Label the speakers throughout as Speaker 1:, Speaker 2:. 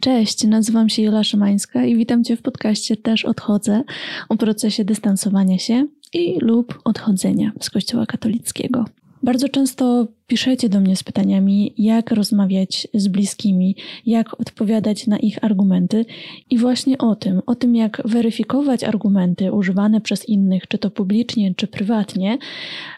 Speaker 1: Cześć, nazywam się Jola Szymańska i witam Cię w podcaście Też Odchodzę o procesie dystansowania się i lub odchodzenia z Kościoła katolickiego. Bardzo często piszecie do mnie z pytaniami, jak rozmawiać z bliskimi, jak odpowiadać na ich argumenty. I właśnie o tym, o tym, jak weryfikować argumenty używane przez innych, czy to publicznie, czy prywatnie,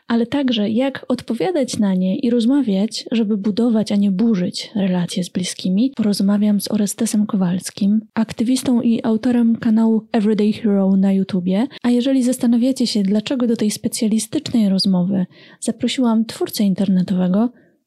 Speaker 1: ale także jak odpowiadać na nie i rozmawiać, żeby budować, a nie burzyć relacje z bliskimi, porozmawiam z Orestesem Kowalskim, aktywistą i autorem kanału Everyday Hero na YouTubie. A jeżeli zastanawiacie się, dlaczego do tej specjalistycznej rozmowy zaprosiłam twórcę internetowego,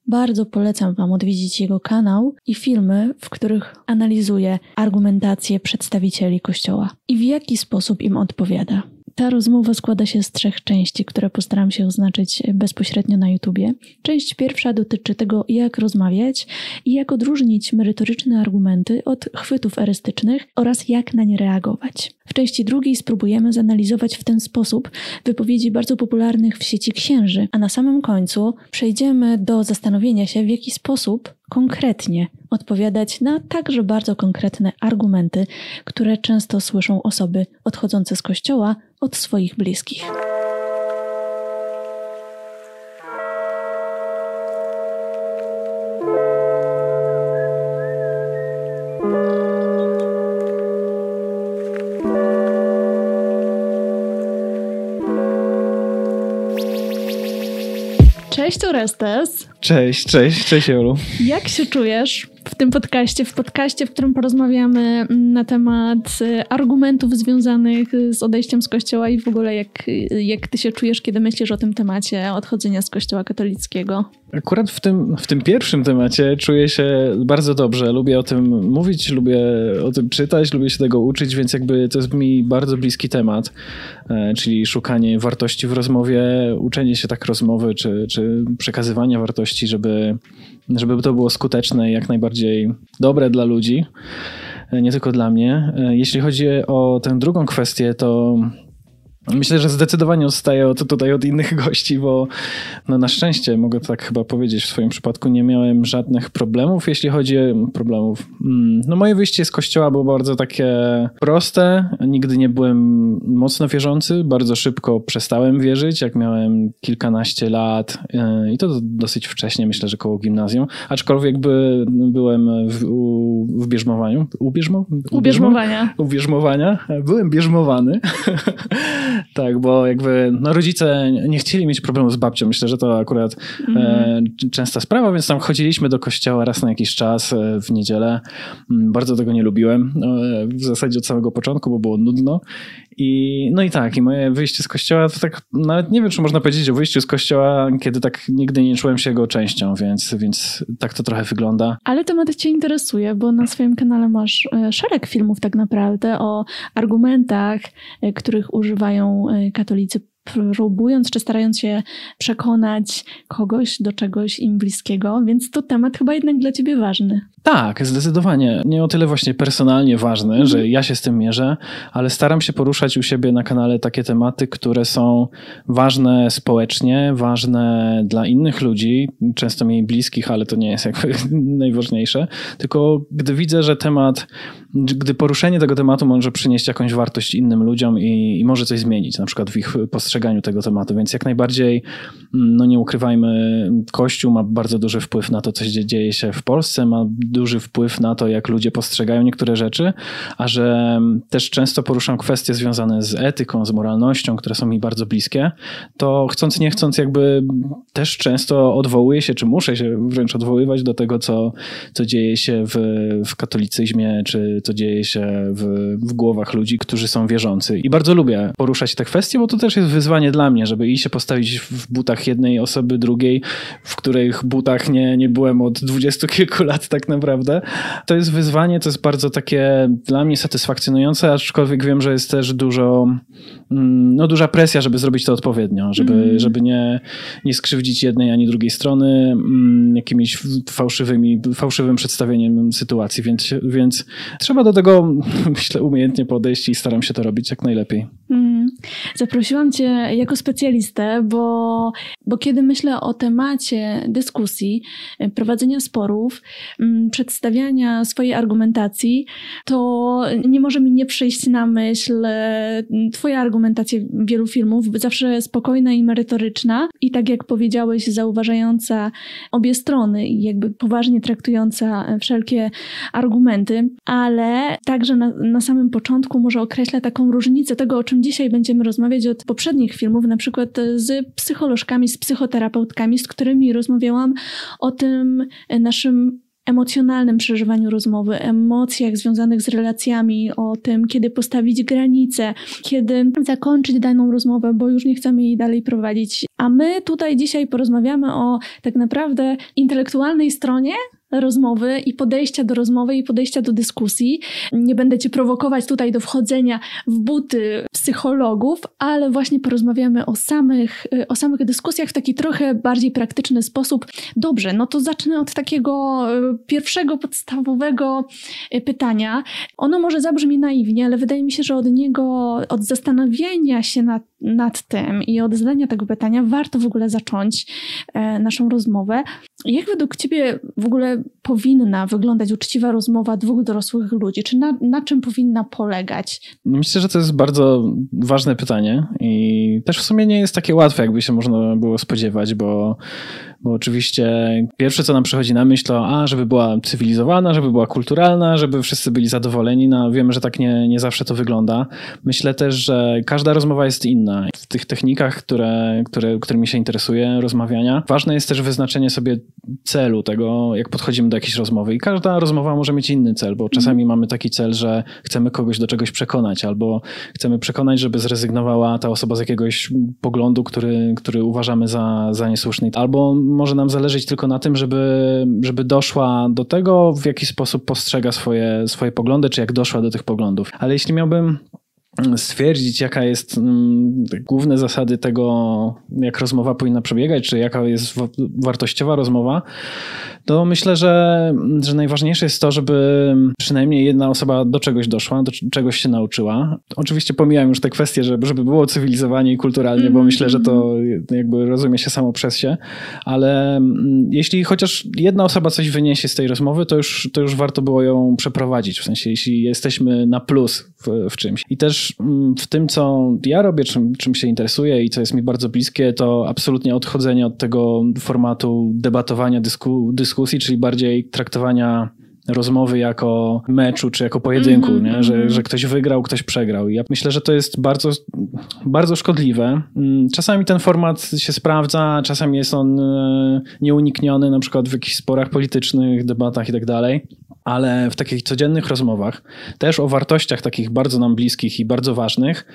Speaker 1: bardzo polecam Wam odwiedzić jego kanał i filmy, w których analizuje argumentację przedstawicieli Kościoła i w jaki sposób im odpowiada. Ta rozmowa składa się z trzech części, które postaram się oznaczyć bezpośrednio na YouTubie. Część pierwsza dotyczy tego, jak rozmawiać i jak odróżnić merytoryczne argumenty od chwytów erystycznych oraz jak na nie reagować. W części drugiej spróbujemy zanalizować w ten sposób wypowiedzi bardzo popularnych w sieci księży, a na samym końcu przejdziemy do zastanowienia się, w jaki sposób konkretnie odpowiadać na także bardzo konkretne argumenty, które często słyszą osoby odchodzące z kościoła od swoich bliskich. Cześć Orestes.
Speaker 2: Cześć, cześć, cześć Jolu.
Speaker 1: Jak się czujesz w tym podcaście, w podcaście, w którym porozmawiamy na temat y, argumentów związanych z odejściem z kościoła i w ogóle jak, jak ty się czujesz, kiedy myślisz o tym temacie odchodzenia z kościoła katolickiego?
Speaker 2: Akurat w tym, w tym pierwszym temacie czuję się bardzo dobrze. Lubię o tym mówić, lubię o tym czytać, lubię się tego uczyć, więc jakby to jest mi bardzo bliski temat, e, czyli szukanie wartości w rozmowie, uczenie się tak rozmowy, czy, czy przekazywania wartości, żeby, żeby to było skuteczne i jak najbardziej dobre dla ludzi, e, nie tylko dla mnie. E, jeśli chodzi o tę drugą kwestię, to Myślę, że zdecydowanie odstaję od, tutaj od innych gości, bo no na szczęście, mogę tak chyba powiedzieć, w swoim przypadku nie miałem żadnych problemów, jeśli chodzi o problemów. Mm, no moje wyjście z kościoła było bardzo takie proste. Nigdy nie byłem mocno wierzący, bardzo szybko przestałem wierzyć, jak miałem kilkanaście lat e, i to dosyć wcześnie, myślę, że koło gimnazjum. Aczkolwiek by, byłem w, u, w bierzmowaniu. U, bierzmo,
Speaker 1: u bierzmowania.
Speaker 2: U bierzmowania. Byłem bierzmowany. tak, bo jakby no, rodzice nie chcieli mieć problemu z babcią. Myślę, że to akurat mm. e, częsta sprawa, więc tam chodziliśmy do kościoła raz na jakiś czas e, w niedzielę. Mm, bardzo tego nie lubiłem. E, w zasadzie od samego początku, bo było nudno. I, no i tak, i moje wyjście z kościoła to tak, nawet nie wiem, czy można powiedzieć o wyjściu z kościoła, kiedy tak nigdy nie czułem się jego częścią, więc, więc tak to trochę wygląda.
Speaker 1: Ale temat cię interesuje, bo na swoim kanale masz e, szereg filmów tak naprawdę o argumentach, e, których używają e, katolicy próbując czy starając się przekonać kogoś do czegoś im bliskiego, więc to temat chyba jednak dla ciebie ważny.
Speaker 2: Tak, zdecydowanie. Nie o tyle właśnie personalnie ważny, że ja się z tym mierzę, ale staram się poruszać u siebie na kanale takie tematy, które są ważne społecznie, ważne dla innych ludzi, często mniej bliskich, ale to nie jest jakby najważniejsze. Tylko gdy widzę, że temat, gdy poruszenie tego tematu może przynieść jakąś wartość innym ludziom i, i może coś zmienić, na przykład w ich postrzeganiu tego tematu, więc jak najbardziej, mm, no nie ukrywajmy, Kościół ma bardzo duży wpływ na to, co dzieje się w Polsce, ma duży wpływ na to, jak ludzie postrzegają niektóre rzeczy, a że też często poruszam kwestie związane z etyką, z moralnością, które są mi bardzo bliskie, to chcąc nie chcąc jakby też często odwołuję się, czy muszę się wręcz odwoływać do tego, co, co dzieje się w, w katolicyzmie, czy co dzieje się w, w głowach ludzi, którzy są wierzący. I bardzo lubię poruszać te kwestie, bo to też jest wyzwanie dla mnie, żeby i się postawić w butach jednej osoby, drugiej, w których butach nie, nie byłem od dwudziestu kilku lat tak naprawdę naprawdę. To jest wyzwanie, to jest bardzo takie dla mnie satysfakcjonujące, aczkolwiek wiem, że jest też dużo, mm, no duża presja, żeby zrobić to odpowiednio, żeby, mm. żeby nie, nie skrzywdzić jednej ani drugiej strony mm, jakimiś fałszywymi, fałszywym przedstawieniem sytuacji, więc, więc trzeba do tego, myślę, umiejętnie podejść i staram się to robić jak najlepiej. Mm.
Speaker 1: Zaprosiłam Cię jako specjalistę, bo, bo kiedy myślę o temacie dyskusji, prowadzenia sporów, mm, przedstawiania swojej argumentacji, to nie może mi nie przyjść na myśl e, Twoja argumentacja wielu filmów, zawsze spokojna i merytoryczna. I tak jak powiedziałeś, zauważająca obie strony i jakby poważnie traktująca wszelkie argumenty, ale także na, na samym początku może określa taką różnicę tego, o czym dzisiaj będziemy rozmawiać od poprzednich filmów, na przykład z psycholożkami, z psychoterapeutkami, z którymi rozmawiałam o tym naszym emocjonalnym przeżywaniu rozmowy, emocjach związanych z relacjami, o tym, kiedy postawić granice, kiedy zakończyć daną rozmowę, bo już nie chcemy jej dalej prowadzić. A my tutaj dzisiaj porozmawiamy o tak naprawdę intelektualnej stronie rozmowy i podejścia do rozmowy i podejścia do dyskusji. Nie będę cię prowokować tutaj do wchodzenia w buty psychologów, ale właśnie porozmawiamy o samych, y, o samych dyskusjach w taki trochę bardziej praktyczny sposób. Dobrze, no to zacznę od takiego y, pierwszego podstawowego y, pytania. Ono może zabrzmi naiwnie, ale wydaje mi się, że od niego, od zastanowienia się nad, nad tym i od zadania tego pytania warto w ogóle zacząć e, naszą rozmowę. Jak według Ciebie w ogóle powinna wyglądać uczciwa rozmowa dwóch dorosłych ludzi? Czy na, na czym powinna polegać?
Speaker 2: Myślę, że to jest bardzo ważne pytanie i też w sumie nie jest takie łatwe, jakby się można było spodziewać, bo bo oczywiście pierwsze, co nam przychodzi na myśl, to a, żeby była cywilizowana, żeby była kulturalna, żeby wszyscy byli zadowoleni. No, wiemy, że tak nie, nie zawsze to wygląda. Myślę też, że każda rozmowa jest inna. W tych technikach, które, które, którymi się interesuje, rozmawiania, ważne jest też wyznaczenie sobie celu tego, jak podchodzimy do jakiejś rozmowy. I każda rozmowa może mieć inny cel, bo czasami mm. mamy taki cel, że chcemy kogoś do czegoś przekonać, albo chcemy przekonać, żeby zrezygnowała ta osoba z jakiegoś poglądu, który, który uważamy za, za niesłuszny, albo może nam zależeć tylko na tym, żeby, żeby doszła do tego, w jaki sposób postrzega swoje, swoje poglądy, czy jak doszła do tych poglądów. Ale jeśli miałbym stwierdzić, jaka jest um, główne zasady tego, jak rozmowa powinna przebiegać, czy jaka jest wartościowa rozmowa, to myślę, że, że najważniejsze jest to, żeby przynajmniej jedna osoba do czegoś doszła, do czegoś się nauczyła. Oczywiście pomijam już te kwestie, żeby, żeby było cywilizowanie i kulturalnie, mm bo mhm, myślę, że to mhm. jakby rozumie się samo przez się, ale mm, jeśli chociaż jedna osoba coś wyniesie z tej rozmowy, to już, to już warto było ją przeprowadzić, w sensie jeśli jesteśmy na plus w, czymś. I też mm, w tym, co ja robię, czym, czym się interesuję i co jest mi bardzo bliskie, to absolutnie odchodzenie od tego formatu debatowania, dysku, dyskusji, czyli bardziej traktowania rozmowy jako meczu czy jako pojedynku, mm -hmm, nie? Że, mm -hmm. że ktoś wygrał, ktoś przegrał. I ja myślę, że to jest bardzo, bardzo szkodliwe. Mm, czasami ten format się sprawdza, czasami jest on e, nieunikniony, na przykład w jakichś sporach politycznych, debatach i tak dalej ale w takich codziennych rozmowach, też o wartościach takich bardzo nam bliskich i bardzo ważnych,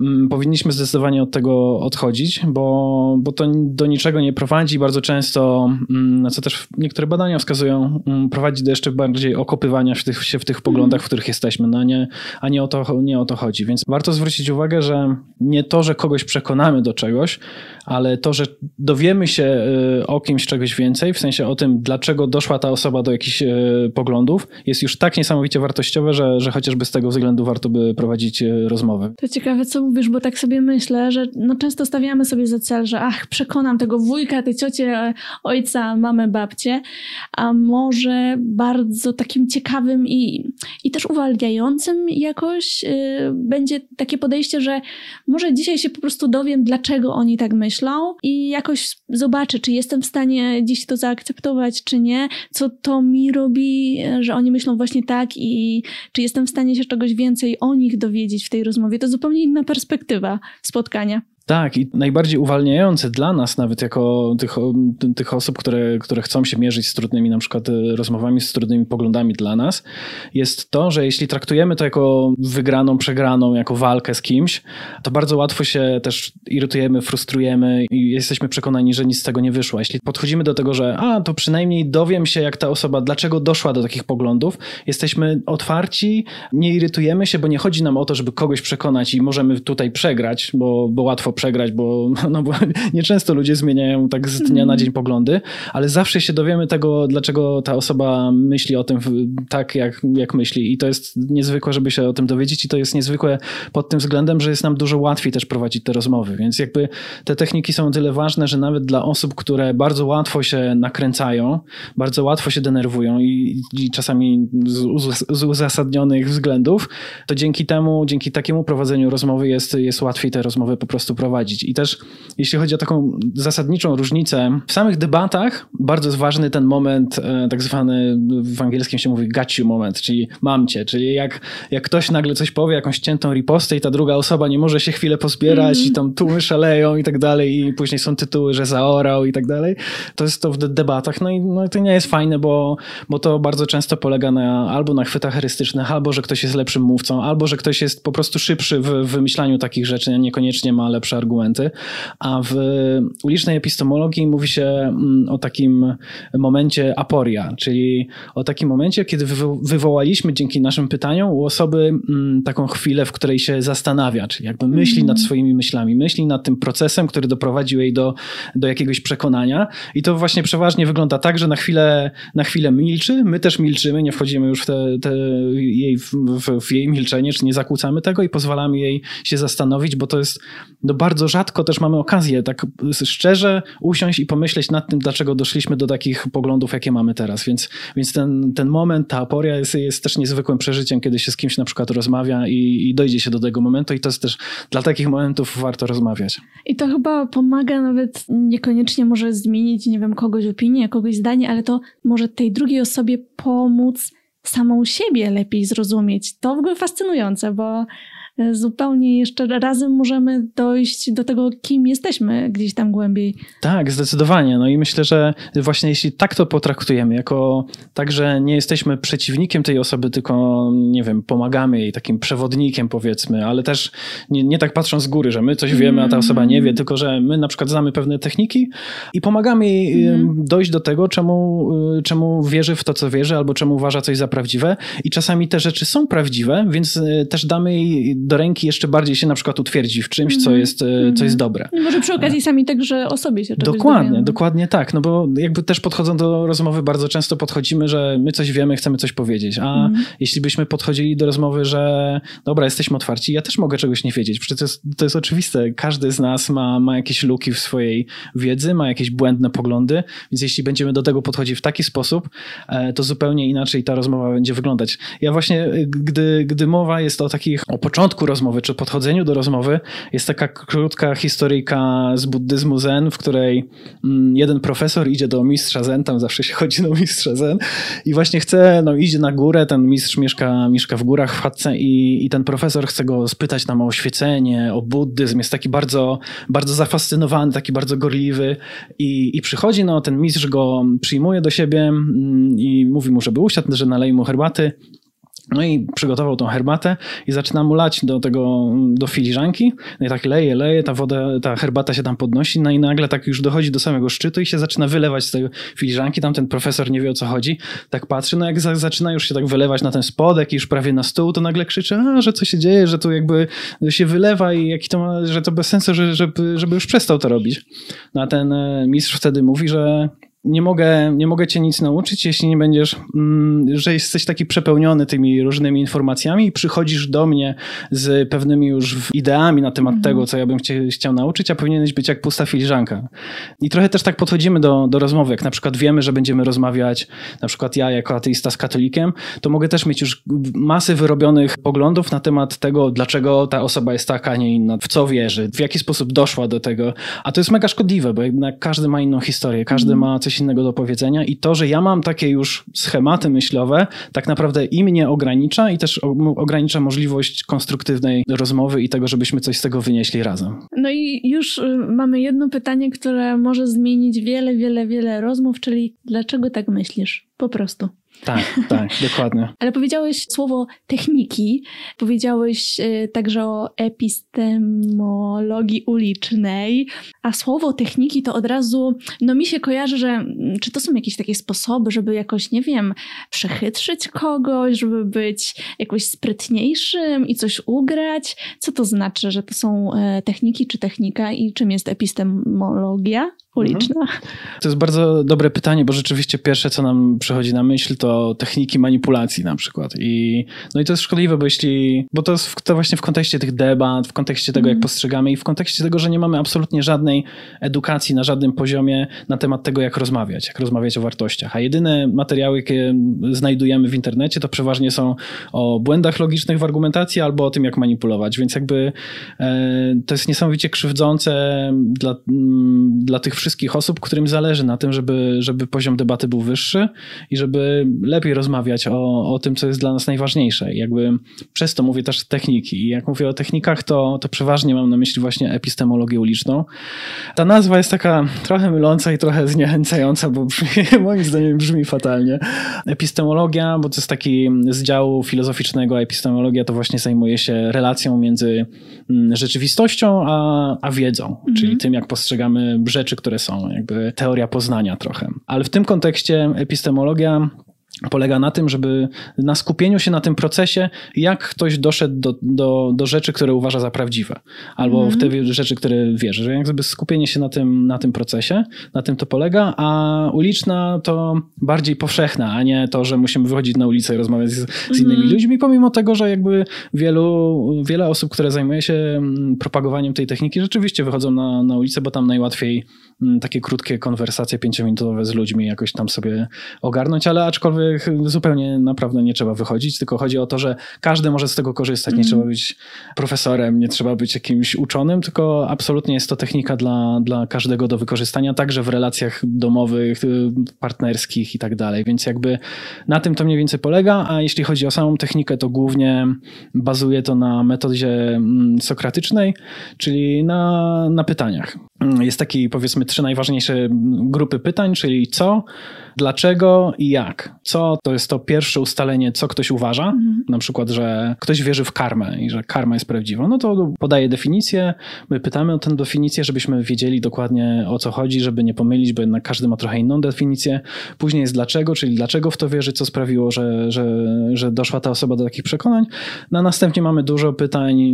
Speaker 2: mm, powinniśmy zdecydowanie od tego odchodzić, bo, bo to do niczego nie prowadzi. Bardzo często, mm, na co też niektóre badania wskazują, prowadzi do jeszcze bardziej okopywania w tych, się w tych poglądach, w których jesteśmy, no nie, a nie o, to, nie o to chodzi. Więc warto zwrócić uwagę, że nie to, że kogoś przekonamy do czegoś, ale to, że dowiemy się y, o kimś czegoś więcej, w sensie o tym, dlaczego doszła ta osoba do jakichś y, poglądów, jest już tak niesamowicie wartościowe, że, że chociażby z tego względu warto by prowadzić y, rozmowy.
Speaker 1: To ciekawe, co mówisz, bo tak sobie myślę, że no często stawiamy sobie za cel, że ach, przekonam tego wujka, tej ciocie, ojca, mamę, babcię, a może bardzo takim ciekawym i, i też uwalniającym jakoś będzie takie podejście, że może dzisiaj się po prostu dowiem, dlaczego oni tak myślą i jakoś zobaczę, czy jestem w stanie dziś to zaakceptować, czy nie, co to mi robi, że oni myślą właśnie tak i czy jestem w stanie się czegoś więcej o nich dowiedzieć w tej rozmowie. To zupełnie inna perspektywa spotkania.
Speaker 2: Tak, i najbardziej uwalniające dla nas, nawet jako tych, tych osób, które, które chcą się mierzyć z trudnymi na przykład e, rozmowami, z trudnymi poglądami dla nas, jest to, że jeśli traktujemy to jako wygraną, przegraną, jako walkę z kimś, to bardzo łatwo się też irytujemy, frustrujemy i jesteśmy przekonani, że nic z tego nie wyszło. Jeśli podchodzimy do tego, że a, to przynajmniej dowiem się, jak ta osoba, dlaczego doszła do takich poglądów, jesteśmy otwarci, nie irytujemy się, bo nie chodzi nam o to, żeby kogoś przekonać i możemy tutaj przegrać, bo, bo łatwo łatwo przegrać, bo, no, bo nieczęsto ludzie zmieniają tak z dnia na mhm. dzień poglądy, ale zawsze się dowiemy tego, dlaczego ta osoba myśli o tym tak, jak, jak myśli i to jest niezwykłe, żeby się o tym dowiedzieć i to jest niezwykłe pod tym względem, że jest nam dużo łatwiej też prowadzić te rozmowy, więc jakby te techniki są tyle ważne, że nawet dla osób, które bardzo łatwo się nakręcają, bardzo łatwo się denerwują i, i czasami z, z uzasadnionych względów, to dzięki temu, dzięki takiemu prowadzeniu rozmowy jest, jest łatwiej te rozmowy po prostu prowadzić. I też jeśli chodzi o taką zasadniczą różnicę, w samych debatach bardzo jest ważny ten moment, e, tak zwany w angielskim się mówi got you moment, czyli mam cię, czyli jak, jak ktoś nagle coś powie, jakąś ciętą ripostę i ta druga osoba nie może się chwilę pozbierać mm. i tam tłumy szaleją i tak dalej i później są tytuły, że zaorał i tak dalej, to jest to w debatach, no i no, to nie jest fajne, bo, bo to bardzo często polega na albo na chwytach herystycznych, albo że ktoś jest lepszym mówcą, albo że ktoś jest po prostu szybszy w wymyślaniu takich rzeczy, niekoniecznie ma lepsze argumenty, a w ulicznej epistemologii mówi się mm, o takim momencie aporia, czyli o takim momencie, kiedy wywołaliśmy dzięki naszym pytaniom u osoby mm, taką chwilę, w której się zastanawia, czyli jakby myśli nad mhm. swoimi myślami, myśli nad tym procesem, który doprowadził jej do, do jakiegoś przekonania. I to właśnie przeważnie wygląda tak, że na chwilę, na chwilę milczy, my też milczymy, nie wchodzimy już w, te, te jej, w, w, w jej milczenie, czy nie zakłócamy tego i pozwalamy jej się zastanowić, bo to jest no bardzo rzadko też mamy okazję tak szczerze usiąść i pomyśleć nad tym, dlaczego doszliśmy do takich poglądów, jakie mamy teraz. Więc, więc ten, ten moment, ta aporia jest, jest też niezwykłym przeżyciem, kiedy się z kimś na przykład rozmawia i, i dojdzie się do tego momentu i to jest też dla takich momentów warto rozmawiać.
Speaker 1: I to chyba pomaga nawet niekoniecznie może zmienić, nie wiem, kogoś opinię, kogoś zdanie, ale to może tej drugiej osobie pomóc samą siebie lepiej zrozumieć. To w ogóle fascynujące, bo zupełnie jeszcze razem możemy dojść do tego, kim jesteśmy gdzieś tam głębiej.
Speaker 2: Tak, zdecydowanie. No i myślę, że właśnie jeśli tak to potraktujemy, jako tak, że nie jesteśmy przeciwnikiem tej osoby, tylko, nie wiem, pomagamy jej, takim przewodnikiem powiedzmy, ale też nie, nie tak patrząc z góry, że my coś wiemy, a ta osoba nie wie, mm. tylko że my na przykład znamy pewne techniki i pomagamy jej mm. dojść do tego, czemu, y, czemu wierzy w to, co wierzy, albo czemu uważa coś za prawdziwe. I czasami te rzeczy są prawdziwe, więc y, też damy jej do ręki jeszcze bardziej się na przykład utwierdzi w czymś, co mhm. jest, mm -hmm. co jest dobre.
Speaker 1: I może przy okazji sami także o sobie się
Speaker 2: czegoś Dokładnie, dowiemy. dokładnie tak, no bo jakby też podchodząc do rozmowy bardzo często podchodzimy, że my coś wiemy, chcemy coś powiedzieć, a mm -hmm. jeśli byśmy podchodzili do rozmowy, że dobra, jesteśmy otwarci, ja też mogę czegoś nie wiedzieć, przecież to jest, to jest oczywiste, każdy z nas ma, ma jakieś luki w swojej wiedzy, ma jakieś błędne poglądy, więc jeśli będziemy do tego podchodzić w taki sposób, e, to zupełnie inaczej ta rozmowa będzie wyglądać. Ja właśnie, gdy, gdy mowa jest o takich, o początku początku rozmowy, czy podchodzeniu do rozmowy, jest taka krótka historyjka z buddyzmu zen, w której mm, jeden profesor idzie do mistrza zen, tam zawsze się chodzi do mistrza zen i właśnie chce, no idzie na górę, ten mistrz mieszka, mieszka w górach w chatce i, i ten profesor chce go spytać tam o oświecenie, o buddyzm, jest taki bardzo, bardzo zafascynowany, taki bardzo gorliwy i, i przychodzi, no ten mistrz go przyjmuje do siebie mm, i mówi mu, żeby usiadł, że naleje mu herbaty no i przygotował tą herbatę i zaczyna mu lać do tego, do filiżanki. No i tak leje, leje, ta woda, ta herbata się tam podnosi, no i nagle tak już dochodzi do samego szczytu i się zaczyna wylewać z tej filiżanki. Tam ten profesor nie wie o co chodzi. Tak patrzy, no jak za, zaczyna już się tak wylewać na ten spodek i już prawie na stół, to nagle krzyczy, a, że co się dzieje, że tu jakby się wylewa i jaki to ma, że to bez sensu, że, żeby, żeby już przestał to robić. No a ten e, mistrz wtedy mówi, że nie mogę, nie mogę cię nic nauczyć, jeśli nie będziesz, mm, że jesteś taki przepełniony tymi różnymi informacjami i przychodzisz do mnie z pewnymi już ideami na temat mhm. tego, co ja bym cię chciał nauczyć, a powinieneś być jak pusta filiżanka. I trochę też tak podchodzimy do, do rozmowy. Jak na przykład wiemy, że będziemy rozmawiać, na przykład ja jako ateista z katolikiem, to mogę też mieć już masy wyrobionych poglądów na temat tego, dlaczego ta osoba jest taka, a nie inna, w co wierzy, w jaki sposób doszła do tego. A to jest mega szkodliwe, bo jednak każdy ma inną historię, każdy mhm. ma coś coś innego do powiedzenia i to, że ja mam takie już schematy myślowe, tak naprawdę i mnie ogranicza i też ogranicza możliwość konstruktywnej rozmowy i tego, żebyśmy coś z tego wynieśli razem.
Speaker 1: No i już y, mamy jedno pytanie, które może zmienić wiele, wiele, wiele rozmów, czyli dlaczego tak myślisz? Po prostu.
Speaker 2: Tak, tak, dokładnie.
Speaker 1: Ale powiedziałeś słowo techniki, powiedziałeś y, także o epistemologii ulicznej, a słowo techniki to od razu, no mi się kojarzy, że czy to są jakieś takie sposoby, żeby jakoś, nie wiem, przechytrzyć kogoś, żeby być jakoś sprytniejszym i coś ugrać? Co to znaczy, że to są e, techniki czy technika i czym jest epistemologia? Uliczna? Mhm.
Speaker 2: To jest bardzo dobre pytanie, bo rzeczywiście pierwsze, co nam przychodzi na myśl, to techniki manipulacji na przykład. I, no i to jest szkodliwe, bo jeśli, bo to jest w, to właśnie w kontekście tych debat, w kontekście tego, mm. jak mhm. postrzegamy i w kontekście tego, że nie mamy absolutnie żadnej edukacji na żadnym poziomie na temat tego, jak rozmawiać, jak rozmawiać o wartościach. A jedyne materiały, jakie znajdujemy w internecie, to przeważnie są o błędach logicznych w argumentacji albo o tym, jak manipulować. Więc jakby e, to jest niesamowicie krzywdzące dla, dla tych wszystkich osób, którym zależy na tym, żeby, żeby poziom debaty był wyższy i żeby lepiej rozmawiać o, o tym, co jest dla nas najważniejsze. I jakby przez to mówię też techniki. I jak mówię o technikach, to, to przeważnie mam na myśli właśnie epistemologię uliczną. Ta nazwa jest taka trochę myląca i trochę zniechęcająca, bo brzmi, moim zdaniem brzmi fatalnie. Epistemologia, bo to jest taki z działu filozoficznego, epistemologia to właśnie zajmuje się relacją między mm, rzeczywistością a, a wiedzą, mhm. czyli tym, jak postrzegamy rzeczy, które które są, jakby teoria poznania trochę. Ale w tym kontekście epistemologia polega na tym, żeby na skupieniu się na tym procesie, jak ktoś doszedł do, do, do rzeczy, które uważa za prawdziwe, albo mm. w te rzeczy, które wierzy, że jakby skupienie się na tym, na tym procesie, na tym to polega, a uliczna to bardziej powszechna, a nie to, że musimy wychodzić na ulicę i rozmawiać z, z innymi mm. ludźmi, pomimo tego, że jakby wielu, wiele osób, które zajmuje się mm, propagowaniem tej techniki, rzeczywiście wychodzą na, na ulicę, bo tam najłatwiej mm, takie krótkie konwersacje pięciominutowe z ludźmi jakoś tam sobie ogarnąć, ale aczkolwiek zupełnie naprawdę nie trzeba wychodzić, tylko chodzi o to, że każdy może z tego korzystać. Nie mm. trzeba być profesorem, nie trzeba być jakimś uczonym, tylko absolutnie jest to technika dla, dla każdego do wykorzystania, także w relacjach domowych, y, partnerskich i tak dalej. Więc jakby na tym to mniej więcej polega, a jeśli chodzi o samą technikę, to głównie bazuje to na metodzie mm, sokratycznej, czyli na, na pytaniach. Jest taki, powiedzmy, trzy najważniejsze grupy pytań, czyli co, dlaczego i jak. Co to jest to pierwsze ustalenie, co ktoś uważa, mhm. na przykład, że ktoś wierzy w karmę i że karma jest prawdziwa. No to podaje definicję, my pytamy o tę definicję, żebyśmy wiedzieli dokładnie o co chodzi, żeby nie pomylić, bo jednak każdy ma trochę inną definicję. Później jest dlaczego, czyli dlaczego w to wierzy, co sprawiło, że, że, że doszła ta osoba do takich przekonań. No a następnie mamy dużo pytań,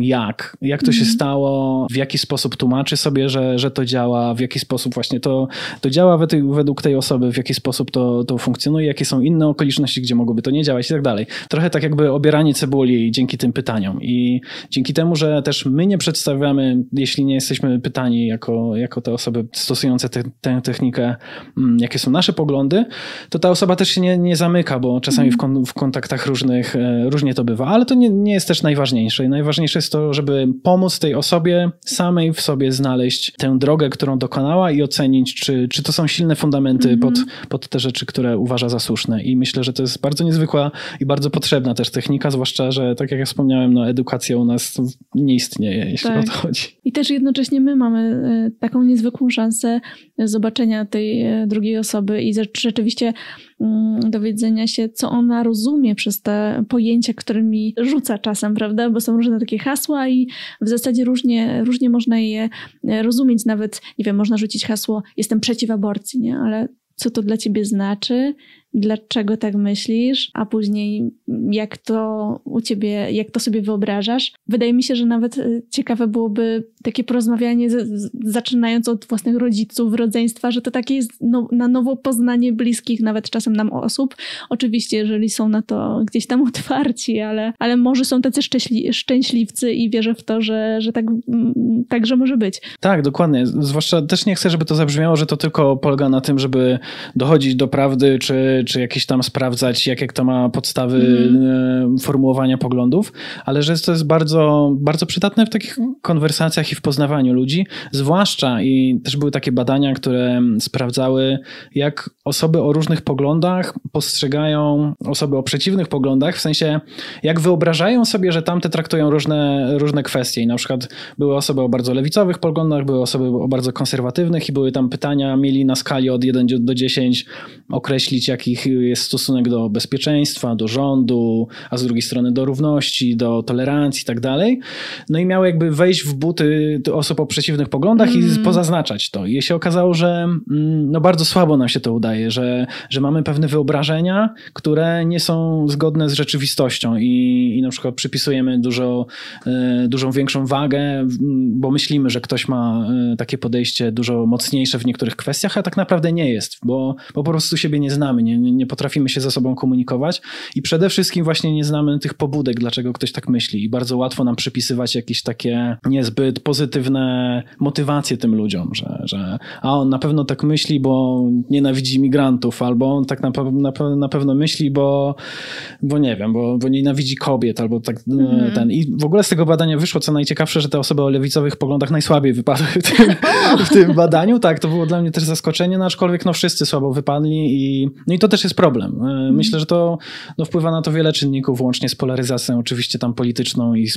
Speaker 2: jak, jak to mhm. się stało, w jaki sposób tłumaczy sobie, że, że to działa, w jaki sposób właśnie to, to działa według tej osoby, w jaki sposób to, to funkcjonuje, jakie są inne okoliczności, gdzie mogłoby to nie działać i tak dalej. Trochę tak jakby obieranie cebuli dzięki tym pytaniom i dzięki temu, że też my nie przedstawiamy, jeśli nie jesteśmy pytani jako, jako te osoby stosujące te, tę technikę, mm, jakie są nasze poglądy, to ta osoba też się nie, nie zamyka, bo czasami w, kon, w kontaktach różnych e, różnie to bywa, ale to nie, nie jest też najważniejsze. Najważniejsze jest to, żeby pomóc tej osobie samej w sobie znaleźć tę drogę, którą dokonała i ocenić, czy, czy to są silne fundamenty mm -hmm. pod, pod te rzeczy, które uważa za słuszne. I myślę, że to jest bardzo niezwykła i bardzo potrzebna też technika, zwłaszcza, że tak jak ja wspomniałem, no, edukacja u nas nie istnieje, jeśli tak. o to chodzi.
Speaker 1: I też jednocześnie my mamy e, taką niezwykłą szansę zobaczenia tej e, drugiej osoby i rzeczywiście dowiedzenia się, co ona rozumie przez te pojęcia, którymi rzuca czasem, prawda? Bo są różne takie hasła i w zasadzie różnie, różnie można je e, rozumieć. Nawet, nie wiem, można rzucić hasło jestem przeciw aborcji, nie? Ale co to dla ciebie znaczy, dlaczego tak myślisz, a później jak to u ciebie, jak to sobie wyobrażasz. Wydaje mi się, że nawet y, ciekawe byłoby takie porozmawianie, z, z, zaczynając od własnych rodziców, rodzeństwa, że to takie jest no, na nowo poznanie bliskich, nawet czasem nam osób. Oczywiście, jeżeli są na to gdzieś tam otwarci, ale, ale może są tacy szczęśli, szczęśliwcy i wierzę w to, że, że tak, także może być.
Speaker 2: Tak, dokładnie. Zwłaszcza też nie chcę, żeby to zabrzmiało, że to tylko polega na tym, żeby dochodzić do prawdy, czy czy jakieś tam sprawdzać, jakie to ma podstawy mm. formułowania poglądów, ale że to jest bardzo, bardzo przydatne w takich konwersacjach i w poznawaniu ludzi, zwłaszcza i też były takie badania, które sprawdzały, jak osoby o różnych poglądach postrzegają osoby o przeciwnych poglądach, w sensie jak wyobrażają sobie, że tamte traktują różne, różne kwestie. I na przykład były osoby o bardzo lewicowych poglądach, były osoby o bardzo konserwatywnych i były tam pytania, mieli na skali od 1 do 10 określić, jaki jakich jest stosunek do bezpieczeństwa, do rządu, a z drugiej strony do równości, do tolerancji i tak dalej. No i miały jakby wejść w buty osób o przeciwnych poglądach mm. i pozaznaczać to. I się okazało, że mm, no bardzo słabo nam się to udaje, że, że mamy pewne wyobrażenia, które nie są zgodne z rzeczywistością i, i na przykład przypisujemy dużo, e, dużą większą wagę, bo myślimy, że ktoś ma e, takie podejście dużo mocniejsze w niektórych kwestiach, a tak naprawdę nie jest, bo, bo po prostu siebie nie znamy, nie, nie potrafimy się ze sobą komunikować i przede wszystkim właśnie nie znamy tych pobudek, dlaczego ktoś tak myśli i bardzo łatwo nam przypisywać jakieś takie niezbyt pozytywne motywacje tym ludziom, że, że a on na pewno tak myśli, bo nienawidzi imigrantów, albo on tak na, na, na pewno myśli, bo, bo nie wiem, bo, bo nienawidzi kobiet, albo tak mm. ten. I w ogóle z tego badania wyszło, co najciekawsze, że te osoby o lewicowych poglądach najsłabiej wypadły w tym, w tym badaniu. Tak, to było dla mnie też zaskoczenie, no aczkolwiek no wszyscy słabo wypadli i, no i to też jest problem. E, mhm. Myślę, że to no, wpływa na to wiele czynników, łącznie z polaryzacją oczywiście tam polityczną i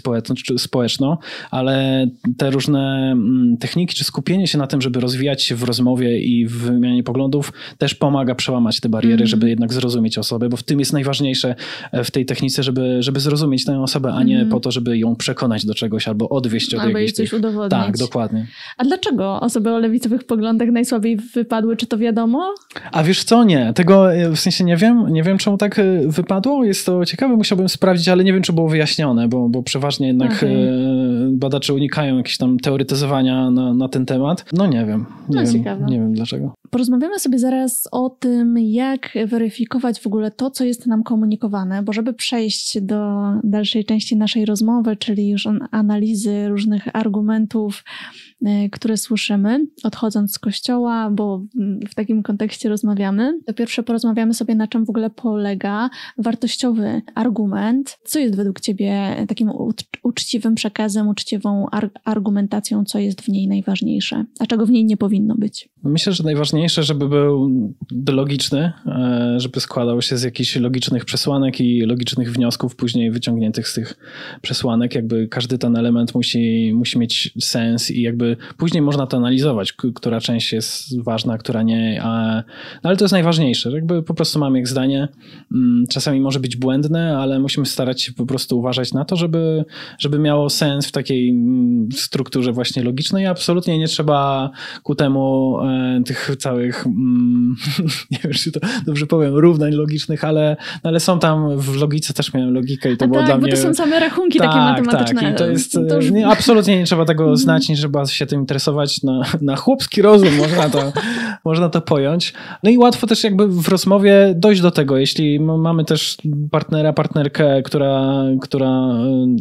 Speaker 2: społeczną, ale te różne mm, techniki, czy skupienie się na tym, żeby rozwijać się w rozmowie i w wymianie poglądów też pomaga przełamać te bariery, mm. żeby jednak zrozumieć osobę, bo w tym jest najważniejsze e, w tej technice, żeby, żeby zrozumieć tę osobę, a nie mm. po to, żeby ją przekonać do czegoś albo odwieść od
Speaker 1: albo
Speaker 2: jakiejś...
Speaker 1: coś tych... udowodnić.
Speaker 2: Tak, dokładnie.
Speaker 1: A dlaczego osoby o lewicowych poglądach najsłabiej wypadły? Czy to wiadomo?
Speaker 2: A wiesz co, nie. Tego e, w sensie nie wiem. Nie wiem, czemu tak e, wypadło. Jest to ciekawe, musiałbym sprawdzić, ale nie wiem, czy było wyjaśnione, bo, bo przeważnie jednak okay. badacze unikają jakieś tam teoretyzowania na, na ten temat. No nie wiem. Nie, no, wiem, ciekawe. nie wiem dlaczego.
Speaker 1: Porozmawiamy sobie zaraz o tym, jak weryfikować w ogóle to, co jest nam komunikowane, bo żeby przejść do dalszej części naszej rozmowy, czyli już analizy różnych argumentów, e, które słyszymy, odchodząc z kościoła, bo w takim kontekście rozmawiamy, to pierwsze porozmawiamy sobie, na czym w ogóle polega wartościowy argument. Co jest według Ciebie takim uczciwym przekazem, uczciwą argumentacją, co jest w niej najważniejsze, a czego w niej nie powinno być?
Speaker 2: Myślę, że najważniejsze, żeby był logiczny, e, żeby składał się z jakichś logicznych przesłanek i logicznych wniosków później wyciągniętych z tych przesłanek. Jakby każdy ten element musi, musi mieć sens i jakby później można to analizować, która część jest ważna, która nie. A, no ale to jest najważniejsze. Jakby po prostu mamy ich zdanie. Mm, czasami może być błędne, ale musimy starać się po prostu uważać na to, żeby, żeby miało sens w takiej mm, strukturze właśnie logicznej. Absolutnie nie trzeba ku temu e, tych całych, mm, nie wiem, czy to dobrze powiem, równań logicznych, ale, no ale są tam, w logice też miałem logikę i to A było
Speaker 1: tak,
Speaker 2: dla mnie...
Speaker 1: bo to są same rachunki tak, takie matematyczne.
Speaker 2: Tak, i to jest, to już... nie, absolutnie nie trzeba tego mhm. znać, nie trzeba się tym interesować, na, na chłopski rozum można to, można to pojąć. No i łatwo też jakby w rozmowie dojść do tego, jeśli mamy też partnera, partnerkę, która, która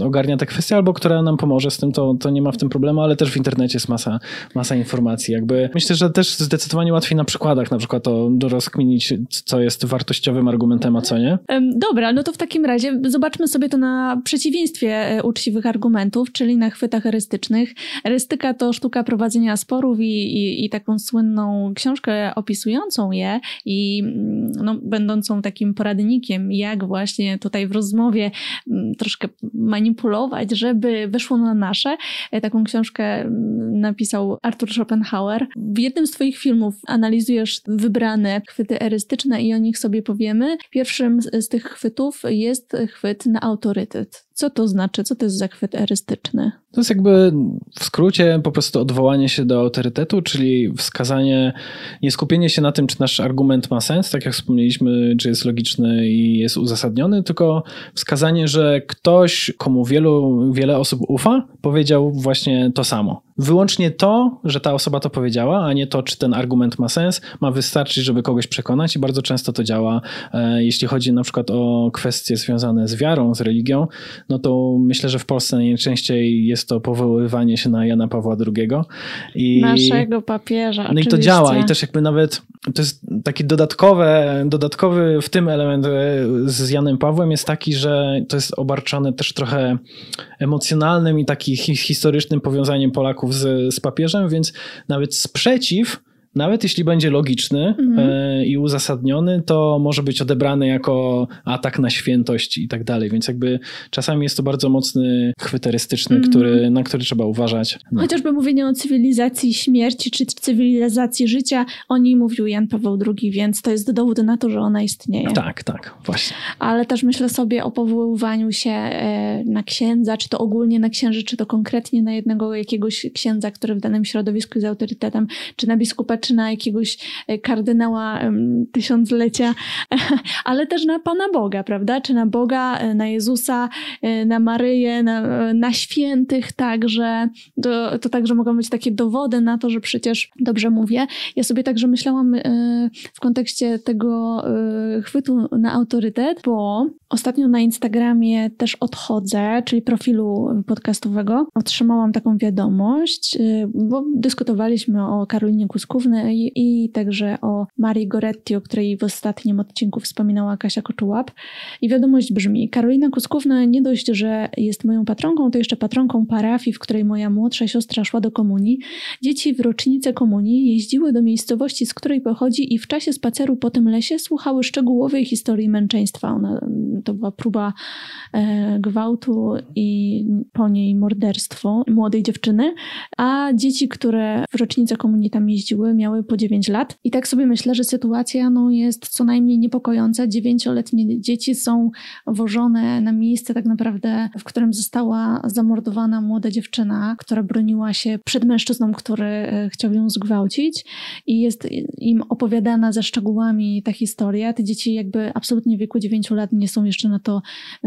Speaker 2: y, ogarnia te kwestie, albo która nam pomoże z tym, to, to nie ma w tym problemu, ale też w internecie jest masa, masa informacji. Jakby myślę, że też zdecydowanie łatwiej na przykładach na przykład to rozkminić, co jest wartościowym argumentem, a co nie.
Speaker 1: Dobra, no to w takim razie zobaczmy sobie to na przeciwieństwie e, uczciwych argumentów, czyli na chwytach erystycznych. Erystyka to sztuka prowadzenia sporów i, i, i taką słynną książkę opisującą je i mm, no, będącą takim poradnikiem, jak właśnie tutaj w rozmowie mm, troszkę manipulować, żeby wyszło na nasze. E, taką książkę mm, napisał Arthur Schopenhauer. W jednym z twoich filmów analizujesz wybrane chwyty erystyczne i o nich sobie powiemy. Pierwszym z tych chwytów jest chwyt na autorytet. Co to znaczy? Co to jest zachwyt erystyczny?
Speaker 2: To jest jakby w skrócie po prostu odwołanie się do autorytetu, czyli wskazanie, nie skupienie się na tym, czy nasz argument ma sens, tak jak wspomnieliśmy, czy jest logiczny i jest uzasadniony, tylko wskazanie, że ktoś, komu wielu, wiele osób ufa, powiedział właśnie to samo. Wyłącznie to, że ta osoba to powiedziała, a nie to, czy ten argument ma sens, ma wystarczyć, żeby kogoś przekonać i bardzo często to działa, e, jeśli chodzi na przykład o kwestie związane z wiarą, z religią, no to myślę, że w Polsce najczęściej jest to powoływanie się na Jana Pawła II.
Speaker 1: I, Naszego papieża.
Speaker 2: No
Speaker 1: oczywiście.
Speaker 2: i to działa i też jakby nawet to jest taki dodatkowe, dodatkowy w tym element e, z Janem Pawłem jest taki, że to jest obarczone też trochę emocjonalnym i takim historycznym powiązaniem Polaków z, z papieżem, więc nawet sprzeciw nawet jeśli będzie logiczny
Speaker 1: Mhm.
Speaker 2: e, i uzasadniony, to może być odebrany jako atak na świętość i tak dalej. Więc jakby czasami jest to bardzo mocny chwyt erystyczny,
Speaker 1: Mhm.
Speaker 2: który, na który trzeba uważać. No.
Speaker 1: Chociażby mówienie o cywilizacji śmierci czy cywilizacji życia, o niej mówił Jan Paweł II, więc to jest dowód na to, że ona istnieje.
Speaker 2: Tak, tak, właśnie.
Speaker 1: Ale też myślę sobie o powoływaniu się e, na księdza, czy to ogólnie na księży, czy to konkretnie na jednego jakiegoś księdza, który w danym środowisku jest autorytetem, czy na biskupa, czy na jakiegoś e, kardynała tysiąclecia, ale też na Pana Boga, prawda? Czy na Boga, e, na Jezusa, e, na Maryję, na, na świętych także. To, to także mogą być takie dowody na to, że przecież dobrze mówię. Ja sobie także myślałam w kontekście tego chwytu na autorytet, bo ostatnio na Instagramie też odchodzę, czyli profilu podcastowego, otrzymałam taką wiadomość, e, bo dyskutowaliśmy o Karolinie Kuskówny i, także o Marii Goretti, o której w ostatnim odcinku wspominała Kasia Koczułap. I wiadomość brzmi: Karolina Kuskówna nie dość, że jest moją patronką, to jeszcze patronką parafii, w której moja młodsza siostra szła do komunii. Dzieci w rocznicę komunii jeździły do miejscowości, z której pochodzi i w czasie spaceru po tym lesie słuchały szczegółowej historii męczeństwa. Ona, to była próba e, gwałtu i po niej morderstwo młodej dziewczyny, a dzieci, które w rocznicę komunii tam jeździły, miały po 9 lat. I tak sobie myślę, że sytuacja no, jest co najmniej niepokojąca. Dziewięcioletnie dzieci są wożone na miejsce tak naprawdę, w którym została zamordowana młoda dziewczyna, która broniła się przed mężczyzną, który e, chciał ją zgwałcić i jest im opowiadana ze szczegółami ta historia. Te dzieci jakby absolutnie w wieku 9 lat nie są jeszcze na to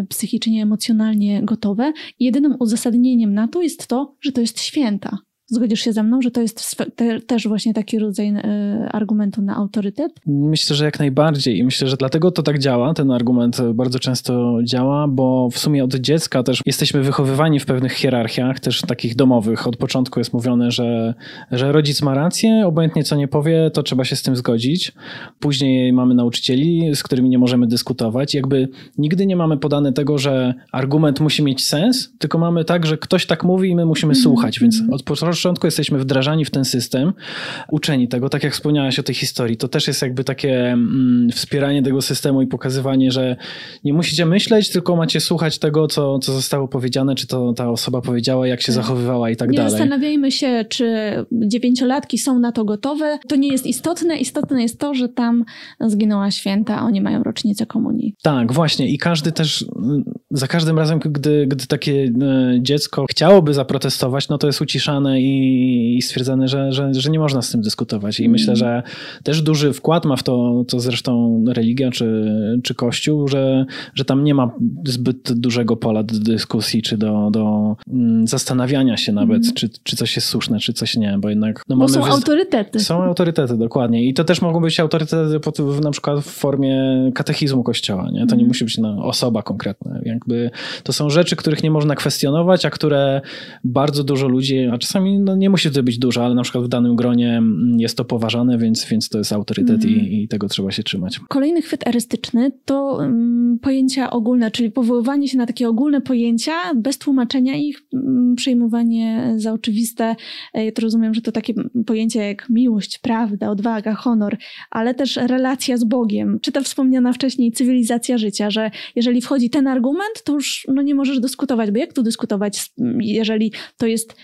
Speaker 1: psychicznie, emocjonalnie gotowe. I jedynym uzasadnieniem na to jest to, że to jest święta. Zgodzisz się ze mną, że to jest te, też właśnie taki rodzaj e, argumentu na autorytet?
Speaker 2: Myślę, że jak najbardziej i myślę, że dlatego to tak działa, ten argument bardzo często działa, bo w sumie od dziecka też jesteśmy wychowywani w pewnych hierarchiach, też takich domowych. Od początku jest mówione, że, że rodzic ma rację, obojętnie co nie powie, to trzeba się z tym zgodzić. Później mamy nauczycieli, z którymi nie możemy dyskutować. Jakby nigdy nie mamy podane tego, że argument musi mieć sens, tylko mamy tak, że ktoś tak mówi i my musimy
Speaker 1: Mhm,
Speaker 2: słuchać, więc
Speaker 1: mhm.
Speaker 2: od początku jesteśmy wdrażani w ten system, uczeni tego, tak jak wspomniałaś o tej historii, to też jest jakby takie mm, wspieranie tego systemu i pokazywanie, że nie musicie myśleć, tylko macie słuchać tego, co, co zostało powiedziane, czy to ta osoba powiedziała, jak się
Speaker 1: Tak.
Speaker 2: zachowywała i tak
Speaker 1: nie
Speaker 2: dalej.
Speaker 1: zastanawiajmy się, czy dziewięciolatki są na to gotowe. To nie jest istotne. Istotne jest to, że tam zginęła święta, oni mają rocznicę komunii.
Speaker 2: Tak, właśnie. I każdy też, za każdym razem, gdy, gdy takie e, dziecko chciałoby zaprotestować, no to jest uciszane i, i stwierdzane, że, że, że nie można z tym dyskutować. I
Speaker 1: Mm.
Speaker 2: myślę, że też duży wkład ma w to, to zresztą religia czy, czy kościół, że, że tam nie ma zbyt dużego pola do dyskusji, czy do, do mm, zastanawiania się nawet,
Speaker 1: Mhm.
Speaker 2: czy, czy coś jest słuszne, czy coś nie, bo jednak no,
Speaker 1: Bo
Speaker 2: mamy
Speaker 1: są
Speaker 2: wyz-
Speaker 1: autorytety.
Speaker 2: są autorytety, dokładnie. I to też mogą być autorytety pod, w, na przykład w formie katechizmu kościoła. Nie? To nie
Speaker 1: Mhm.
Speaker 2: musi być no, osoba konkretna. Jakby to są rzeczy, których nie można kwestionować, a które bardzo dużo ludzi, a czasami no, nie musi to być dużo, ale na przykład w danym gronie mm, jest to poważane, więc, więc to jest autorytet
Speaker 1: Mhm.
Speaker 2: i, i tego trzeba się trzymać.
Speaker 1: Kolejny chwyt erystyczny to um, pojęcia ogólne, czyli powoływanie się na takie ogólne pojęcia bez tłumaczenia ich, um, przyjmowanie za oczywiste. E, Ja to rozumiem, że to takie pojęcia jak miłość, prawda, odwaga, honor, ale też relacja z Bogiem, czy ta wspomniana wcześniej cywilizacja życia, że jeżeli wchodzi ten argument, to już no, nie możesz dyskutować, bo jak tu dyskutować, jeżeli to jest,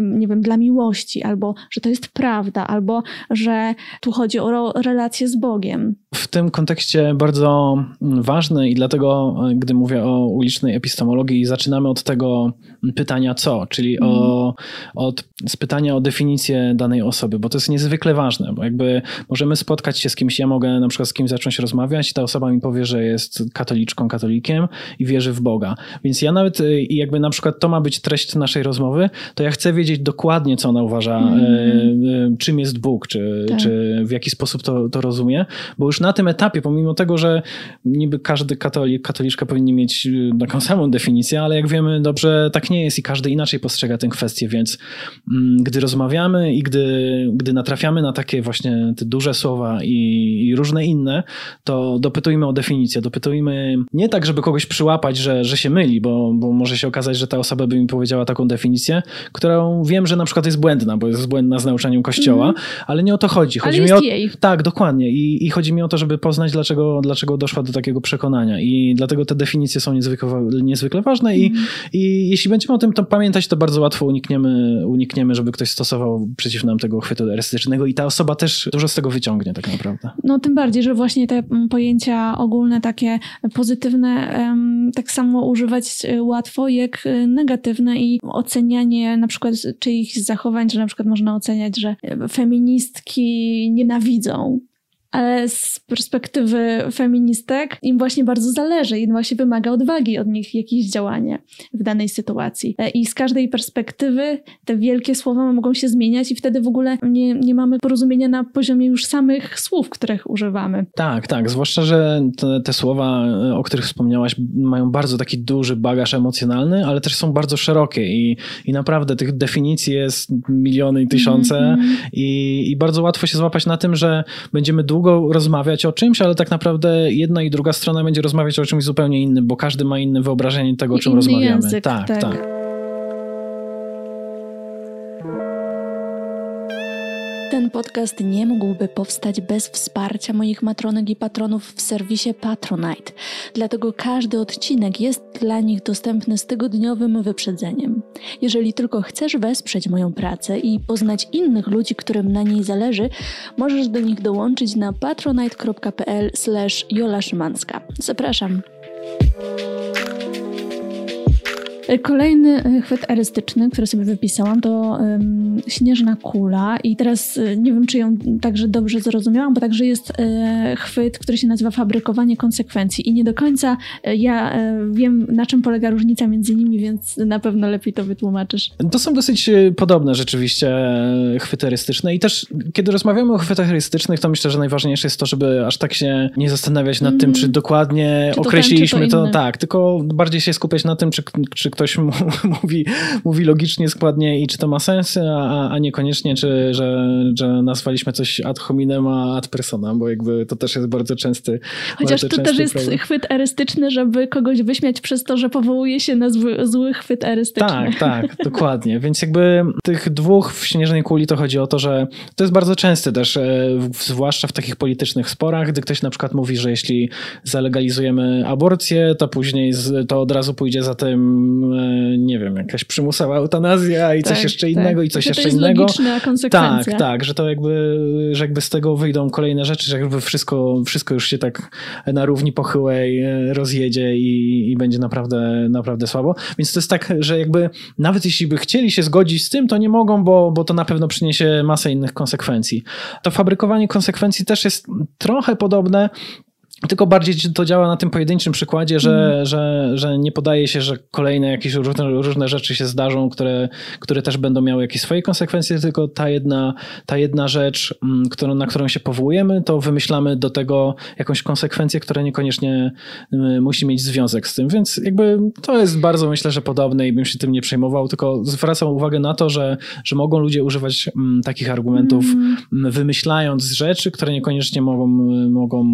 Speaker 1: nie wiem, dla miłości, albo że to jest prawda, albo że tu chodzi o relację z Bogiem.
Speaker 2: W tym kontekście bardzo mm, ważne i dlatego, e, gdy mówię o ulicznej epistemologii, zaczynamy od tego pytania co, czyli o, od, z pytania o definicję danej osoby, bo to jest niezwykle ważne, bo jakby możemy spotkać się z kimś, ja mogę na przykład z kimś zacząć rozmawiać i ta osoba mi powie, że jest katoliczką, katolikiem i wierzy w Boga. Więc ja nawet, e, jakby na przykład to ma być treść naszej rozmowy, to ja chcę wiedzieć dokładnie, co ona uważa,
Speaker 1: Mhm.
Speaker 2: e, czym jest Bóg, czy,
Speaker 1: Tak.
Speaker 2: czy w jaki sposób to, to rozumie, bo już na tym etapie, pomimo tego, że niby każdy katolik, katoliczka powinni mieć y, taką samą definicję, ale jak wiemy dobrze, tak nie jest i każdy inaczej postrzega tę kwestię, więc mm, gdy rozmawiamy i gdy, gdy natrafiamy na takie właśnie te duże słowa i, i różne inne, to dopytujmy o definicję, dopytujmy nie tak, żeby kogoś przyłapać, że, że się myli, bo, bo może się okazać, że ta osoba by mi powiedziała taką definicję, którą wiem, że na przykład jest błędna, bo jest błędna z nauczaniem Kościoła, mm. ale nie o to chodzi. chodzi
Speaker 1: ale
Speaker 2: mi o,
Speaker 1: jej.
Speaker 2: Tak, dokładnie. I, I chodzi mi o to, żeby poznać, dlaczego, dlaczego doszła do takiego przekonania. I dlatego te definicje są niezwykle, niezwykle ważne. Mm. I, mhm. I jeśli będziemy o tym to pamiętać, to bardzo łatwo unikniemy, unikniemy, żeby ktoś stosował przeciw nam tego chwytu erystycznego i ta osoba też dużo z tego wyciągnie tak naprawdę.
Speaker 1: No tym bardziej, że właśnie te pojęcia ogólne, takie pozytywne, tak samo używać e, łatwo jak e, negatywne i ocenianie na przykład czyichś zachowań, że na przykład można oceniać, że feministki nienawidzą ale z perspektywy feministek im właśnie bardzo zależy i właśnie wymaga odwagi od nich jakieś działanie w danej sytuacji. E, I z każdej perspektywy te wielkie słowa mogą się zmieniać i wtedy w ogóle nie, nie mamy porozumienia na poziomie już samych słów, których używamy.
Speaker 2: Tak, tak. Zwłaszcza, że te, te słowa, e, o których wspomniałaś, mają bardzo taki duży bagaż emocjonalny, ale też są bardzo szerokie i, i naprawdę tych definicji jest miliony i tysiące mm -hmm. i, i bardzo łatwo się złapać na tym, że będziemy długo długo rozmawiać o czymś, ale tak naprawdę jedna i druga strona będzie rozmawiać o czymś zupełnie innym, bo każdy ma inne wyobrażenie tego, o czym rozmawiamy.
Speaker 1: Język, tak. tak. tak. Ten podcast nie mógłby powstać bez wsparcia moich matronek i patronów w serwisie Patronite. Dlatego każdy odcinek jest dla nich dostępny z tygodniowym wyprzedzeniem. Jeżeli tylko chcesz wesprzeć moją pracę i poznać innych ludzi, którym na niej zależy, możesz do nich dołączyć na patronite.pl/jola Szymanska. Zapraszam. Kolejny e, chwyt erystyczny, który sobie wypisałam, to um, śnieżna kula. I teraz e, nie wiem, czy ją także dobrze zrozumiałam, bo także jest e, chwyt, który się nazywa fabrykowanie konsekwencji. I nie do końca ja e, wiem, na czym polega różnica między nimi, więc na pewno lepiej to wytłumaczysz.
Speaker 2: To są dosyć podobne rzeczywiście chwyty erystyczne. I też, kiedy rozmawiamy o chwytach erystycznych, to myślę, że najważniejsze jest to, żeby aż tak się nie zastanawiać nad mm. tym, czy dokładnie czy to określiliśmy ten, to, to. Tak, tylko bardziej się skupiać na tym, czy, czy ktoś mówi, mówi logicznie, składnie i czy to ma sens, a, a niekoniecznie, czy, że, że nazwaliśmy coś ad hominem, a ad personam, bo jakby to też jest bardzo częsty
Speaker 1: Chociaż bardzo to też jest problem. chwyt erystyczny, żeby kogoś wyśmiać przez to, że powołuje się na zły, zły chwyt erystyczny.
Speaker 2: Tak, tak, dokładnie. Więc jakby tych dwóch w Śnieżnej Kuli to chodzi o to, że to jest bardzo częste też, e, zwłaszcza w takich politycznych sporach, gdy ktoś na przykład mówi, że jeśli zalegalizujemy aborcję, to później to od razu pójdzie za tym e, nie wiem, jakaś przymusowa eutanazja i tak, coś jeszcze tak. innego i coś jeszcze
Speaker 1: to jest
Speaker 2: innego.
Speaker 1: Logiczna konsekwencja.
Speaker 2: Tak, tak, że to jakby, że jakby z tego wyjdą kolejne rzeczy, że jakby wszystko, wszystko już się tak na równi pochyłej e, rozjedzie i, i będzie naprawdę, naprawdę słabo. Więc to jest tak, że jakby nawet jeśli by chcieli się zgodzić z tym, to nie mogą, bo, bo to na pewno przyniesie masę innych konsekwencji. To fabrykowanie konsekwencji też jest trochę podobne, tylko bardziej to działa na tym pojedynczym przykładzie, że, mm. że, że nie podaje się, że kolejne jakieś różne, różne rzeczy się zdarzą, które, które też będą miały jakieś swoje konsekwencje, tylko ta jedna, ta jedna rzecz, mm, którą, na którą się powołujemy, to wymyślamy do tego jakąś konsekwencję, która niekoniecznie mm, musi mieć związek z tym. Więc jakby to jest bardzo, myślę, że podobne i bym się tym nie przejmował, tylko zwracam uwagę na to, że, że mogą ludzie używać mm, takich argumentów, mm. wymyślając rzeczy, które niekoniecznie mogą, mogą,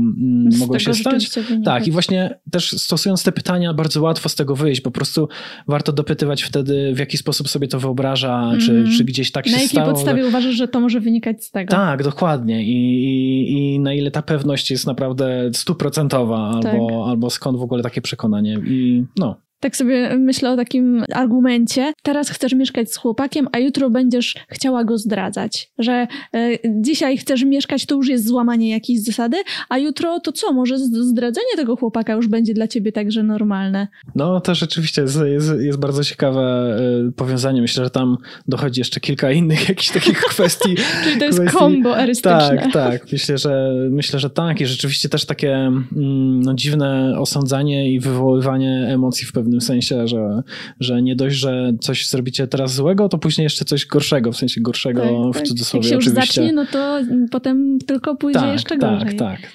Speaker 2: mogą mogło się stać. Tak, i właśnie też stosując te pytania, bardzo łatwo z tego wyjść. Po prostu warto dopytywać wtedy, w jaki sposób sobie to wyobraża, mm. czy, czy gdzieś tak
Speaker 1: na
Speaker 2: się
Speaker 1: stało. Na jakiej podstawie uważasz, że to może wynikać z tego?
Speaker 2: Tak, dokładnie. I, i, i na ile ta pewność jest naprawdę stuprocentowa, tak. albo, albo skąd w ogóle takie przekonanie. I no.
Speaker 1: Tak sobie myślę o takim argumencie. Teraz chcesz mieszkać z chłopakiem, a jutro będziesz chciała go zdradzać. Że y, dzisiaj chcesz mieszkać, to już jest złamanie jakiejś zasady, a jutro to co? Może zdradzenie tego chłopaka już będzie dla ciebie także normalne.
Speaker 2: No to rzeczywiście jest, jest, jest bardzo ciekawe y, powiązanie. Myślę, że tam dochodzi jeszcze kilka innych jakichś takich kwestii.
Speaker 1: Czyli to jest kwestii... kombo erystyczne.
Speaker 2: Tak, tak. Myślę, że myślę, że tak. I rzeczywiście też takie mm, no, dziwne osądzanie i wywoływanie emocji w pewnym pewnym sensie, że, że nie dość, że coś zrobicie teraz złego, to później jeszcze coś gorszego, w sensie gorszego tak, w tak. cudzysłowie
Speaker 1: Jak się
Speaker 2: już
Speaker 1: zacznie, no to potem tylko pójdzie
Speaker 2: tak,
Speaker 1: jeszcze
Speaker 2: tak,
Speaker 1: gorzej.
Speaker 2: Tak, tak.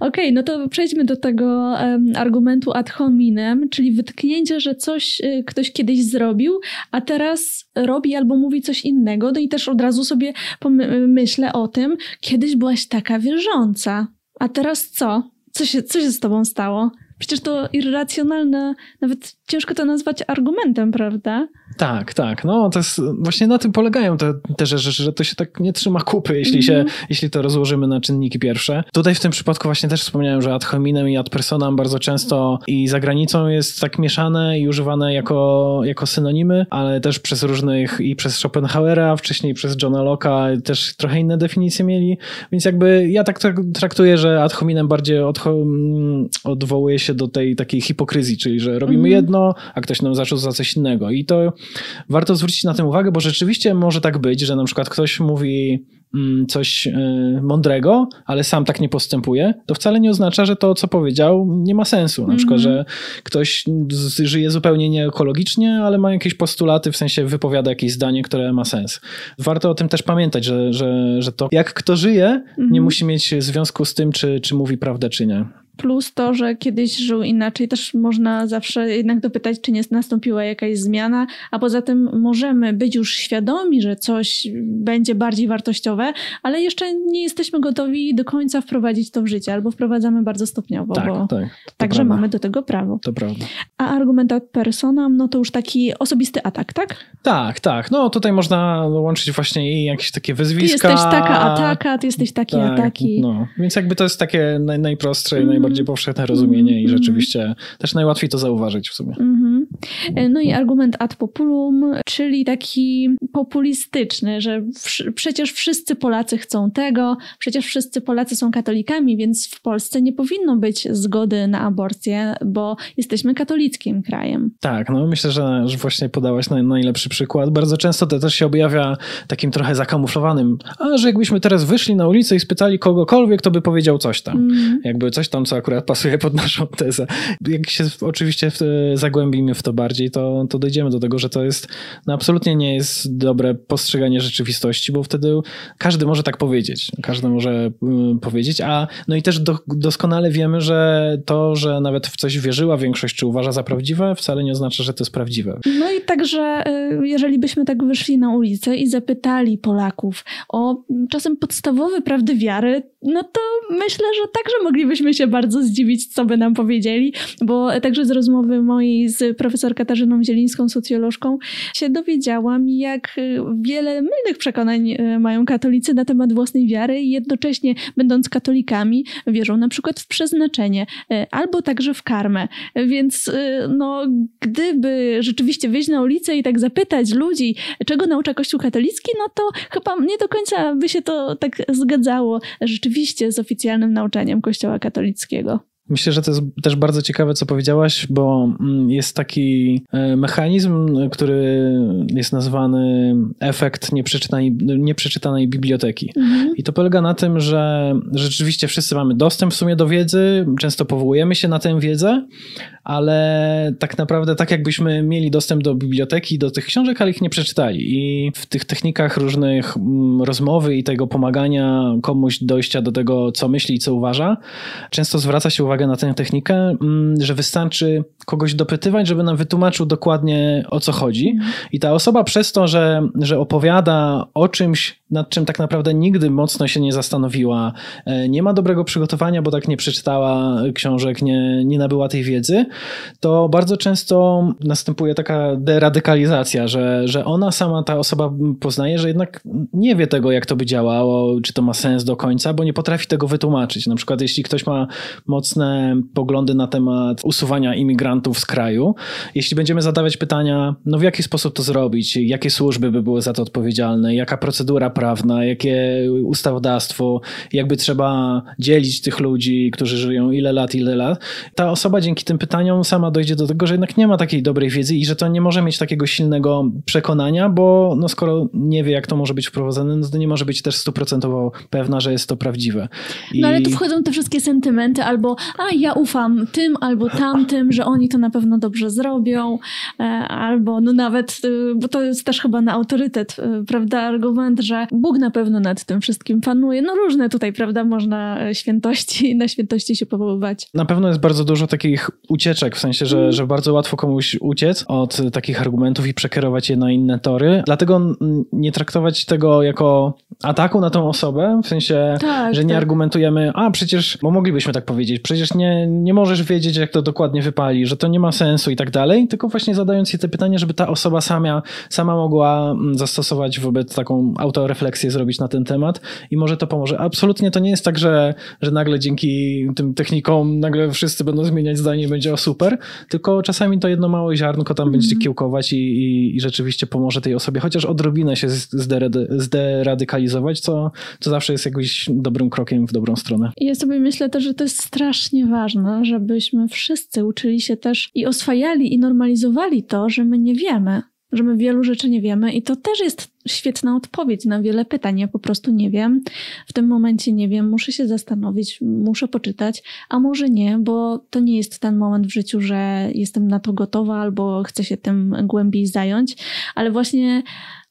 Speaker 1: Okej, okay, no to przejdźmy do tego um, argumentu ad hominem, czyli wytknięcie, że coś y, ktoś kiedyś zrobił, a teraz robi albo mówi coś innego. No i też od razu sobie myślę o tym, kiedyś byłaś taka wierząca, a teraz co? Co się, co się z tobą stało? Przecież to irracjonalne, nawet ciężko to nazwać argumentem, prawda?
Speaker 2: Tak, tak. No to jest, właśnie na tym polegają te, te rzeczy, że to się tak nie trzyma kupy, jeśli, się, mm -hmm. jeśli to rozłożymy na czynniki pierwsze. Tutaj w tym przypadku właśnie też wspomniałem, że ad hominem i ad personam bardzo często i za granicą jest tak mieszane i używane jako, jako synonimy, ale też przez różnych i przez Schopenhauera, wcześniej przez Johna Locke'a też trochę inne definicje mieli, więc jakby ja tak traktuję, że ad hominem bardziej odwołuje się do tej takiej hipokryzji, czyli że robimy mm -hmm. jedno, a ktoś nam zaczął za coś innego i to warto zwrócić na tym uwagę, bo rzeczywiście może tak być, że na przykład ktoś mówi mm, coś y, mądrego, ale sam tak nie postępuje, to wcale nie oznacza, że to, co powiedział, nie ma sensu. Na mm -hmm. przykład, że ktoś żyje zupełnie nieekologicznie, ale ma jakieś postulaty, w sensie wypowiada jakieś zdanie, które ma sens. Warto o tym też pamiętać, że, że, że to, jak kto żyje, mm -hmm. nie mhm. musi mieć związku z tym, czy, czy mówi prawdę, czy nie.
Speaker 1: Plus to, że kiedyś żył inaczej, też można zawsze jednak dopytać, czy nie nastąpiła jakaś zmiana, a poza tym możemy być już świadomi, że coś będzie bardziej wartościowe, ale jeszcze nie jesteśmy gotowi do końca wprowadzić to w życie, albo wprowadzamy bardzo stopniowo,
Speaker 2: tak,
Speaker 1: bo
Speaker 2: tak,
Speaker 1: także prawda. mamy do tego prawo.
Speaker 2: To prawda.
Speaker 1: A argument ad personam, no to już taki osobisty atak, tak?
Speaker 2: Tak, tak. No tutaj można łączyć właśnie i jakieś takie wyzwiska.
Speaker 1: Ty jesteś taka ataka, ty jesteś taki tak, ataki.
Speaker 2: No, więc jakby to jest takie naj, najprostsze i mm najbardziej powszechne rozumienie i mhm. rzeczywiście też najłatwiej to zauważyć w sumie.
Speaker 1: Mhm. No i argument ad populum, czyli taki populistyczny, że przecież wszyscy Polacy chcą tego, przecież wszyscy Polacy są katolikami, więc w Polsce nie powinno być zgody na aborcję, bo jesteśmy katolickim krajem.
Speaker 2: Tak, no myślę, że, że właśnie podałaś najlepszy przykład. Bardzo często to też się objawia takim trochę zakamuflowanym, a że jakbyśmy teraz wyszli na ulicę i spytali kogokolwiek, to by powiedział coś tam. Mm. Jakby coś tam, co akurat pasuje pod naszą tezę. Jak się oczywiście w, zagłębimy w to bardziej, to, to dojdziemy do tego, że to jest, no absolutnie nie jest dobre postrzeganie rzeczywistości, bo wtedy każdy może tak powiedzieć. Każdy może y, powiedzieć, a no i też do, doskonale wiemy, że to, że nawet w coś wierzyła większość, czy uważa za prawdziwe, wcale nie oznacza, że to jest prawdziwe.
Speaker 1: No i także, y, jeżeli byśmy tak wyszli na ulicę i zapytali Polaków o czasem podstawowe prawdy wiary, no to myślę, że także moglibyśmy się bardzo zdziwić, co by nam powiedzieli, bo także z rozmowy mojej z profesor Katarzyną Zielińską, socjolożką, się dowiedziałam, jak wiele mylnych przekonań e, mają katolicy na temat własnej wiary i jednocześnie będąc katolikami wierzą na przykład w przeznaczenie e, albo także w karmę. Więc no, gdyby rzeczywiście wyjść na ulicę i tak zapytać ludzi, czego naucza Kościół katolicki, no to chyba nie do końca by się to tak zgadzało rzeczywiście z oficjalnym nauczaniem Kościoła katolickiego.
Speaker 2: Myślę, że to jest też bardzo ciekawe, co powiedziałaś, bo mm, jest taki e, mechanizm, który jest nazwany efekt nieprzeczytanej, nieprzeczytanej biblioteki. Mhm. I to polega na tym, że rzeczywiście wszyscy mamy dostęp w sumie do wiedzy, często powołujemy się na tę wiedzę, ale tak naprawdę tak jakbyśmy mieli dostęp do biblioteki, do tych książek, ale ich nie przeczytali. I w tych technikach różnych mm, rozmowy i tego pomagania komuś dojścia do tego, co myśli i co uważa, często zwraca się uwagę na tę technikę, mm, że wystarczy kogoś dopytywać, żeby nam wytłumaczył dokładnie o co chodzi. Mhm. I ta osoba przez to, że, że opowiada o czymś, nad czym tak naprawdę nigdy mocno się nie zastanowiła, e, nie ma dobrego przygotowania, bo tak nie przeczytała książek, nie, nie nabyła tej wiedzy, to bardzo często następuje taka deradykalizacja, że, że ona sama, ta osoba poznaje, że jednak nie wie tego, jak to by działało, czy to ma sens do końca, bo nie potrafi tego wytłumaczyć. Na przykład, jeśli ktoś ma mocne poglądy na temat usuwania imigrantów z kraju, jeśli będziemy zadawać pytania, no w jaki sposób to zrobić, jakie służby by były za to odpowiedzialne, jaka procedura prawna, prawna, jakie ustawodawstwo, jakby trzeba dzielić tych ludzi, którzy żyją ile lat, ile lat. Ta osoba dzięki tym pytaniom sama dojdzie do tego, że jednak nie ma takiej dobrej wiedzy i że to nie może mieć takiego silnego przekonania, bo no skoro nie wie, jak to może być wprowadzone, no to nie może być też stuprocentowo pewna, że jest to prawdziwe.
Speaker 1: I... No ale tu wchodzą te wszystkie sentymenty, albo a ja ufam tym albo tamtym, że oni to na pewno dobrze zrobią, e, albo no nawet, e, bo to jest też chyba na autorytet, e, prawda, argument, że Bóg na pewno nad tym wszystkim panuje. No różne tutaj, prawda, można świętości, na świętości się powoływać.
Speaker 2: Na pewno jest bardzo dużo takich ucieczek, w sensie, że, że bardzo łatwo komuś uciec od takich argumentów i przekierować je na inne tory. Dlatego nie traktować tego jako ataku na tą osobę, w sensie, tak, że nie tak. argumentujemy, a przecież, bo moglibyśmy tak powiedzieć, przecież nie, nie możesz wiedzieć, jak to dokładnie wypali, że to nie ma sensu i tak dalej, tylko właśnie zadając jej te pytania, żeby ta osoba sama, sama mogła mm, zastosować wobec taką autorefleksję zrobić na ten temat i może to pomoże. Absolutnie to nie jest tak, że, że nagle dzięki tym technikom nagle wszyscy będą zmieniać zdanie i będzie o super, tylko czasami to jedno małe ziarnko tam mm. będzie kiełkować i, i, i, rzeczywiście pomoże tej osobie, chociaż odrobinę się zderadykalizować, co, co zawsze jest jakimś dobrym krokiem w dobrą stronę.
Speaker 1: Ja sobie myślę też, że to jest strasznie ważne, żebyśmy wszyscy uczyli się też i oswajali i normalizowali to, że my nie wiemy, że my wielu rzeczy nie wiemy i to też jest świetna odpowiedź na wiele pytań. Ja po prostu nie wiem, w tym momencie nie wiem, muszę się zastanowić, muszę poczytać, a może nie, bo to nie jest ten moment w życiu, że jestem na to gotowa albo chcę się tym głębiej zająć, ale właśnie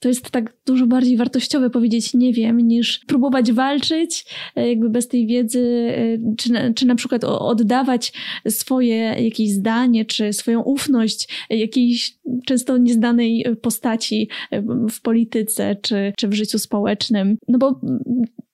Speaker 1: to jest tak dużo bardziej wartościowe powiedzieć nie wiem, niż próbować walczyć e, jakby bez tej wiedzy, e, czy na, czy na przykład oddawać swoje jakieś zdanie, czy swoją ufność jakiejś często nieznanej postaci e, w polityce, czy, czy w życiu społecznym. No bo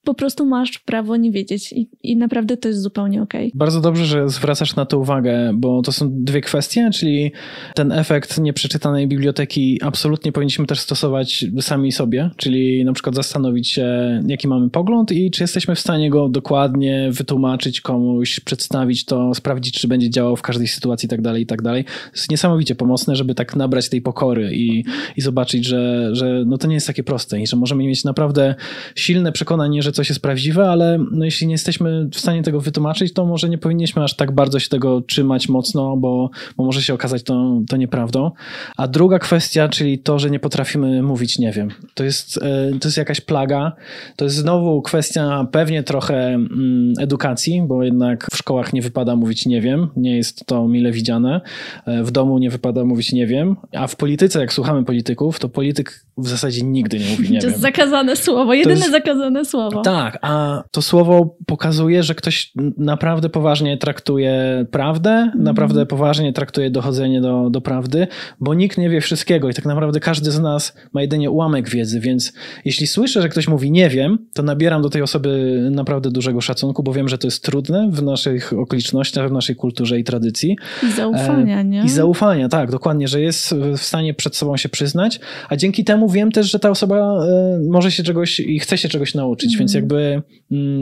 Speaker 1: po prostu masz prawo nie wiedzieć i, i naprawdę to jest zupełnie okej. Okay.
Speaker 2: Bardzo dobrze, że zwracasz na to uwagę, bo to są dwie kwestie, czyli ten efekt nieprzeczytanej biblioteki absolutnie powinniśmy też stosować sami sobie, czyli na przykład zastanowić się, jaki mamy pogląd i czy jesteśmy w stanie go dokładnie wytłumaczyć komuś, przedstawić to, sprawdzić, czy będzie działał w każdej sytuacji i tak dalej, i tak dalej. To jest niesamowicie pomocne, żeby tak nabrać tej pokory i, i zobaczyć, że, że no to nie jest takie proste i że możemy mieć naprawdę silne przekonanie, że coś jest prawdziwe, ale no jeśli nie jesteśmy w stanie tego wytłumaczyć, to może nie powinniśmy aż tak bardzo się tego trzymać mocno, bo, bo może się okazać to, to nieprawdą. A druga kwestia, czyli to, że nie potrafimy mówić nie wiem. To jest, e, to jest jakaś plaga. To jest znowu kwestia pewnie trochę mm, edukacji, bo jednak w szkołach nie wypada mówić nie wiem. Nie jest to mile widziane. E, w domu nie wypada mówić nie wiem. A w polityce, jak słuchamy polityków, to polityk w zasadzie nigdy nie mówi nie
Speaker 1: wiem. To jest zakazane słowo, jedyne jest, zakazane słowo.
Speaker 2: Tak, a to słowo pokazuje, że ktoś naprawdę poważnie traktuje prawdę, mm. naprawdę poważnie traktuje dochodzenie do, do prawdy, bo nikt nie wie wszystkiego i tak naprawdę każdy z nas ma jedynie ułamek wiedzy, więc jeśli słyszę, że ktoś mówi nie wiem, to nabieram do tej osoby naprawdę dużego szacunku, bo wiem, że to jest trudne w naszych okolicznościach, w naszej kulturze i tradycji.
Speaker 1: I zaufania, nie?
Speaker 2: I zaufania, tak, dokładnie, że jest w stanie przed sobą się przyznać, a dzięki temu wiem też, że ta osoba e, może się czegoś i chce się czegoś nauczyć, mm. więc jakby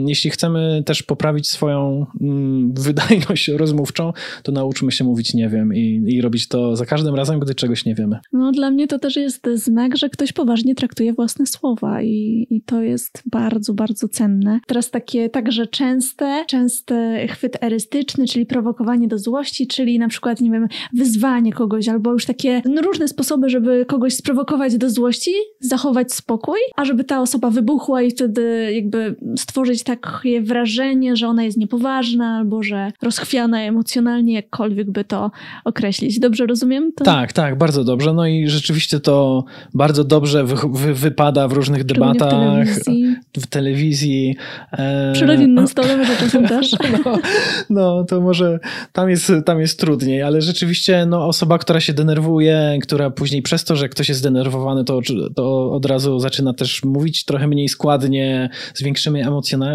Speaker 2: jeśli chcemy też poprawić swoją mm, wydajność rozmówczą, to nauczmy się mówić nie wiem i, i robić to za każdym razem, gdy czegoś nie wiemy.
Speaker 1: No dla mnie to też jest znak, że ktoś poważnie traktuje własne słowa i, i to jest bardzo, bardzo cenne. Teraz takie także częste, częsty chwyt erystyczny, czyli prowokowanie do złości, czyli na przykład, nie wiem, wyzwanie kogoś albo już takie no, różne sposoby, żeby kogoś sprowokować do złości, zachować spokój, a żeby ta osoba wybuchła i wtedy jakby stworzyć takie wrażenie, że ona jest niepoważna albo że rozchwiana emocjonalnie, jakkolwiek by to określić. Dobrze rozumiem? To...
Speaker 2: Tak, tak, bardzo dobrze. No i rzeczywiście to bardzo dobrze wy, wy, wypada w różnych debatach. W telewizji. W telewizji.
Speaker 1: E... Przy rodzinnym stole może czasem też.
Speaker 2: No, no, to może tam jest, tam jest trudniej, ale rzeczywiście no, osoba, która się denerwuje, która później przez to, że ktoś jest zdenerwowany, to, to od razu zaczyna też mówić trochę mniej składnie, z większymi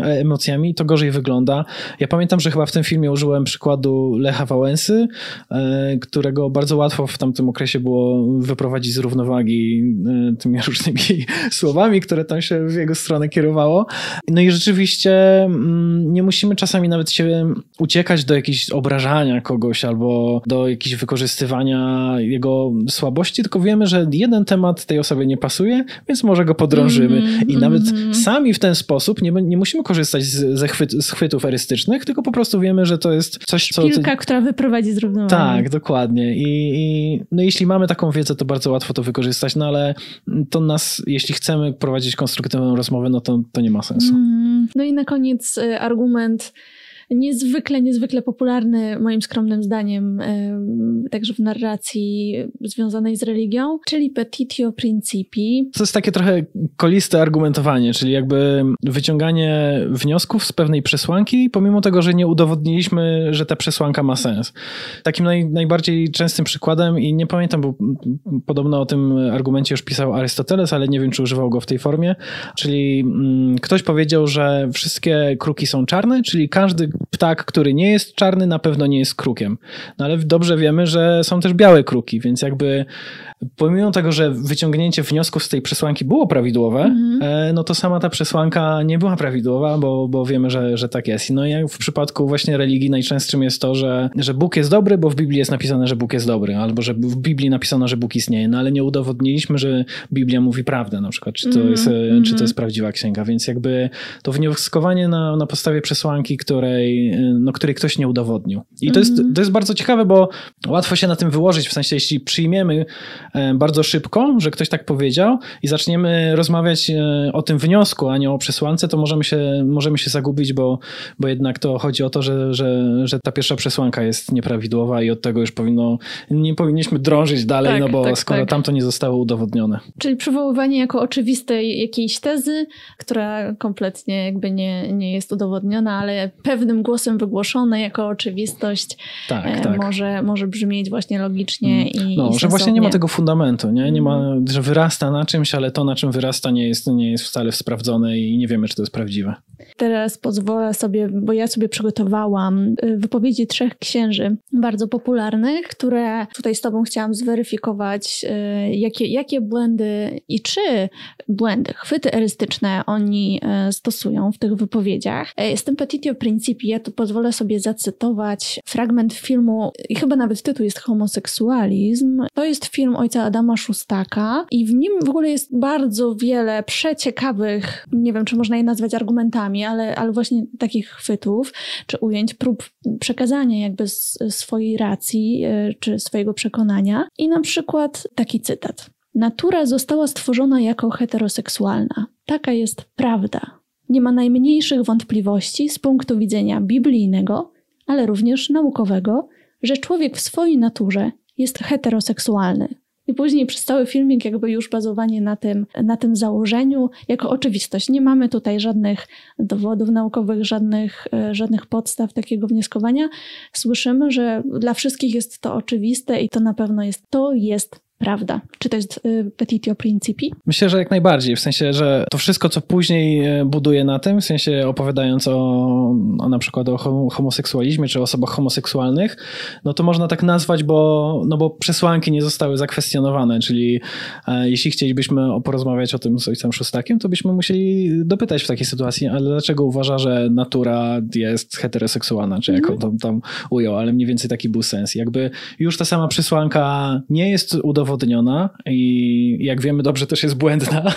Speaker 2: emocjami, to gorzej wygląda. Ja pamiętam, że chyba w tym filmie użyłem przykładu Lecha Wałęsy, e, którego bardzo łatwo w tamtym okresie było wyprowadzić z równowagi e, tymi różnymi słowami, które tam się w jego stronę kierowało. No i rzeczywiście mm, nie musimy czasami nawet się uciekać do jakichś obrażania kogoś albo do jakichś wykorzystywania jego słabości, tylko wiemy, że jeden temat tej osobie nie pasuje, więc może go podrążymy. Mm -hmm, I nawet mm -hmm. sami w ten sposób nie, nie musimy korzystać z, ze chwyt, z chwytów erystycznych, tylko po prostu wiemy, że to jest coś,
Speaker 1: co... Szpilka, która wyprowadzi z równowagi.
Speaker 2: Tak, dokładnie. I, I, no jeśli mamy taką wiedzę, to bardzo łatwo to wykorzystać, no ale to nas, jeśli chcemy prowadzić konstruktywną rozmowę, no to, to nie ma sensu. Mm,
Speaker 1: no i na koniec y, argument niezwykle, niezwykle popularny, moim skromnym zdaniem, także w narracji związanej z religią, czyli petitio principi.
Speaker 2: To jest takie trochę koliste argumentowanie, czyli jakby wyciąganie wniosków z pewnej przesłanki, pomimo tego, że nie udowodniliśmy, że ta przesłanka ma sens. Takim naj, najbardziej częstym przykładem, i nie pamiętam, bo podobno o tym argumencie już pisał Arystoteles, ale nie wiem, czy używał go w tej formie, czyli mm, ktoś powiedział, że wszystkie kruki są czarne, czyli każdy ptak, który nie jest czarny, na pewno nie jest krukiem. No ale dobrze wiemy, że są też białe kruki, więc jakby pomimo tego, że wyciągnięcie wniosków z tej przesłanki było prawidłowe, mm-hmm. no to sama ta przesłanka nie była prawidłowa, bo, bo wiemy, że, że tak jest. No i w przypadku właśnie religii najczęstszym jest to, że, że Bóg jest dobry, bo w Biblii jest napisane, że Bóg jest dobry, albo że w Biblii napisano, że Bóg istnieje, no ale nie udowodniliśmy, że Biblia mówi prawdę na przykład, czy to, mm-hmm. jest, czy to mhm. jest prawdziwa księga, więc jakby to wnioskowanie na, na podstawie przesłanki, której, no, której ktoś nie udowodnił. I to, jest, to jest bardzo ciekawe, bo łatwo się na tym wyłożyć, w sensie jeśli przyjmiemy E, bardzo szybko, że ktoś tak powiedział i zaczniemy rozmawiać e, o tym wniosku, a nie o przesłance, to możemy się, możemy się zagubić, bo, bo jednak to chodzi o to, że, że, że ta pierwsza przesłanka jest nieprawidłowa i od tego już powinno, nie powinniśmy drążyć dalej, tak, no bo tak, skoro tak. tamto nie zostało udowodnione.
Speaker 1: Czyli przywoływanie jako oczywistej jakiejś tezy, która kompletnie jakby nie, nie jest udowodniona, ale pewnym głosem wygłoszone jako oczywistość tak, e, tak. Może, może brzmieć właśnie logicznie mm. i
Speaker 2: No,
Speaker 1: i
Speaker 2: że właśnie nie ma tego fundamentu, nie? Nie ma, mhm. że wyrasta na czymś, ale to, na czym wyrasta, nie jest, nie jest wcale sprawdzone i nie wiemy, czy to jest prawdziwe.
Speaker 1: Teraz pozwolę sobie, bo ja sobie przygotowałam y, wypowiedzi trzech księży bardzo popularnych, które tutaj z Tobą chciałam zweryfikować, y, jakie, jakie błędy i czy błędy, chwyty erystyczne oni stosują w tych wypowiedziach. Jestem Petitio Principi, ja tu pozwolę sobie zacytować fragment filmu, i chyba nawet tytuł jest Homoseksualizm. To jest film ojca Adama Szustaka i w nim w ogóle jest bardzo wiele przeciekawych, nie wiem, czy można je nazwać argumentami, ale, ale właśnie takich chwytów czy ujęć, prób przekazania jakby swojej racji e, czy swojego przekonania. I na przykład taki cytat. Natura została stworzona jako heteroseksualna. Taka jest prawda. Nie ma najmniejszych wątpliwości z punktu widzenia biblijnego, ale również naukowego, że człowiek w swojej naturze jest heteroseksualny. I później przez cały filmik jakby już bazowanie na tym, na tym założeniu jako oczywistość. Nie mamy tutaj żadnych dowodów naukowych, żadnych, e, żadnych podstaw takiego wnioskowania. Słyszymy, że dla wszystkich jest to oczywiste i to na pewno jest, to jest prawda? Czy to jest y, petitio principi?
Speaker 2: Myślę, że jak najbardziej, w sensie, że to wszystko, co później y, buduje na tym, w sensie opowiadając o, o na przykład o homoseksualizmie, czy osobach homoseksualnych, no to można tak nazwać, bo, no bo przesłanki nie zostały zakwestionowane, czyli e, jeśli chcielibyśmy porozmawiać o tym z ojcem Szostakiem, to byśmy musieli dopytać w takiej sytuacji, ale dlaczego uważa, że natura jest heteroseksualna, czy jak on tam, tam ujął, ale mniej więcej taki był sens. Jakby już ta sama przesłanka nie jest udowodniona, udowodniona i jak wiemy dobrze też jest błędna,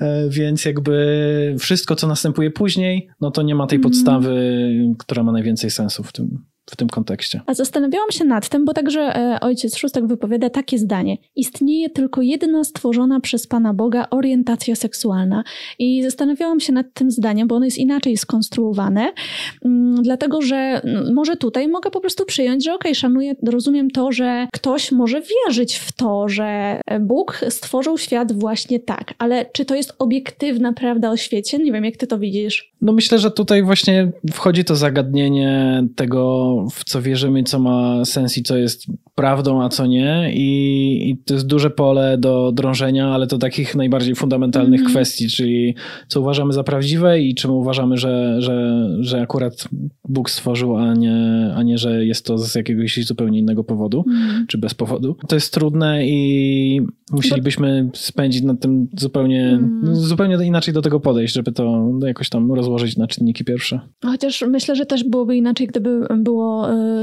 Speaker 2: e, więc jakby wszystko, co następuje później, no to nie ma tej mhm. podstawy, która ma najwięcej sensu w tym, w tym kontekście.
Speaker 1: A zastanawiałam się nad tym, bo także e, ojciec Szóstek wypowiada takie zdanie. Istnieje tylko jedna stworzona przez Pana Boga orientacja seksualna. I zastanawiałam się nad tym zdaniem, bo ono jest inaczej skonstruowane, mm, dlatego że może tutaj mogę po prostu przyjąć, że okej, okay, szanuję, rozumiem to, że ktoś może wierzyć w to, że Bóg stworzył świat właśnie tak, ale czy to jest obiektywna prawda o świecie? Nie wiem, jak ty to widzisz.
Speaker 2: No myślę, że tutaj właśnie wchodzi to zagadnienie tego, w co wierzymy, co ma sens i co jest prawdą, a co nie. I, i to jest duże pole do drążenia, ale to takich najbardziej fundamentalnych mm -hmm. kwestii, czyli co uważamy za prawdziwe i czemu uważamy, że, że, że akurat Bóg stworzył, a nie, a nie, że jest to z jakiegoś zupełnie innego powodu, mm. czy bez powodu. To jest trudne i musielibyśmy spędzić nad tym zupełnie, mm. zupełnie inaczej do tego podejść, żeby to jakoś tam rozłożyć na czynniki pierwsze.
Speaker 1: Chociaż myślę, że też byłoby inaczej, gdyby było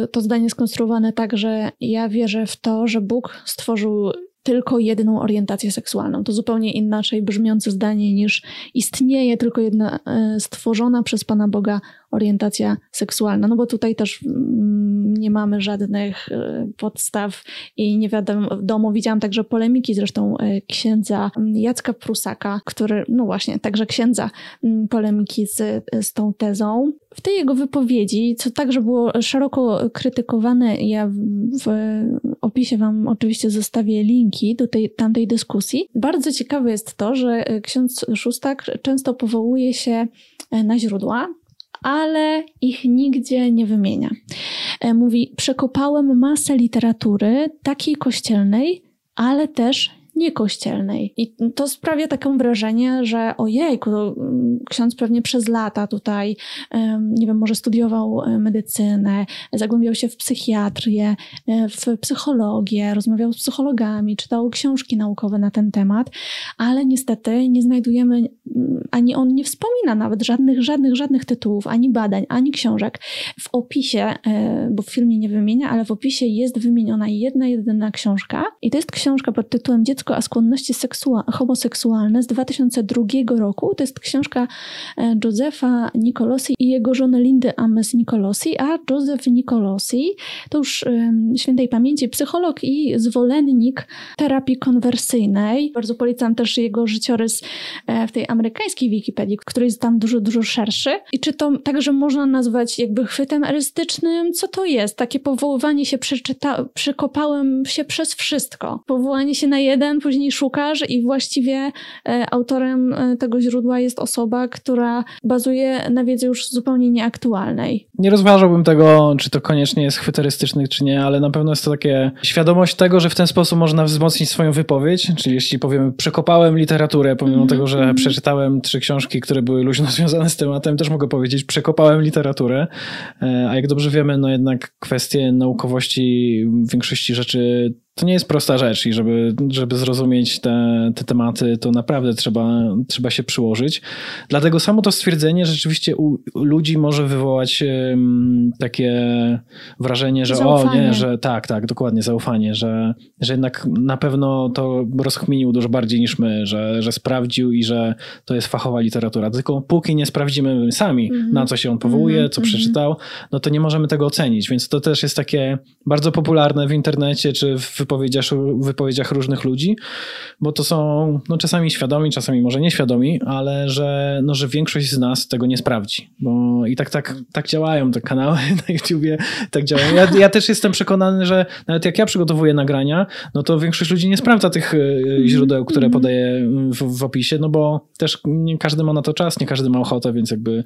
Speaker 1: y, to zdanie skonstruowane tak, że ja wierzę w to, że Bóg stworzył tylko jedną orientację seksualną. To zupełnie inaczej brzmiące zdanie niż istnieje tylko jedna y, stworzona przez Pana Boga orientacja seksualna. No bo tutaj też mm, nie mamy żadnych e, podstaw i nie wiadomo, widziałam także polemiki zresztą e, księdza Jacka Prusaka, który, no właśnie, także księdza mm, polemiki z, z tą tezą. W tej jego wypowiedzi, co także było szeroko krytykowane, ja w opisie wam oczywiście zostawię linki do tej tamtej dyskusji. Bardzo ciekawe jest to, że ksiądz Szustak często powołuje się na źródła, ale ich nigdzie nie wymienia. E, mówi: Przekopałem masę literatury, takiej kościelnej, ale też niekościelnej. I to sprawia taką wrażenie, że ojejku, ksiądz pewnie przez lata tutaj, nie wiem, może studiował e, medycynę, zagłębiał się w psychiatrię, e, w psychologię, rozmawiał z psychologami, czytał książki naukowe na ten temat, ale niestety nie znajdujemy, ani on nie wspomina nawet żadnych, żadnych, żadnych tytułów, ani badań, ani książek. W opisie, e, bo w filmie nie wymienia, ale w opisie jest wymieniona jedna, jedyna książka i to jest książka pod tytułem Dziecko a skłonności homoseksualne z 2002 roku. To jest książka e, Josefa Nicolosi i jego żony Lindy Ames Nicolosi, a Joseph Nicolosi to już świętej pamięci psycholog i zwolennik terapii konwersyjnej. Bardzo polecam też jego życiorys e, w tej amerykańskiej Wikipedii, który jest tam dużo, dużo szerszy. I czy to także można nazwać jakby chwytem erystycznym? Co to jest? Takie powoływanie się, przeczyta, przekopałem się przez wszystko. Powołanie się na jeden później szukasz i właściwie e, autorem e, tego źródła jest osoba, która bazuje na wiedzy już zupełnie nieaktualnej.
Speaker 2: Nie rozważałbym tego, czy to koniecznie jest chwyterystyczny, czy nie, ale na pewno jest to takie świadomość tego, że w ten sposób można wzmocnić swoją wypowiedź, czyli jeśli powiemy, przekopałem literaturę, pomimo mm -hmm. tego, że -hmm. przeczytałem trzy książki, które były luźno związane z tematem, też mogę powiedzieć, przekopałem literaturę, e, a jak dobrze wiemy, no jednak kwestie naukowości w większości rzeczy to nie jest prosta rzecz i żeby, żeby zrozumieć te, te tematy, to naprawdę trzeba, trzeba się przyłożyć. Dlatego samo to stwierdzenie rzeczywiście u ludzi może wywołać um, takie wrażenie, że zaufanie. o nie, że tak, tak, dokładnie, zaufanie, że, że jednak na pewno to rozchminił dużo bardziej niż my, że, że sprawdził i że to jest fachowa literatura. Tylko póki nie sprawdzimy sami, mm -hmm. na co się on powołuje, mm -hmm. co mhm. przeczytał, no to nie możemy tego ocenić, więc to też jest takie bardzo popularne w internecie czy w wypowiedziach, wypowiedziach różnych ludzi, bo to są no, czasami świadomi, czasami może nieświadomi, ale że, no, że większość z nas tego nie sprawdzi. Bo i tak, tak, tak działają te kanały na YouTubie, tak działają. Ja, ja też jestem przekonany, że nawet jak ja przygotowuję nagrania, no to większość ludzi nie sprawdza tych y, źródeł, które mhm. podaję w, w opisie, no bo też nie każdy ma na to czas, nie każdy ma ochotę, więc jakby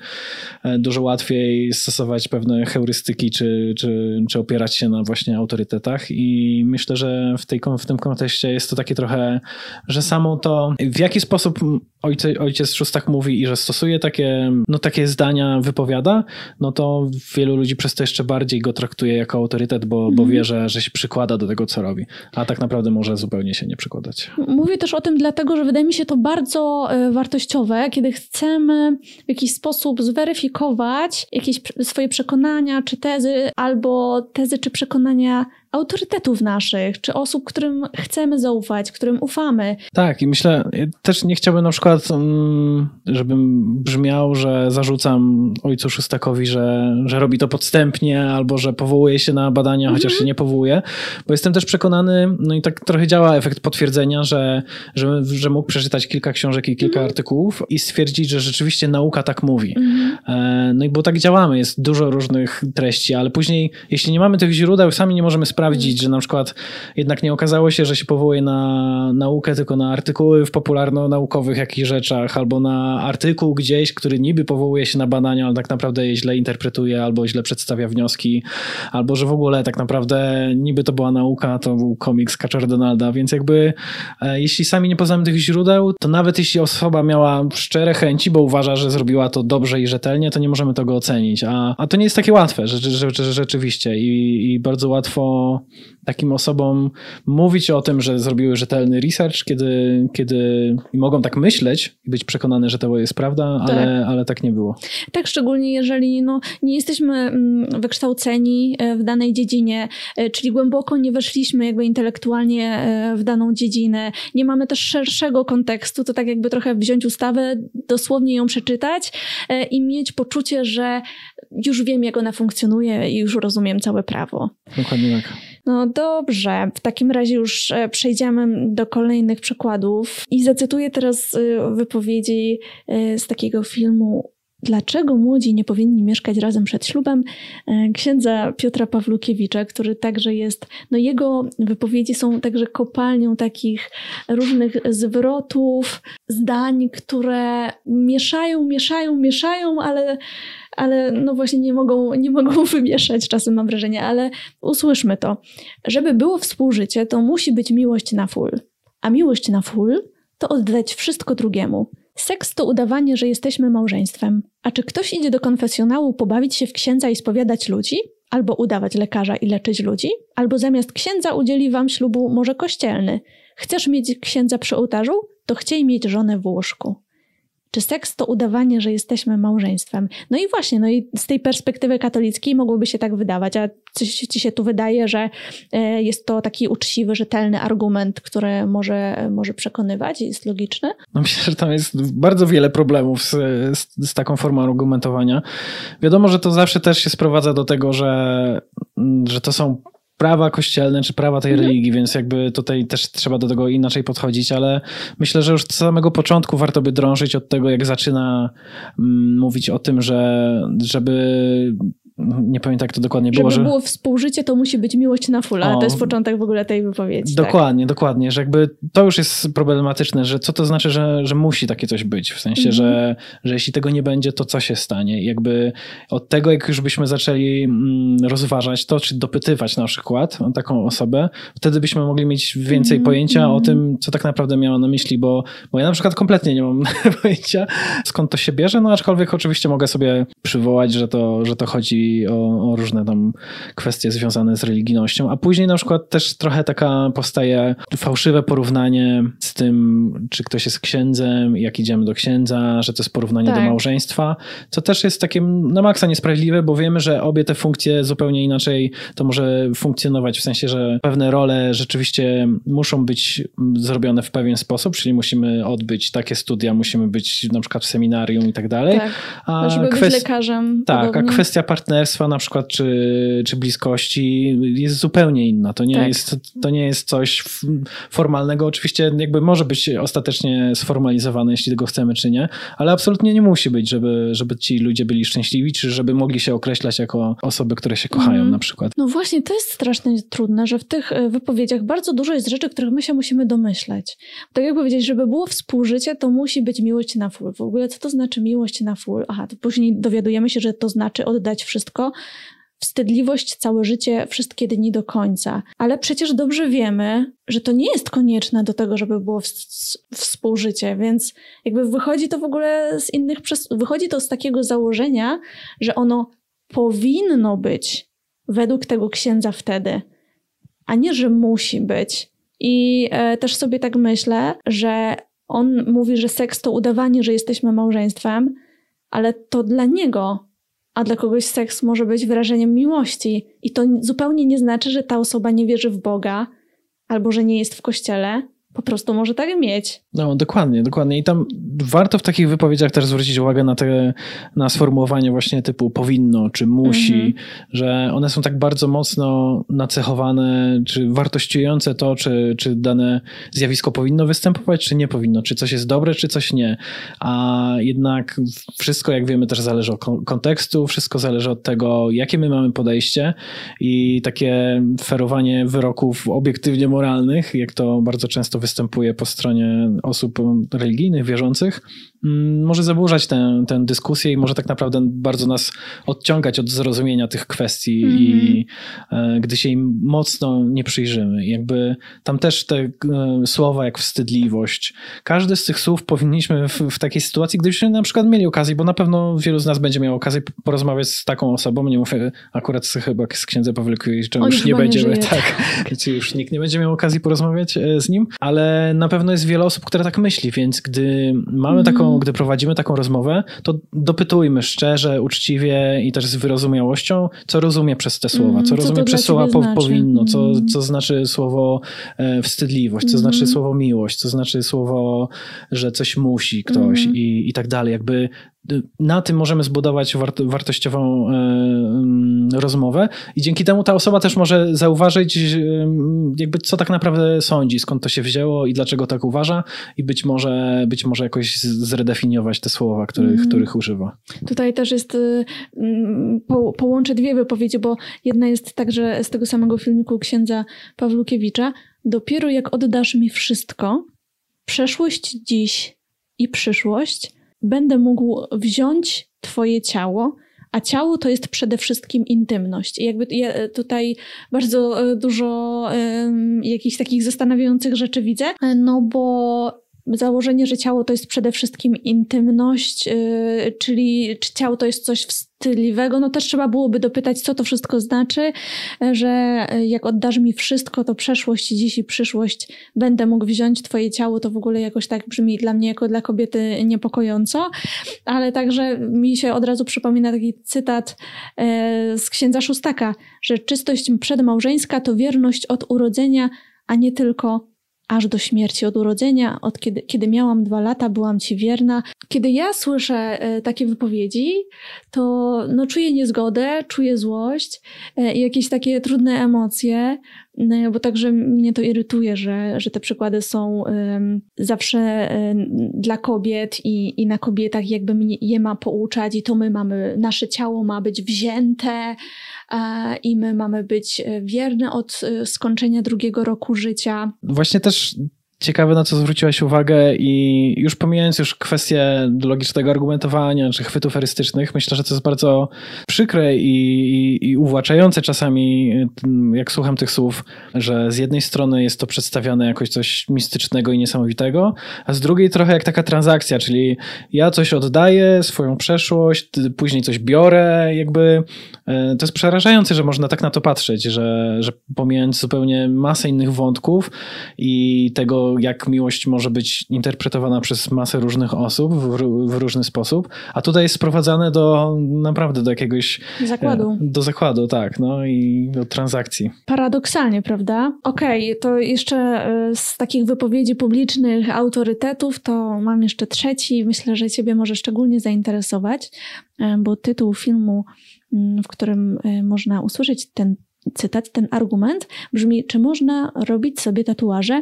Speaker 2: e, dużo łatwiej stosować pewne heurystyki, czy, czy, czy opierać się na właśnie autorytetach i myślę, że w, tej, w tym kontekście jest to takie trochę, że samo to, w jaki sposób ojciec, ojciec Szóstak mówi i że stosuje takie, no takie zdania, wypowiada, no to wielu ludzi przez to jeszcze bardziej go traktuje jako autorytet, bo, bo mhm. wie, że, że się przykłada do tego, co robi. A tak naprawdę może zupełnie się nie przykładać.
Speaker 1: Mówię też o tym dlatego, że wydaje mi się to bardzo e, wartościowe, kiedy chcemy w jakiś sposób zweryfikować jakieś swoje przekonania czy tezy, albo tezy czy przekonania autorytetów naszych, czy osób, którym chcemy zaufać, którym ufamy.
Speaker 2: Tak, i myślę, też nie chciałbym na przykład, mm, żebym brzmiał, że zarzucam ojcu Szustakowi, że, że robi to podstępnie, albo że powołuje się na badania, mm -hmm. chociaż się nie powołuje, bo jestem też przekonany, no i tak trochę działa efekt potwierdzenia, że, że, że mógł przeczytać kilka książek i kilka mm -hmm. artykułów i stwierdzić, że rzeczywiście nauka tak mówi. Mm -hmm. No i bo tak działamy, jest dużo różnych treści, ale później, jeśli nie mamy tych źródeł, sami nie możemy sprawdzić, sprawdzić, że na przykład jednak nie okazało się, że się powołuje na naukę, tylko na artykuły w popularno-naukowych jakichś rzeczach, albo na artykuł gdzieś, który niby powołuje się na badania, ale tak naprawdę je źle interpretuje, albo źle przedstawia wnioski, albo że w ogóle tak naprawdę niby to była nauka, to był komiks Kaczor Donalda, więc jakby e, jeśli sami nie poznamy tych źródeł, to nawet jeśli osoba miała szczere chęci, bo uważa, że zrobiła to dobrze i rzetelnie, to nie możemy tego ocenić. A, a to nie jest takie łatwe, że, że, że, rzeczywiście I, i bardzo łatwo takim osobom mówić o tym, że zrobiły rzetelny research, kiedy, kiedy mogą tak myśleć i być przekonane, że to jest prawda, tak. Ale, ale tak nie było.
Speaker 1: Tak, szczególnie jeżeli no, nie jesteśmy mm, wykształceni e, w danej dziedzinie, e, czyli głęboko nie weszliśmy jakby intelektualnie e, w daną dziedzinę, nie mamy też szerszego kontekstu, to tak jakby trochę wziąć ustawę, dosłownie ją przeczytać i mieć poczucie, że już wiem, jak ona funkcjonuje i już rozumiem całe prawo.
Speaker 2: Dokładnie tak.
Speaker 1: No dobrze, w takim razie już e, przejdziemy do kolejnych przykładów i zacytuję teraz e, wypowiedzi e, z takiego filmu Dlaczego młodzi nie powinni mieszkać razem przed ślubem? Księdza Piotra Pawlukiewicza, który także jest, no jego wypowiedzi są także kopalnią takich różnych zwrotów, zdań, które mieszają, mieszają, mieszają, ale ale no właśnie nie mogą, nie mogą wymieszać czasem mam wrażenie, ale usłyszmy to. Żeby było współżycie, to musi być miłość na full. A miłość na full to oddać wszystko drugiemu. Seks to udawanie, że jesteśmy małżeństwem. A czy ktoś idzie do konfesjonału pobawić się w księdza i spowiadać ludzi? Albo udawać lekarza i leczyć ludzi? Albo zamiast księdza udzieli wam ślubu może kościelny. Chcesz mieć księdza przy ołtarzu? To chciej mieć żonę w łóżku. Czy seks to udawanie, że jesteśmy małżeństwem? No i właśnie, no i z tej perspektywy katolickiej mogłoby się tak wydawać, a czy ci się tu wydaje, że e, jest to taki uczciwy, rzetelny argument, który może, może przekonywać i jest logiczny?
Speaker 2: No myślę, że tam jest bardzo wiele problemów z, z, z taką formą argumentowania. Wiadomo, że to zawsze też się sprowadza do tego, że, że to są prawa kościelne czy prawa tej mhm. religii, więc jakby tutaj też trzeba do tego inaczej podchodzić, ale myślę, że już od samego początku warto by drążyć od tego, jak zaczyna mm, mówić o tym, że żeby nie pamiętam jak to dokładnie było.
Speaker 1: Żeby że... było współżycie, to musi być miłość na fulla. O, to jest początek w ogóle tej wypowiedzi.
Speaker 2: Tak. Dokładnie, tak. dokładnie, że jakby to już jest problematyczne, że co to znaczy, że, że musi takie coś być, w sensie, mm -hmm. że, że jeśli tego nie będzie, to co się stanie? I jakby od tego, jak już byśmy zaczęli mm, rozważać to, czy dopytywać na przykład taką osobę, wtedy byśmy mogli mieć więcej mm -hmm. pojęcia o tym, co tak naprawdę miała na myśli, bo, bo ja na przykład kompletnie nie mam pojęcia, skąd to się bierze, no aczkolwiek oczywiście mogę sobie przywołać, że to, że to chodzi o, o, różne tam kwestie związane z religijnością, a później na przykład też trochę taka powstaje fałszywe porównanie z tym, czy ktoś jest księdzem, jak idziemy do księdza, że to jest porównanie tak. do małżeństwa, co też jest takie na maksa niesprawiedliwe, bo wiemy, że obie te funkcje zupełnie inaczej to może funkcjonować, w sensie, że pewne role rzeczywiście muszą być zrobione w pewien sposób, czyli musimy odbyć takie studia, musimy być na przykład w seminarium i tak dalej. Tak,
Speaker 1: a żeby kwest... być lekarzem.
Speaker 2: Tak, podobnie. a kwestia partnerstwa partnerstwa na przykład, czy, czy bliskości jest zupełnie inna. To nie, tak. jest, to nie jest coś formalnego. Oczywiście jakby może być ostatecznie sformalizowane, jeśli tego chcemy, czy nie, ale absolutnie nie musi być, żeby, żeby ci ludzie byli szczęśliwi, czy żeby mogli się określać jako osoby, które się kochają mm. na przykład.
Speaker 1: No właśnie, to jest strasznie trudne, że w tych e, wypowiedziach bardzo dużo jest rzeczy, których my się musimy domyśleć. Tak jak powiedzieć, żeby było współżycie, to musi być miłość na full. W ogóle co to znaczy miłość na full? Aha, to później dowiadujemy się, że to znaczy oddać wszystko wszystko, wstydliwość całe życie, wszystkie dni do końca. Ale przecież dobrze wiemy, że to nie jest konieczne do tego, żeby było współżycie, więc jakby wychodzi to w ogóle z innych, wychodzi to z takiego założenia, że ono powinno być według tego księdza wtedy, a nie, że musi być. I e, też sobie tak myślę, że on mówi, że seks to udawanie, że jesteśmy małżeństwem, ale to dla niego a dla kogoś seks może być wyrażeniem miłości. I to zupełnie nie znaczy, że ta osoba nie wierzy w Boga albo że nie jest w kościele, po prostu może tak mieć.
Speaker 2: No, dokładnie, dokładnie. I tam warto w takich wypowiedziach też zwrócić uwagę na te, na sformułowanie właśnie typu powinno, czy musi, mm -hmm. że one są tak bardzo mocno nacechowane, czy wartościujące to, czy, czy dane zjawisko powinno występować, czy nie powinno, czy coś jest dobre, czy coś nie. A jednak wszystko, jak wiemy, też zależy od kontekstu, wszystko zależy od tego, jakie my mamy podejście i takie ferowanie wyroków obiektywnie moralnych, jak to bardzo często występuje po stronie osób religijnych, wierzących, może zaburzać tę, tę dyskusję i może tak naprawdę bardzo nas odciągać od zrozumienia tych kwestii mm -hmm. i mhm. e, gdy się im mocno nie przyjrzymy. Jakby tam też te e, słowa jak wstydliwość, każdy z tych słów powinniśmy w, w takiej sytuacji, gdybyśmy na przykład mieli okazję, bo na pewno wielu z nas będzie miało okazję porozmawiać z taką osobą, nie mówię akurat chyba z księdzem Pawlikowicz, już nie będzie, nie tak, tak. już nikt nie będzie miał okazji porozmawiać e, z nim, ale na pewno jest wiele osób, które tak myśli, więc gdy mamy mm. taką, gdy prowadzimy taką rozmowę, to dopytujmy szczerze, uczciwie i też z wyrozumiałością, co rozumie przez te słowa, mm, co, co rozumie przez słowa po, znaczy? powinno, co, mm. co znaczy słowo e, wstydliwość, co znaczy słowo miłość, co znaczy słowo, że coś musi ktoś i, i tak dalej. Jakby na tym możemy zbudować wartościową e, mm, rozmowę i dzięki temu ta osoba też może zauważyć, e, jakby co tak naprawdę sądzi, skąd to się wzięło i dlaczego tak uważa i być może, być może jakoś zredefiniować te słowa, których, mm. których używa.
Speaker 1: Tutaj też jest, y, mm, po, połączę dwie wypowiedzi, bo jedna jest także z tego samego filmiku księdza Pawlukiewicza. Dopiero jak oddasz mi wszystko, przeszłość dziś i przyszłość, będę mógł wziąć Twoje ciało, a ciało to jest przede wszystkim intymność. I jakby ja tutaj bardzo e, dużo um, jakichś takich zastanawiających rzeczy widzę, e, no bo założenie, że ciało to jest przede wszystkim intymność, yy, czyli czy ciało to jest coś wstydliwego, no też trzeba byłoby dopytać, co to wszystko znaczy, że jak oddasz mi wszystko, to przeszłość, dziś i przyszłość będę mógł wziąć twoje ciało, to w ogóle jakoś tak brzmi dla mnie jako dla kobiety niepokojąco, ale także mi się od razu przypomina taki cytat yy, z księdza Szóstaka, że czystość przedmałżeńska to wierność od urodzenia, a nie tylko aż do śmierci od urodzenia, od kiedy, kiedy miałam dwa lata, byłam ci wierna. Kiedy ja słyszę e, takie wypowiedzi, to no, czuję niezgodę, czuję złość e, i jakieś takie trudne emocje, bo także mnie to irytuje, że, że te przykłady są zawsze dla kobiet i, i na kobietach jakby mnie, je ma pouczać i to my mamy, nasze ciało ma być wzięte i my mamy być e, wierne od e, skończenia drugiego roku życia.
Speaker 2: Właśnie też ciekawe, na co zwróciłaś uwagę i już pomijając już kwestię logicznego argumentowania czy chwytów erystycznych, myślę, że to jest bardzo przykre i, i, i uwłaczające czasami, jak słucham tych słów, że z jednej strony jest to przedstawiane jakoś coś mistycznego i niesamowitego, a z drugiej trochę jak taka transakcja, czyli ja coś oddaję, swoją przeszłość, później coś biorę, jakby e, to jest przerażające, że można tak na to patrzeć, że, że pomijając zupełnie masę innych wątków i tego, jak miłość może być interpretowana przez masę różnych osób w, w, różny sposób, a tutaj jest sprowadzane do naprawdę do jakiegoś...
Speaker 1: Zakładu. E,
Speaker 2: do zakładu, tak, no i do transakcji.
Speaker 1: Paradoksalnie, prawda? Okej, okay, to jeszcze e, z takich wypowiedzi publicznych autorytetów, to mam jeszcze trzeci, myślę, że ciebie może szczególnie zainteresować, e, bo tytuł filmu, mm, w którym można usłyszeć ten cytat, ten argument brzmi, czy można robić sobie tatuaże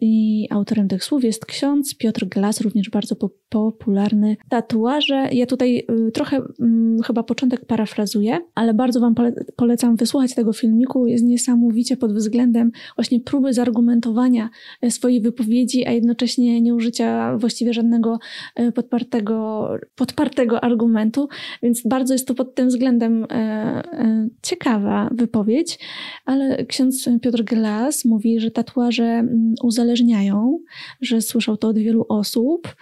Speaker 1: i autorem tych słów jest ksiądz Piotr Glas, również bardzo po popularny. Tatuaże. Ja tutaj y, trochę y, chyba początek parafrazuję, ale bardzo Wam pole polecam wysłuchać tego filmiku. Jest niesamowicie pod względem właśnie próby zargumentowania y, swojej wypowiedzi, a jednocześnie nie użycia właściwie żadnego y, podpartego, podpartego argumentu, więc bardzo jest to pod tym względem y, ciekawa wypowiedź, ale ksiądz Piotr Glas mówi, że tatuaże mm, uzależniają uzależniają, że słyszał to od wielu osób.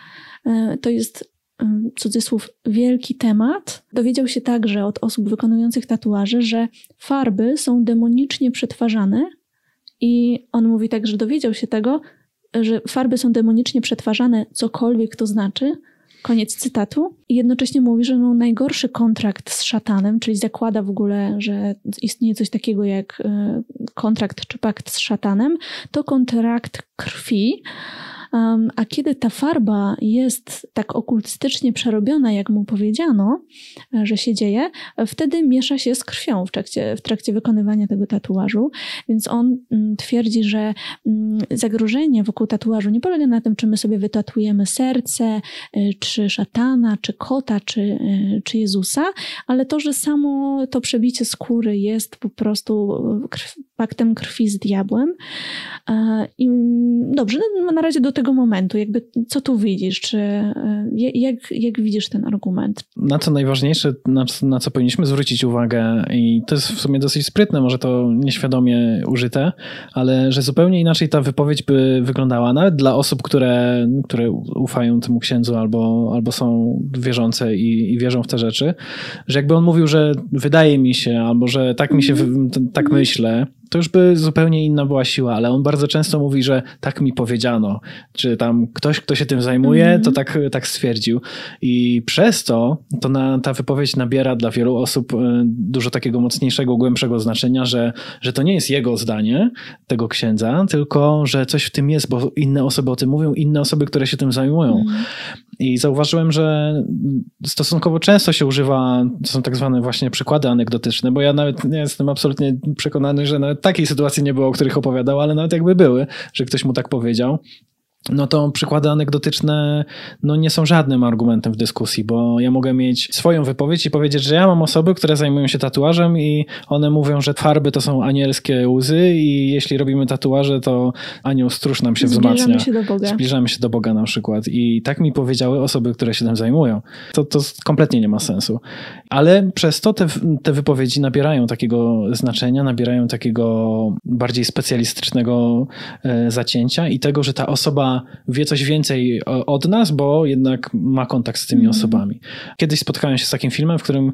Speaker 1: E, to jest e, cudzysłów wielki temat. Dowiedział się także od osób wykonujących tatuaże, że farby są demonicznie przetwarzane i on mówi tak, że dowiedział się tego, że farby są demonicznie przetwarzane, cokolwiek to znaczy, Koniec cytatu. I jednocześnie mówi, że no najgorszy kontrakt z szatanem, czyli zakłada w ogóle, że istnieje coś takiego jak e, kontrakt czy pakt z szatanem, to kontrakt krwi, a kiedy ta farba jest tak okultystycznie przerobiona, jak mu powiedziano, e, że się dzieje, wtedy miesza się z krwią w trakcie, w trakcie wykonywania tego tatuażu. Więc on mm, twierdzi, że mm, zagrożenie wokół tatuażu nie polega na tym, czy my sobie wytatuujemy serce, e, czy szatana, czy kota, czy, e, czy Jezusa, ale to, że samo to przebicie skóry jest po prostu paktem krwi z diabłem. E, I dobrze, no na razie do tego momentu, jakby co tu widzisz? Czy, e, jak, jak widzisz ten argument?
Speaker 2: Na co najważniejsze, na, na co powinniśmy zwrócić uwagę, i to jest w sumie dosyć sprytne, może to nieświadomie użyte, ale że zupełnie inaczej ta wypowiedź by wyglądała, nawet dla osób, które, które ufają temu księdzu albo, albo są wierzące i, i wierzą w te rzeczy, że jakby on mówił, że wydaje mi się, albo że tak mi się, mhm. tak myślę, to już by zupełnie inna była siła, ale on bardzo często mówi, że tak mi powiedziano, czy tam ktoś, kto się tym zajmuje, mm -hmm. to tak, tak stwierdził. I przez to, to na, ta wypowiedź nabiera dla wielu osób e, dużo takiego mocniejszego, głębszego znaczenia, że, że to nie jest jego zdanie, tego księdza, tylko że coś w tym jest, bo inne osoby o tym mówią, inne osoby, które się tym zajmują. Mm -hmm. I zauważyłem, że stosunkowo często się używa, to są tak zwane właśnie przykłady anegdotyczne, bo ja nawet nie jestem absolutnie przekonany, że nawet takiej sytuacji nie było, o których opowiadał, ale nawet jakby były, że ktoś mu tak powiedział, no to przykłady anegdotyczne no nie są żadnym argumentem w dyskusji, bo ja mogę mieć swoją wypowiedź i powiedzieć, że ja mam osoby, które zajmują się tatuażem i one mówią, że farby to są anielskie łzy i jeśli robimy tatuaże, to anioł stróż nam się
Speaker 1: Zbliżamy
Speaker 2: wzmacnia.
Speaker 1: Się do Boga.
Speaker 2: Zbliżamy się do Boga na przykład. I tak mi powiedziały osoby, które się tym zajmują. To, to kompletnie nie ma sensu. Ale przez to te, te wypowiedzi nabierają takiego znaczenia, nabierają takiego bardziej specjalistycznego e, zacięcia i tego, że ta osoba wie coś więcej od nas, bo jednak ma kontakt z tymi mm. osobami. Kiedyś spotkałem się z takim filmem, w którym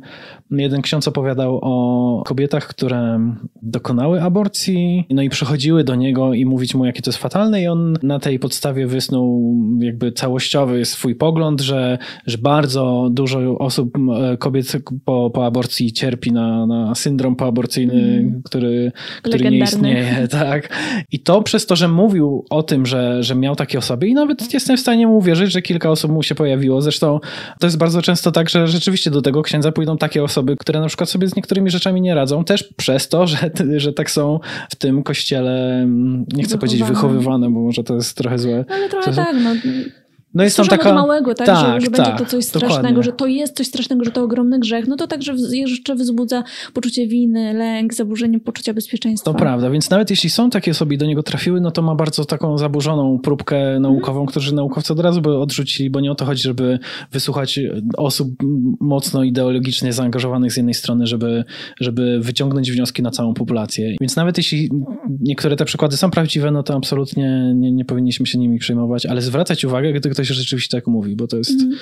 Speaker 2: jeden ksiądz opowiadał o kobietach, które dokonały aborcji, no i przychodziły do niego i mówić mu, jakie to jest fatalne i on na tej podstawie wysnuł jakby całościowy swój pogląd, że, że bardzo dużo osób, kobiet po, po aborcji cierpi na, na syndrom poaborcyjny, mm. który, który nie istnieje. Tak. I to przez to, że mówił o tym, że, że miał takie osoby i nawet jestem w stanie mu uwierzyć, że kilka osób mu się pojawiło. Zresztą to jest bardzo często tak, że rzeczywiście do tego księdza pójdą takie osoby, które na przykład sobie z niektórymi rzeczami nie radzą, też przez to, że, że tak są w tym kościele, mm, nie chcę wychowane. powiedzieć wychowywane, bo może to jest trochę złe.
Speaker 1: Ale trochę tak, no
Speaker 2: no jest tam taka...
Speaker 1: małego, tak, tak że, że tak, będzie to coś strasznego, dokładnie. że to jest coś strasznego, że to ogromny grzech, no to także jeszcze wzbudza poczucie winy, lęk, zaburzenie poczucia bezpieczeństwa.
Speaker 2: To prawda, więc nawet jeśli są takie osoby i do niego trafiły, no to ma bardzo taką zaburzoną próbkę naukową, mm. którzy naukowcy od razu by odrzucili, bo nie o to chodzi, żeby wysłuchać osób mocno ideologicznie zaangażowanych z jednej strony, żeby, żeby wyciągnąć wnioski na całą populację. Więc nawet jeśli niektóre te przykłady są prawdziwe, no to absolutnie nie, nie powinniśmy się nimi przejmować, ale zwracać uwagę, gdy ktoś rzeczywiście tak mówi, bo to jest, mm.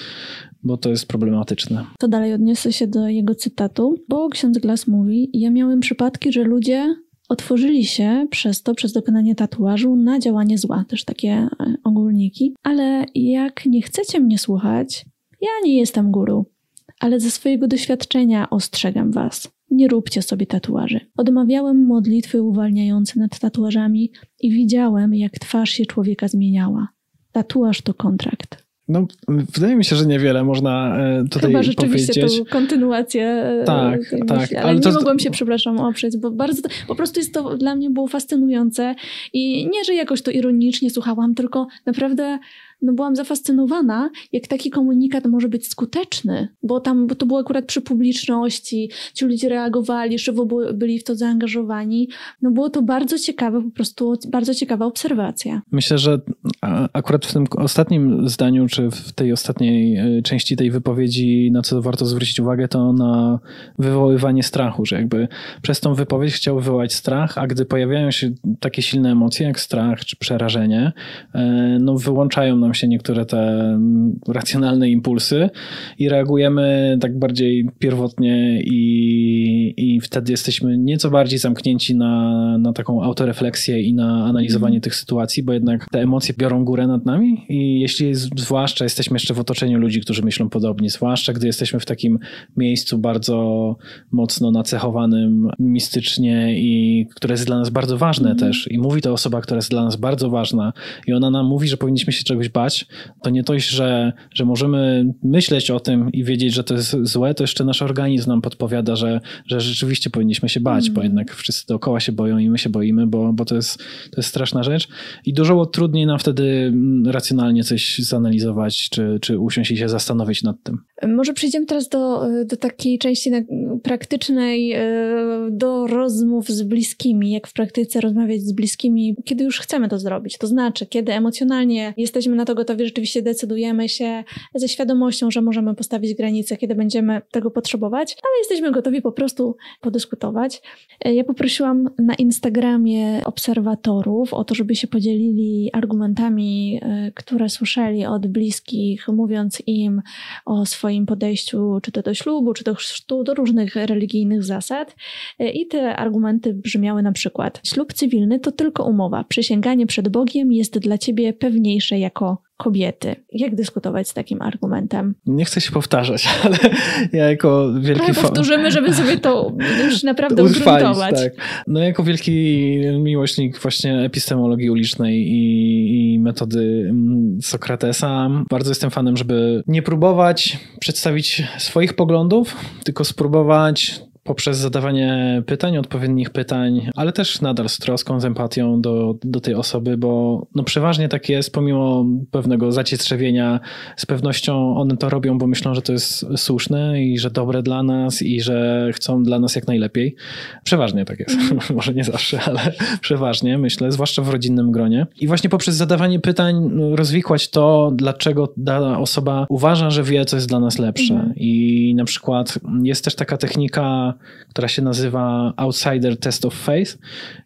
Speaker 2: bo to jest problematyczne.
Speaker 1: To dalej odniosę się do jego cytatu, bo ksiądz Glass mówi: Ja miałem przypadki, że ludzie otworzyli się przez to, przez dokonanie tatuażu na działanie zła, też takie e, ogólniki. Ale jak nie chcecie mnie słuchać, ja nie jestem guru, ale ze swojego doświadczenia ostrzegam was. Nie róbcie sobie tatuaży. Odmawiałem modlitwy uwalniające nad tatuażami i widziałem, jak twarz się człowieka zmieniała tatuaż to kontrakt.
Speaker 2: No, wydaje mi się, że niewiele można e, tutaj
Speaker 1: Chyba rzeczywiście powiedzieć. to kontynuację e, tak, tak, myśli, ale, ale to... nie mogłam się, przepraszam, oprzeć, bo bardzo, po prostu jest to dla mnie było fascynujące i nie, że jakoś to ironicznie słuchałam, tylko naprawdę no byłam zafascynowana, jak taki komunikat może być skuteczny, bo tam bo to było akurat przy publiczności, ci ludzie reagowali, żywo byli w to zaangażowani. No było to bardzo ciekawe, po prostu bardzo ciekawa obserwacja.
Speaker 2: Myślę, że akurat w tym ostatnim zdaniu, czy w tej ostatniej e, części tej wypowiedzi, na co warto zwrócić uwagę, to na wywoływanie strachu, że jakby przez tą wypowiedź chciał wywołać strach, a gdy pojawiają się takie silne emocje jak strach czy przerażenie, e, no wyłączają nam nam się niektóre te mm, racjonalne impulsy i reagujemy tak bardziej pierwotnie i, i wtedy jesteśmy nieco bardziej zamknięci na, na taką autorefleksję i na analizowanie mm. tych sytuacji, bo jednak te emocje biorą górę nad nami i jeśli zwłaszcza jesteśmy jeszcze w otoczeniu ludzi, którzy myślą podobnie, zwłaszcza gdy jesteśmy w takim miejscu bardzo mocno nacechowanym mistycznie i które jest dla nas bardzo ważne mm. też i mówi to osoba, która jest dla nas bardzo ważna i ona nam mówi, że powinniśmy się czegoś spać, to nie dość, że, że możemy myśleć o tym i wiedzieć, że to jest złe, to jeszcze nasz organizm nam podpowiada, że, że rzeczywiście powinniśmy się bać, mm. bo jednak wszyscy dookoła się boją i my się boimy, bo, bo to, jest, to jest straszna rzecz. I dużo trudniej nam wtedy mm, racjonalnie coś zanalizować, czy, czy usiąść i się zastanowić nad tym.
Speaker 1: Może przejdziemy teraz do, do takiej części praktycznej, e, do rozmów z bliskimi, jak w praktyce rozmawiać z bliskimi, kiedy już chcemy to zrobić. To znaczy, kiedy emocjonalnie jesteśmy na to gotowi, rzeczywiście decydujemy się ze świadomością, że możemy postawić granice, kiedy będziemy tego potrzebować, ale jesteśmy gotowi po prostu podyskutować. E, ja poprosiłam na Instagramie obserwatorów o to, żeby się podzielili argumentami, e, które słyszeli od bliskich, mówiąc im o swoim podejściu, czy to do ślubu, czy do chrztu, do różnych religijnych zasad. E, I te argumenty brzmiały na przykład: Ślub cywilny to tylko umowa. Przysięganie przed Bogiem jest dla ciebie pewniejsze jako kobiety. Jak dyskutować z takim argumentem?
Speaker 2: Nie chcę się powtarzać, ale ja jako wielki...
Speaker 1: Trochę powtórzymy, żeby sobie to już naprawdę ugruntować. Tak.
Speaker 2: No jako wielki miłośnik właśnie epistemologii ulicznej i, i metody mm, Sokratesa, bardzo jestem fanem, żeby nie próbować przedstawić swoich poglądów, tylko spróbować poprzez zadawanie pytań, odpowiednich pytań, ale też nadal z troską, z empatią do, do tej osoby, bo no przeważnie tak jest, pomimo pewnego zacietrzewienia, z pewnością one to robią, bo myślą, że to jest słuszne i że dobre dla nas i że chcą dla nas jak najlepiej. Przeważnie tak jest. Mm. Może nie zawsze, ale przeważnie, myślę, zwłaszcza w rodzinnym gronie. I właśnie poprzez zadawanie pytań no, rozwikłać to, dlaczego dana osoba uważa, że wie, co jest dla nas lepsze. Mm. I na przykład jest też taka technika która się nazywa Outsider Test of Faith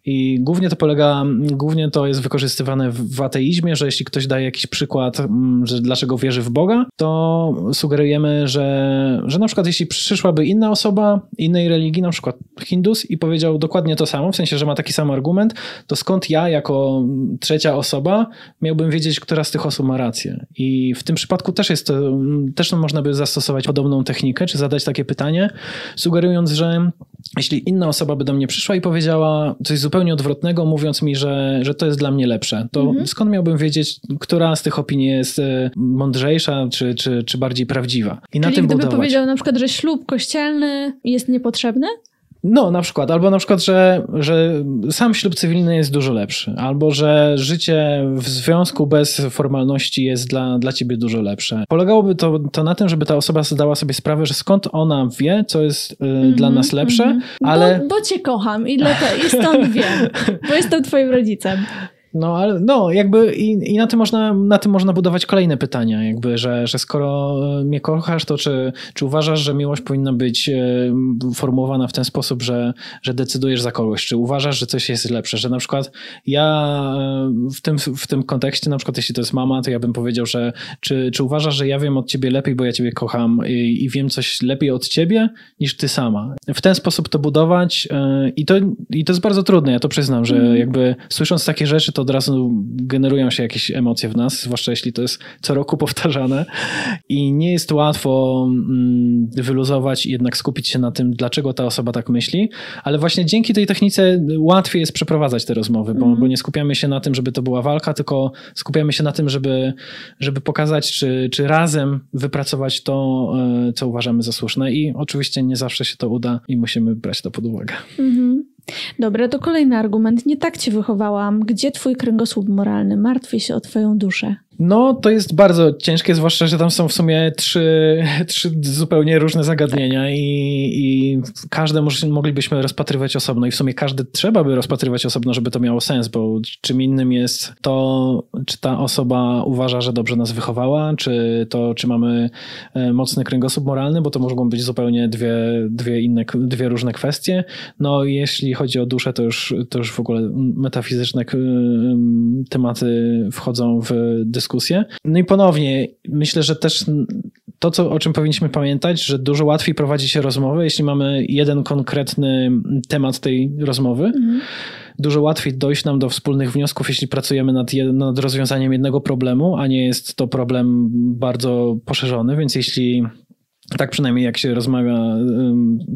Speaker 2: i głównie to polega, głównie to jest wykorzystywane w ateizmie, że jeśli ktoś daje jakiś przykład, mm, że dlaczego wierzy w Boga, to sugerujemy, że, że na przykład jeśli przyszłaby inna osoba innej religii, na przykład Hindus i powiedział dokładnie to samo, w sensie, że ma taki sam argument, to skąd ja jako trzecia osoba miałbym wiedzieć, która z tych osób ma rację. I w tym przypadku też jest to, też można by zastosować podobną technikę, czy zadać takie pytanie, sugerując, że jeśli inna osoba by do mnie przyszła i powiedziała coś zupełnie odwrotnego, mówiąc mi, że, że to jest dla mnie lepsze, to mhm. skąd miałbym wiedzieć, która z tych opinii jest e, mądrzejsza czy, czy, czy bardziej prawdziwa?
Speaker 1: I Czyli na tym gdyby budować. powiedział na przykład, że ślub kościelny jest niepotrzebny?
Speaker 2: No, na przykład, albo na przykład, że, że sam ślub cywilny jest dużo lepszy, albo że życie w związku bez formalności jest dla, dla ciebie dużo lepsze. Polegałoby to, to na tym, żeby ta osoba zdała sobie sprawę, że skąd ona wie, co jest mm -hmm, dla nas lepsze, mm -hmm. ale.
Speaker 1: Bo, bo cię kocham i, dlatego, i stąd wiem, bo jestem twoim rodzicem.
Speaker 2: No, ale no, jakby i, i na, tym można, na tym można budować kolejne pytania, jakby, że, że skoro mnie kochasz, to czy, czy uważasz, że miłość powinna być e, formułowana w ten sposób, że, że decydujesz za kogoś? Czy uważasz, że coś jest lepsze? Że na przykład ja e, w tym, w tym kontekście, na przykład jeśli to jest mama, to ja bym powiedział, że czy, czy uważasz, że ja wiem od ciebie lepiej, bo ja ciebie kocham i, i wiem coś lepiej od ciebie niż ty sama? W ten sposób to budować e, i to, i to jest bardzo trudne, ja to przyznam, że mm. jakby słysząc takie rzeczy, to od razu generują się jakieś emocje w nas, zwłaszcza jeśli to jest co roku powtarzane i nie jest łatwo mm, wyluzować i jednak skupić się na tym, dlaczego ta osoba tak myśli, ale właśnie dzięki tej technice łatwiej jest przeprowadzać te rozmowy, bo, mm. bo nie skupiamy się na tym, żeby to była walka, tylko skupiamy się na tym, żeby, żeby pokazać, czy, czy razem wypracować to, e, co uważamy za słuszne i oczywiście nie zawsze się to uda i musimy brać to pod uwagę. Mm -hmm.
Speaker 1: Dobra, to kolejny argument. Nie tak cię wychowałam. Gdzie twój kręgosłup moralny? Martwię się o twoją duszę.
Speaker 2: No, to jest bardzo ciężkie, zwłaszcza, że tam są w sumie trzy, trzy zupełnie różne zagadnienia i, i każde moglibyśmy rozpatrywać osobno i w sumie każde trzeba by rozpatrywać osobno, żeby to miało sens, bo czym innym jest to, czy ta osoba uważa, że dobrze nas wychowała, czy to, czy mamy e, mocny kręgosłup moralny, bo to mogą być zupełnie dwie, dwie inne, dwie różne kwestie. No, jeśli chodzi o duszę, to już, to już w ogóle metafizyczne tematy wchodzą w dyskusję dyskusję. No i ponownie, myślę, że też to, co, o czym powinniśmy pamiętać, że dużo łatwiej prowadzi się rozmowę, jeśli mamy jeden konkretny temat tej rozmowy. Mhm. Dużo łatwiej dojść nam do wspólnych wniosków, jeśli pracujemy nad, nad rozwiązaniem jednego problemu, a nie jest to problem bardzo poszerzony, więc jeśli tak przynajmniej jak się rozmawia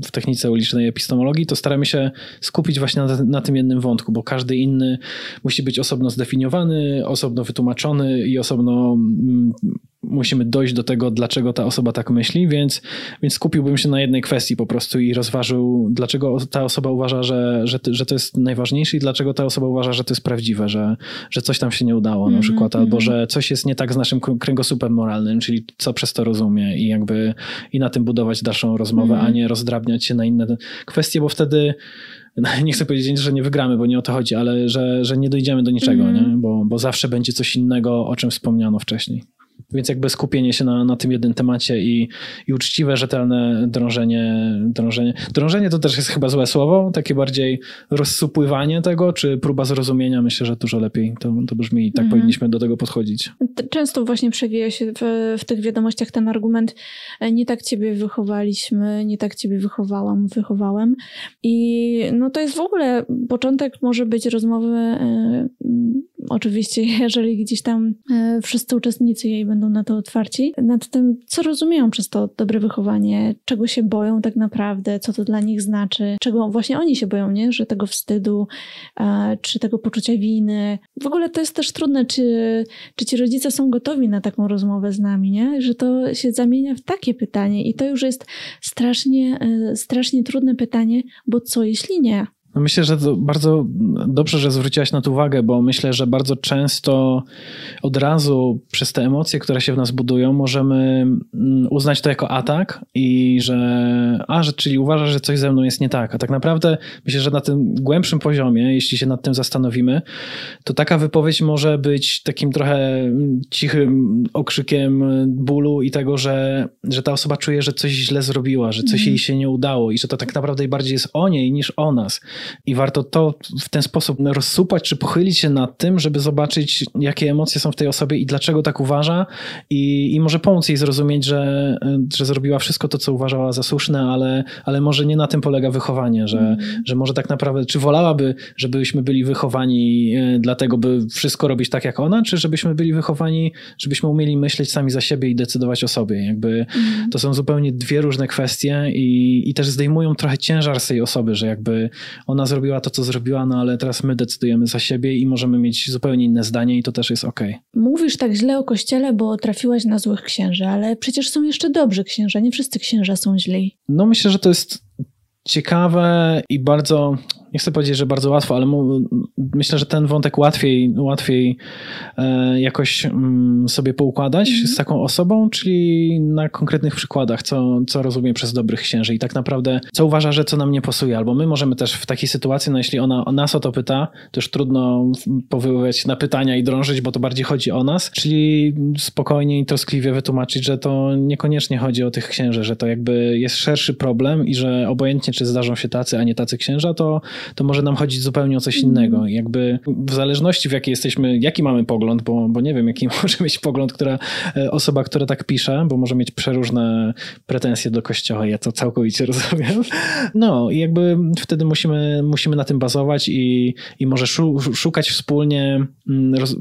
Speaker 2: w technice ulicznej epistemologii, to staramy się skupić właśnie na, na, tym jednym wątku, bo każdy inny musi być osobno zdefiniowany, osobno wytłumaczony i osobno musimy dojść do tego, dlaczego ta osoba tak myśli, więc, więc skupiłbym się na jednej kwestii po prostu i rozważył, dlaczego ta osoba uważa, że, że, że to jest najważniejsze i dlaczego ta osoba uważa, że to jest prawdziwe, że, że coś tam się nie udało mm -hmm, na mhm, przykład, albo mm -hmm. że coś jest nie tak z naszym kręgosłupem moralnym, czyli co przez to rozumie i jakby i na tym budować dalszą rozmowę, mm -hmm. a nie rozdrabniać się na inne kwestie, bo wtedy nie chcę powiedzieć, że nie wygramy, bo nie o to chodzi, ale że, że nie dojdziemy do niczego, nie? Bo, bo zawsze będzie coś innego, o czym wspomniano wcześniej. Więc jakby skupienie się na, na tym jednym temacie i, i uczciwe, rzetelne drążenie, drążenie. Drążenie to też jest chyba złe słowo, takie bardziej rozsupływanie tego, czy próba zrozumienia. Myślę, że dużo lepiej to, to brzmi i tak mhm. powinniśmy do tego podchodzić.
Speaker 1: Często właśnie przewija się w, w tych wiadomościach ten argument, e, nie tak ciebie wychowaliśmy, nie tak ciebie wychowałam, wychowałem. I no to jest w ogóle początek może być rozmowy, e, oczywiście, jeżeli gdzieś tam e, wszyscy uczestnicy jej będą na to otwarci, nad tym, co rozumieją przez to dobre wychowanie, czego się boją tak naprawdę, co to dla nich znaczy, czego właśnie oni się boją, nie? Że tego wstydu, czy tego poczucia winy. W ogóle to jest też trudne, czy, czy ci rodzice są gotowi na taką rozmowę z nami, nie? Że to się zamienia w takie pytanie i to już jest strasznie, e, strasznie trudne pytanie, bo co jeśli nie?
Speaker 2: No myślę, że to bardzo dobrze, że zwróciłaś na to uwagę, bo myślę, że bardzo często od razu przez te emocje, które się w nas budują, możemy mm, uznać to jako atak i że, a, że czyli uważasz, że coś ze mną jest nie tak. A tak naprawdę myślę, że na tym głębszym poziomie, jeśli się nad tym zastanowimy, to taka wypowiedź może być takim trochę cichym okrzykiem bólu i tego, że, że ta osoba czuje, że coś źle zrobiła, że coś mm. jej się nie udało i że to tak naprawdę bardziej jest o niej niż o nas. I warto to w ten sposób rozsupać, czy pochylić się nad tym, żeby zobaczyć, jakie emocje są w tej osobie i dlaczego tak uważa, i, i może pomóc jej zrozumieć, że, że zrobiła wszystko to, co uważała za słuszne, ale, ale może nie na tym polega wychowanie, że, mm. że może tak naprawdę, czy wolałaby, żebyśmy byli wychowani e, dlatego, by wszystko robić tak jak ona, czy żebyśmy byli wychowani, żebyśmy umieli myśleć sami za siebie i decydować o sobie. Jakby mm. to są zupełnie dwie różne kwestie i, i też zdejmują trochę ciężar z tej osoby, że jakby ona ona zrobiła to, co zrobiła, no ale teraz my decydujemy za siebie i możemy mieć zupełnie inne zdanie i to też jest ok.
Speaker 1: Mówisz tak źle o kościele, bo trafiłaś na złych księży, ale przecież są jeszcze dobrzy księża, nie wszyscy księża są źli.
Speaker 2: No myślę, że to jest ciekawe i bardzo nie chcę powiedzieć, że bardzo łatwo, ale myślę, że ten wątek łatwiej, łatwiej e, jakoś mm, sobie poukładać mm -hmm. z taką osobą, czyli na konkretnych przykładach, co, co rozumie przez dobrych księży. I tak naprawdę co uważa, że co nam nie pasuje, albo my możemy też w takiej sytuacji, no jeśli ona nas o to pyta, to już trudno powoływać na pytania i drążyć, bo to bardziej chodzi o nas, czyli spokojnie i troskliwie wytłumaczyć, że to niekoniecznie chodzi o tych księży, że to jakby jest szerszy problem i że obojętnie czy zdarzą się tacy, a nie tacy księża, to to może nam chodzić zupełnie o coś innego. Mhm. Jakby w zależności w jaki jesteśmy, jaki mamy pogląd, bo, bo nie wiem, jaki może mieć pogląd, która e, osoba, która tak pisze, bo może mieć przeróżne pretensje do kościoła, ja to całkowicie rozumiem. No i jakby wtedy musimy, musimy na tym bazować i, i może szukać wspólnie mm, roz,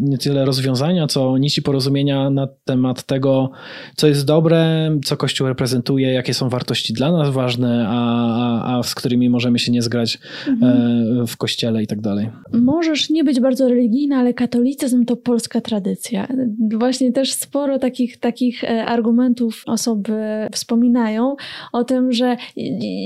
Speaker 2: nie tyle rozwiązania, co nici porozumienia na temat tego, co jest dobre, co Kościół reprezentuje, jakie są wartości dla nas ważne, a, a, a z którymi możemy się nie zgrać mhm. w kościele i tak dalej.
Speaker 1: Możesz nie być bardzo religijna, ale katolicyzm to polska tradycja. Właśnie też sporo takich, takich e, argumentów osoby wspominają o tym, że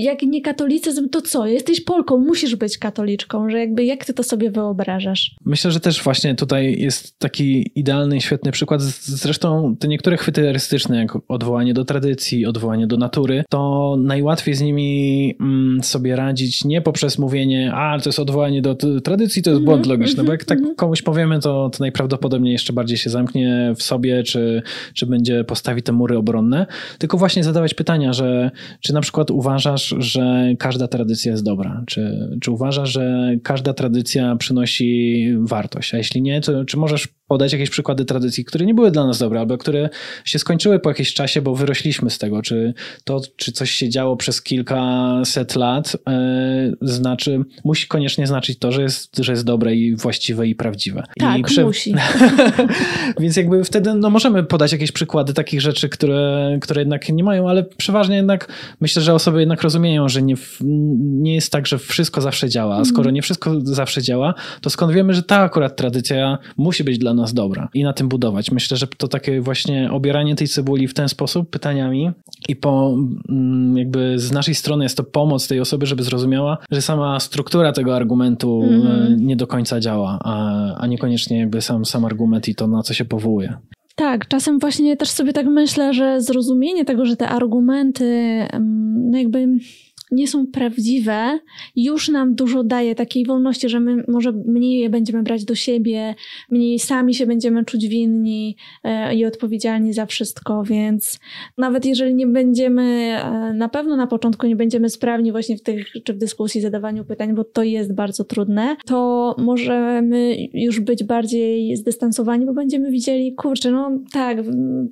Speaker 1: jak nie katolicyzm, to co? Jesteś Polką, musisz być katoliczką, że jakby jak ty to sobie wyobrażasz?
Speaker 2: Myślę, że też właśnie tutaj jest taki idealny świetny przykład. Zresztą te niektóre chwyty erystyczne, jak odwołanie do tradycji, odwołanie do natury, to najłatwiej z nimi mm, sobie radzić nie poprzez mówienie, a to jest odwołanie do tradycji, to jest błąd mhm, logiczny, bo jak tak mhm, mhm. komuś powiemy, to, to najprawdopodobniej jeszcze bardziej się zamknie w sobie, czy, czy będzie postawi te mury obronne, tylko właśnie zadawać pytania, że czy na przykład uważasz, że każda tradycja jest dobra, czy, czy uważasz, że każda tradycja przynosi wartość, a jeśli nie, to czy możesz podać jakieś przykłady tradycji, które nie były dla nas dobre, albo które się skończyły po jakimś czasie, bo wyrośliśmy z tego, czy to, czy coś się działo przez kilkaset lat, e, znaczy, musi koniecznie znaczyć to, że jest, że jest dobre i właściwe i prawdziwe.
Speaker 1: Tak,
Speaker 2: I
Speaker 1: musi.
Speaker 2: Więc jakby wtedy no, możemy podać jakieś przykłady takich rzeczy, które, które jednak nie mają, ale przeważnie jednak myślę, że osoby jednak rozumieją, że nie, nie jest tak, że wszystko zawsze działa. A skoro mhm. nie wszystko zawsze działa, to skąd wiemy, że ta akurat tradycja musi być dla nas dobra i na tym budować. Myślę, że to takie właśnie obieranie tej cebuli w ten sposób, pytaniami i po mm, jakby z naszej strony jest to pomoc tej osoby, żeby zrozumiała, że sama struktura tego argumentu mm. nie do końca działa, a, a niekoniecznie jakby sam, sam argument i to, na co się powołuje.
Speaker 1: Tak, czasem właśnie też sobie tak myślę, że zrozumienie tego, że te argumenty, no jakby nie są prawdziwe, już nam dużo daje takiej wolności, że my może mniej je będziemy brać do siebie, mniej sami się będziemy czuć winni e, i odpowiedzialni za wszystko, więc nawet jeżeli nie będziemy, e, na pewno na początku nie będziemy sprawni właśnie w tych, czy w dyskusji, zadawaniu pytań, bo to jest bardzo trudne, to możemy już być bardziej zdystansowani, bo będziemy widzieli, kurczę, no tak,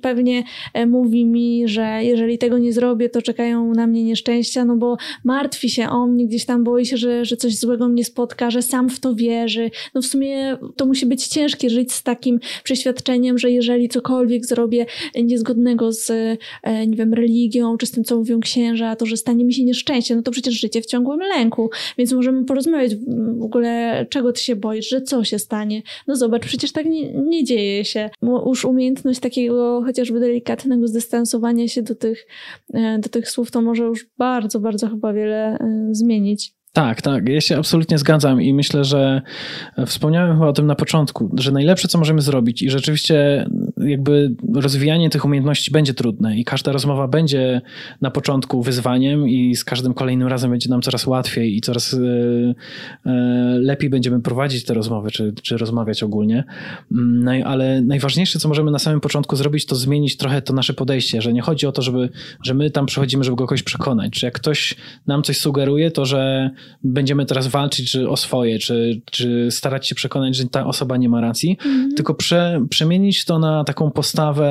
Speaker 1: pewnie e, mówi mi, że jeżeli tego nie zrobię, to czekają na mnie nieszczęścia, no bo martwi się o mnie, gdzieś tam boi się, że, że coś złego mnie spotka, że sam w to wierzy. No w sumie to musi być ciężkie żyć z takim przeświadczeniem, że jeżeli cokolwiek zrobię niezgodnego z, e, nie wiem, religią, czy z tym, co mówią księża, to że stanie mi się nieszczęście, no to przecież życie w ciągłym lęku. Więc możemy porozmawiać w ogóle, czego ty się boisz, że co się stanie. No zobacz, przecież tak nie, nie dzieje się. Już umiejętność takiego chociażby delikatnego zdystansowania się do tych, e, do tych słów, to może już bardzo, bardzo chyba wiele y, zmienić.
Speaker 2: Tak, tak, ja się absolutnie zgadzam i myślę, że wspomniałem chyba o tym na początku, że najlepsze, co możemy zrobić i rzeczywiście jakby rozwijanie tych umiejętności będzie trudne i każda rozmowa będzie na początku wyzwaniem i z każdym kolejnym razem będzie nam coraz łatwiej i coraz e, e, lepiej będziemy prowadzić te rozmowy, czy, czy rozmawiać ogólnie. No, ale najważniejsze, co możemy na samym początku zrobić, to zmienić trochę to nasze podejście, że nie chodzi o to, żeby, że my tam przychodzimy, żeby go kogoś przekonać. Czy jak ktoś nam coś sugeruje, to że będziemy teraz walczyć czy o swoje, czy, czy starać się przekonać, że ta osoba nie ma racji, mm -hmm. tylko prze, przemienić to na taką postawę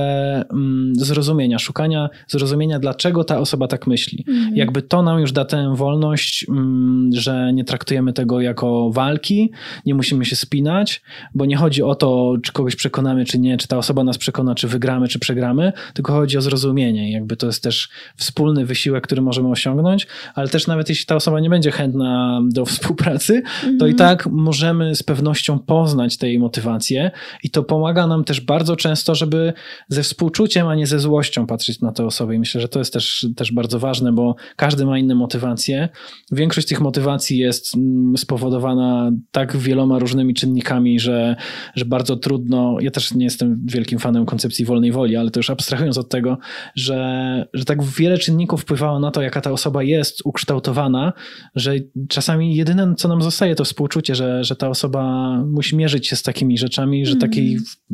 Speaker 2: mm, zrozumienia, szukania zrozumienia, dlaczego ta osoba tak myśli. Mm. Jakby to nam już da tę wolność, mm, że nie traktujemy tego jako walki, nie musimy się spinać, bo nie chodzi o to, czy kogoś przekonamy, czy nie, czy ta osoba nas przekona, czy wygramy, czy przegramy, tylko chodzi o zrozumienie. Jakby to jest też wspólny wysiłek, który możemy osiągnąć, ale też nawet jeśli ta osoba nie będzie chętna do współpracy, to i mhm. tak możemy z pewnością poznać tej motywację i to pomaga nam też bardzo często to, żeby ze współczuciem, a nie ze złością patrzeć na te osoby. I myślę, że to jest też, też bardzo ważne, bo każdy ma inne motywacje. Większość tych motywacji jest mm, spowodowana tak wieloma różnymi czynnikami, że, że bardzo trudno. Ja też nie jestem wielkim fanem koncepcji wolnej woli, ale to już abstrahując od tego, że, że tak wiele czynników wpływało na to, jaka ta osoba jest ukształtowana, że czasami jedyne, co nam zostaje, to współczucie, że, że ta osoba musi mierzyć się z takimi rzeczami, że mm. takie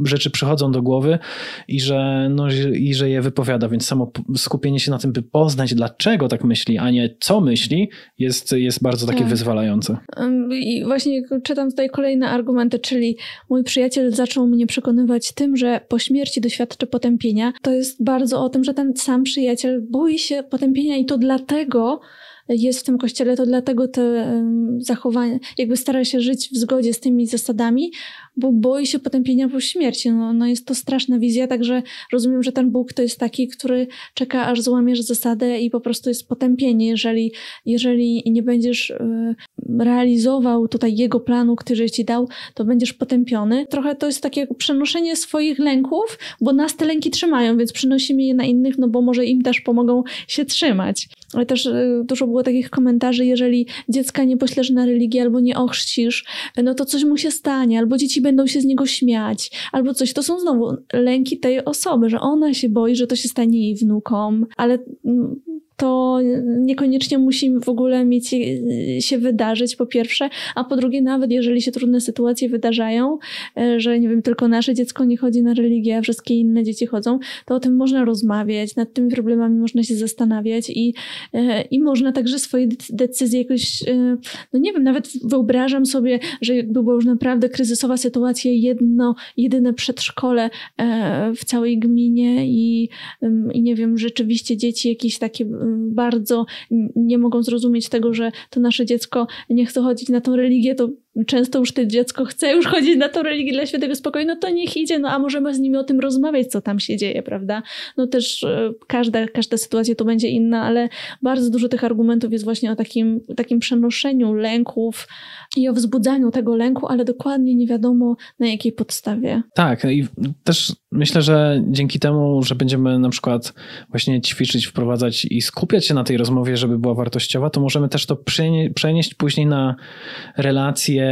Speaker 2: rzeczy przychodzą do głowy i że, no, i że je wypowiada, więc samo skupienie się na tym, by poznać dlaczego tak myśli, a nie co myśli, jest, jest bardzo takie tak. wyzwalające.
Speaker 1: I właśnie czytam tutaj kolejne argumenty, czyli mój przyjaciel zaczął mnie przekonywać tym, że po śmierci doświadczy potępienia. To jest bardzo o tym, że ten sam przyjaciel boi się potępienia i to dlatego, jest w tym kościele, to dlatego te zachowania, jakby stara się żyć w zgodzie z tymi zasadami, bo boi się potępienia po śmierci. No, no jest to straszna wizja, także rozumiem, że ten Bóg to jest taki, który czeka, aż złamiesz zasadę i po prostu jest potępienie. Jeżeli, jeżeli nie będziesz e, realizował tutaj jego planu, który ci dał, to będziesz potępiony. Trochę to jest takie przenoszenie swoich lęków, bo nas te lęki trzymają, więc przynosimy je na innych, no bo może im też pomogą się trzymać. Ale też e, dużo było takich komentarzy, jeżeli dziecka nie poślesz na religię albo nie ochrzcisz, no to coś mu się stanie, albo dzieci będą się z niego śmiać, albo coś. To są znowu lęki tej osoby, że ona się boi, że to się stanie jej wnukom, ale mm, to niekoniecznie musi w ogóle mieć e, się wydarzyć, po pierwsze, a po drugie, nawet jeżeli się trudne sytuacje wydarzają, e, że nie wiem, tylko nasze dziecko nie chodzi na religię, a wszystkie inne dzieci chodzą, to o tym można rozmawiać, nad tymi problemami można się zastanawiać i, e, i można także swoje decyzje jakoś, no nie wiem, nawet wyobrażam sobie, że jakby była już naprawdę kryzysowa sytuacja, jedno, jedyne przedszkole w całej gminie i, i nie wiem, rzeczywiście dzieci jakieś takie bardzo nie mogą zrozumieć tego, że to nasze dziecko nie chce chodzić na tą religię, to często już to dziecko chce już chodzić na tą religię dla świętego spokoju, no to niech idzie, no a możemy z nimi o tym rozmawiać, co tam się dzieje, prawda? No też e, każda, każda sytuacja to będzie inna, ale bardzo dużo tych argumentów jest właśnie o takim, takim przenoszeniu lęków i o wzbudzaniu tego lęku, ale dokładnie nie wiadomo na jakiej podstawie.
Speaker 2: Tak, i też myślę, że dzięki temu, że będziemy na przykład właśnie ćwiczyć, wprowadzać i skupiać się na tej rozmowie, żeby była wartościowa, to możemy też to przenieść później na relacje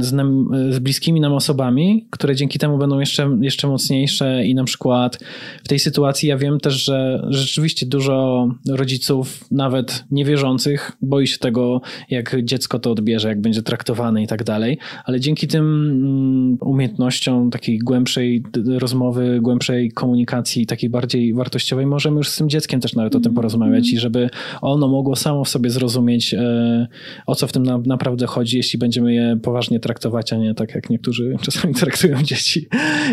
Speaker 2: z, nam, z bliskimi nam osobami, które dzięki temu będą jeszcze, jeszcze mocniejsze i na przykład w tej sytuacji ja wiem też, że rzeczywiście dużo rodziców, nawet niewierzących, boi się tego, jak dziecko to odbierze, jak będzie traktowane i tak dalej, ale dzięki tym mm, umiejętnościom takiej głębszej rozmowy, głębszej komunikacji, takiej bardziej wartościowej, możemy już z tym dzieckiem też nawet o tym mhm. porozmawiać i żeby ono mogło samo w sobie zrozumieć, e, o co w tym naprawdę chodzi, jeśli będziemy je poważnie traktować, a nie tak jak niektórzy czasami traktują dzieci.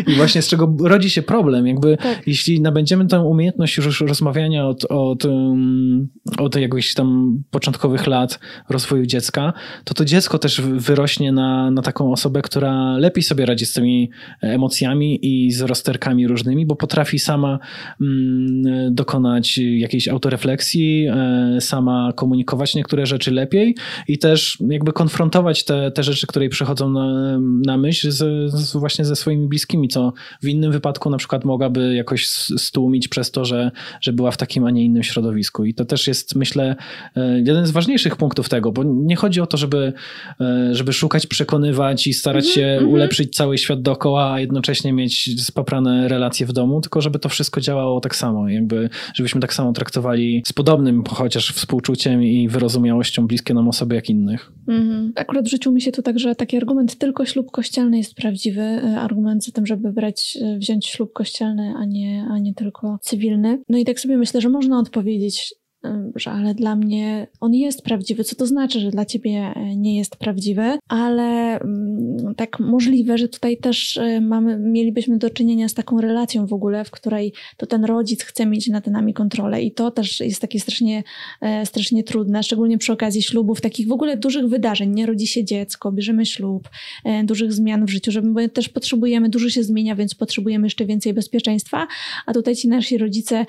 Speaker 2: I właśnie z czego rodzi się problem, jakby tak. jeśli nabędziemy tę umiejętność już rozmawiania od, od, um, od jakichś tam początkowych lat rozwoju dziecka, to to dziecko też wyrośnie na, na taką osobę, która lepiej sobie radzi z tymi emocjami i z rozterkami różnymi, bo potrafi sama mm, dokonać jakiejś autorefleksji, e, sama komunikować niektóre rzeczy lepiej i też jakby konfrontować te, te rzeczy, które jej przychodzą na, na myśl z, z właśnie ze swoimi bliskimi, co w innym wypadku na przykład mogłaby jakoś stłumić przez to, że, że była w takim, a nie innym środowisku. I to też jest, myślę, e, jeden z ważniejszych punktów tego, bo nie chodzi o to, żeby, e, żeby szukać, przekonywać i starać mm -hmm, się mm -hmm. ulepszyć cały świat dookoła, a jednocześnie mieć spoprane relacje w domu, tylko żeby to wszystko działało tak samo, jakby, żebyśmy tak samo traktowali z podobnym chociaż współczuciem i wyrozumiałością bliskie nam osoby jak innych. Mm
Speaker 1: -hmm. Akurat w życiu mi się tu także taki argument tylko ślub kościelny jest prawdziwy. E, argument za tym, żeby brać, e, wziąć ślub kościelny, a nie, a nie tylko cywilny. No i tak sobie myślę, że można odpowiedzieć że ale dla mnie on jest prawdziwy. Co to znaczy, że dla ciebie e, nie jest prawdziwy? Ale mm, tak możliwe, że tutaj też e, mamy, mielibyśmy do czynienia z taką relacją w ogóle, w której to ten rodzic chce mieć nad nami kontrolę i to też jest takie strasznie, e, strasznie trudne, szczególnie przy okazji ślubów, takich w ogóle dużych wydarzeń. Nie rodzi się dziecko, bierzemy ślub, dużych zmian w życiu, żeby, bo też potrzebujemy, dużo się zmienia, więc potrzebujemy jeszcze więcej bezpieczeństwa, a tutaj ci nasi rodzice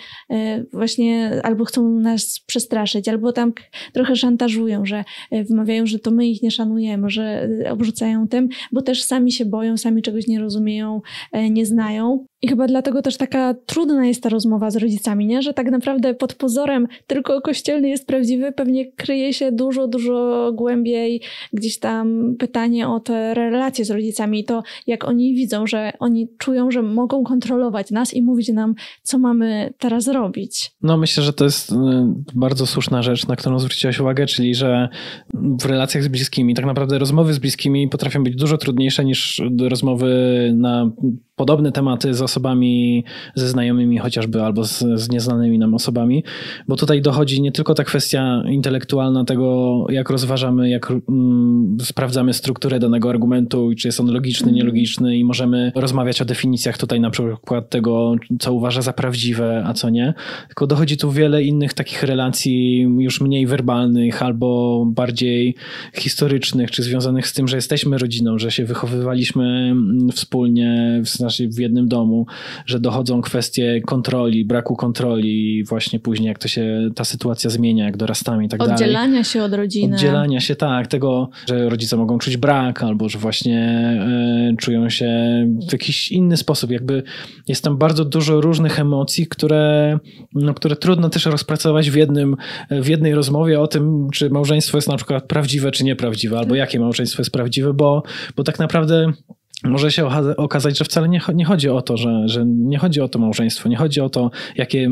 Speaker 1: właśnie albo chcą nas przestraszyć, albo tam trochę szantażują, że e, wymawiają, że to my ich nie szanujemy, że e, obrzucają tym, bo też sami się boją, sami czegoś nie rozumieją, e, nie znają. I chyba dlatego też taka trudna jest ta rozmowa z rodzicami, nie? że tak naprawdę pod pozorem tylko kościelny jest prawdziwy, pewnie kryje się dużo, dużo głębiej gdzieś tam pytanie o te relacje z rodzicami i to, jak oni widzą, że oni czują, że mogą kontrolować nas i mówić nam, co mamy teraz robić.
Speaker 2: No myślę, że to jest y, bardzo słuszna rzecz, na którą zwróciłaś uwagę, czyli że w relacjach z bliskimi, tak naprawdę rozmowy z bliskimi potrafią być dużo trudniejsze niż rozmowy na podobne tematy z osobami, ze znajomymi chociażby, albo z, z nieznanymi nam osobami, bo tutaj dochodzi nie tylko ta kwestia intelektualna tego, jak rozważamy, jak mm, sprawdzamy strukturę danego argumentu, czy jest on logiczny, mm. nielogiczny i możemy rozmawiać o definicjach tutaj na przykład tego, co uważa za prawdziwe, a co nie, tylko dochodzi tu wiele innych takich relacji już mniej werbalnych albo bardziej historycznych, czy związanych z tym, że jesteśmy rodziną, że się wychowywaliśmy mm, wspólnie w znaczy w jednym domu, że dochodzą kwestie kontroli, braku kontroli, właśnie później jak to się ta sytuacja zmienia, jak dorastamy i tak
Speaker 1: Oddzielania
Speaker 2: dalej.
Speaker 1: Oddzielania się od rodziny.
Speaker 2: Oddzielania się, tak, tego, że rodzice mogą czuć brak, albo że właśnie y, czują się w jakiś inny sposób. Jakby jest tam bardzo dużo różnych emocji, które, no, które trudno też rozpracować w, jednym, w jednej rozmowie o tym, czy małżeństwo jest na przykład prawdziwe, czy nieprawdziwe, albo jakie małżeństwo jest prawdziwe, bo, bo tak naprawdę może się okazać, że wcale nie, nie chodzi o to, że, że nie chodzi o to małżeństwo, nie chodzi o to, jakie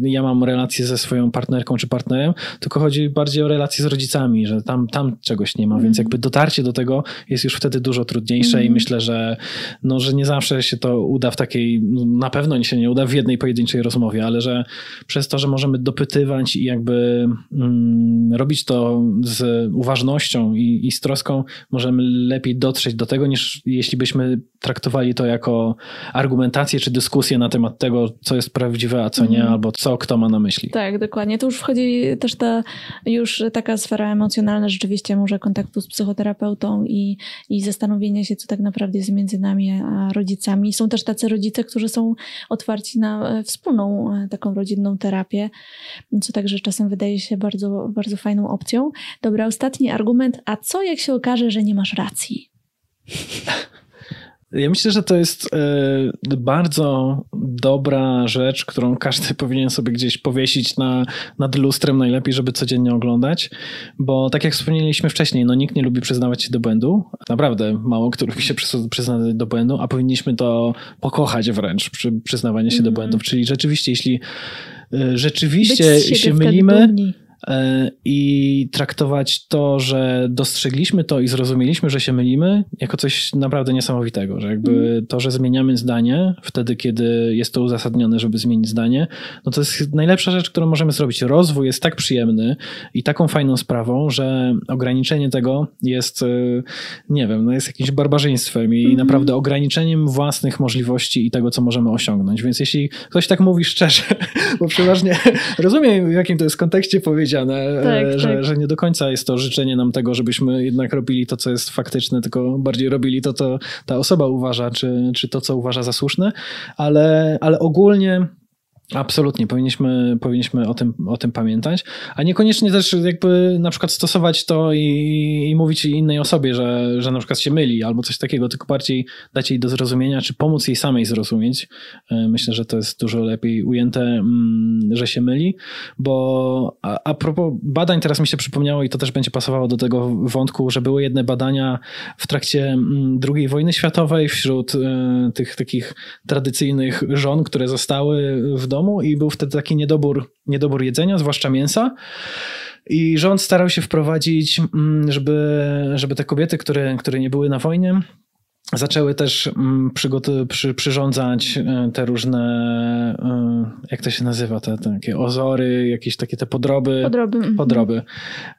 Speaker 2: ja mam relacje ze swoją partnerką czy partnerem, tylko chodzi bardziej o relacje z rodzicami, że tam, tam czegoś nie ma, mm. więc jakby dotarcie do tego jest już wtedy dużo trudniejsze mm. i myślę, że, no, że nie zawsze się to uda w takiej, na pewno się nie uda w jednej pojedynczej rozmowie, ale że przez to, że możemy dopytywać i jakby mm, robić to z uważnością i, i z troską, możemy lepiej dotrzeć do tego, niż jeśli byśmy żebyśmy traktowali to jako argumentację czy dyskusję na temat tego, co jest prawdziwe, a co nie, mm. albo co kto ma na myśli.
Speaker 1: Tak, dokładnie. To już wchodzi też ta już taka sfera emocjonalna, rzeczywiście może kontaktu z psychoterapeutą i, i zastanowienia się, co tak naprawdę jest między nami a rodzicami. Są też tacy rodzice, którzy są otwarci na wspólną e, taką rodzinną terapię, co także czasem wydaje się bardzo, bardzo fajną opcją. Dobra, ostatni argument. A co jak się okaże, że nie masz racji?
Speaker 2: Ja myślę, że to jest e, bardzo dobra rzecz, którą każdy powinien sobie gdzieś powiesić na, nad lustrem, najlepiej, żeby codziennie oglądać, bo tak jak wspomnieliśmy wcześniej, no nikt nie lubi przyznawać się do błędu. Naprawdę mało kto lubi się przyznać do błędu, a powinniśmy to pokochać wręcz przy przyznawanie się mm. do mhm. błędów. Czyli rzeczywiście, jeśli e, rzeczywiście się mylimy. Dumni i traktować to, że dostrzegliśmy to i zrozumieliśmy, że się mylimy, jako coś naprawdę niesamowitego, że jakby mhm. to, że zmieniamy zdanie wtedy, kiedy jest to uzasadnione, żeby zmienić zdanie, no to jest najlepsza rzecz, którą możemy zrobić. Rozwój jest tak przyjemny i taką fajną sprawą, że ograniczenie tego jest, e, nie wiem, no jest jakimś barbarzyństwem i mm -hmm. naprawdę ograniczeniem własnych możliwości i tego, co możemy osiągnąć. Więc jeśli ktoś tak mówi szczerze, bo przeważnie rozumiem, w jakim to jest kontekście powiedzieć, powiedziane, tak, e, że, tak. że nie do końca jest to życzenie nam tego, żebyśmy jednak robili to, co jest faktyczne, tylko bardziej robili to, co ta osoba uważa, czy, czy to, co uważa za słuszne, ale, ale ogólnie Absolutnie, powinniśmy, powinniśmy o, tym, o tym pamiętać, a niekoniecznie też jakby na przykład stosować to i, i mówić innej osobie, że, że na przykład się myli albo coś takiego, tylko bardziej dać jej do zrozumienia, czy pomóc jej samej zrozumieć. E, myślę, że to jest dużo lepiej ujęte, mm, że się myli, bo a, a propos badań, teraz mi się przypomniało i to też będzie pasowało do tego wątku, że były jedne badania w trakcie mm, II wojny światowej wśród e, tych takich tradycyjnych żon, które zostały w domu, domu i był wtedy taki niedobór, niedobór jedzenia, zwłaszcza mięsa. I rząd starał się wprowadzić, mm, żeby, żeby te kobiety, które, które nie były na wojnie, zaczęły też mm, przy, przyrządzać e, te różne, e, jak to się nazywa, te, te takie ozory, jakieś takie te podroby.
Speaker 1: Podroby. Mhm.
Speaker 2: Podroby,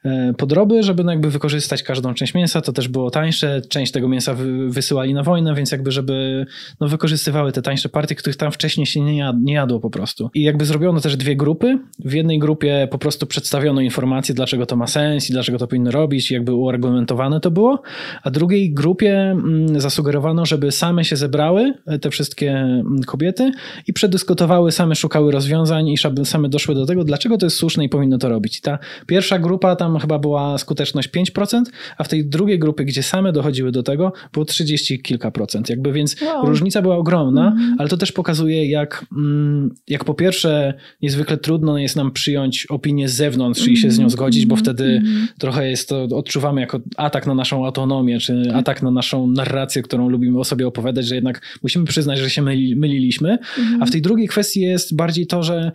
Speaker 2: e, podroby żeby no jakby wykorzystać każdą część mięsa, to też było tańsze, część tego mięsa wysyłali na wojnę, więc jakby żeby no wykorzystywały te tańsze partie, których tam wcześniej się nie, jad, nie jadło po prostu. I jakby zrobiono też dwie grupy. W jednej grupie po prostu przedstawiono informacje, dlaczego to ma sens i dlaczego to powinno robić, jakby uargumentowane to było, a drugiej grupie mm, zasugerowano, żeby same się zebrały, e, te wszystkie mm, kobiety, i przedyskutowały, same szukały rozwiązań i same doszły do tego, dlaczego to jest słuszne i powinno to robić. I ta pierwsza grupa, tam chyba była skuteczność 5%, a w tej drugiej grupie, gdzie same dochodziły do tego, było 30 kilka procent. Jakby więc wow. różnica była ogromna, mm. ale to też pokazuje, jak, mm, jak po pierwsze niezwykle trudno jest nam przyjąć opinię z zewnątrz mm. i się z nią zgodzić, bo mhm. wtedy mm. trochę jest to, odczuwamy jako atak na naszą autonomię, czy tak. atak na naszą narrację, którą lubimy o sobie opowiadać, że jednak musimy przyznać, że się myli, myliliśmy. Mhm. A w tej drugiej kwestii jest bardziej to, że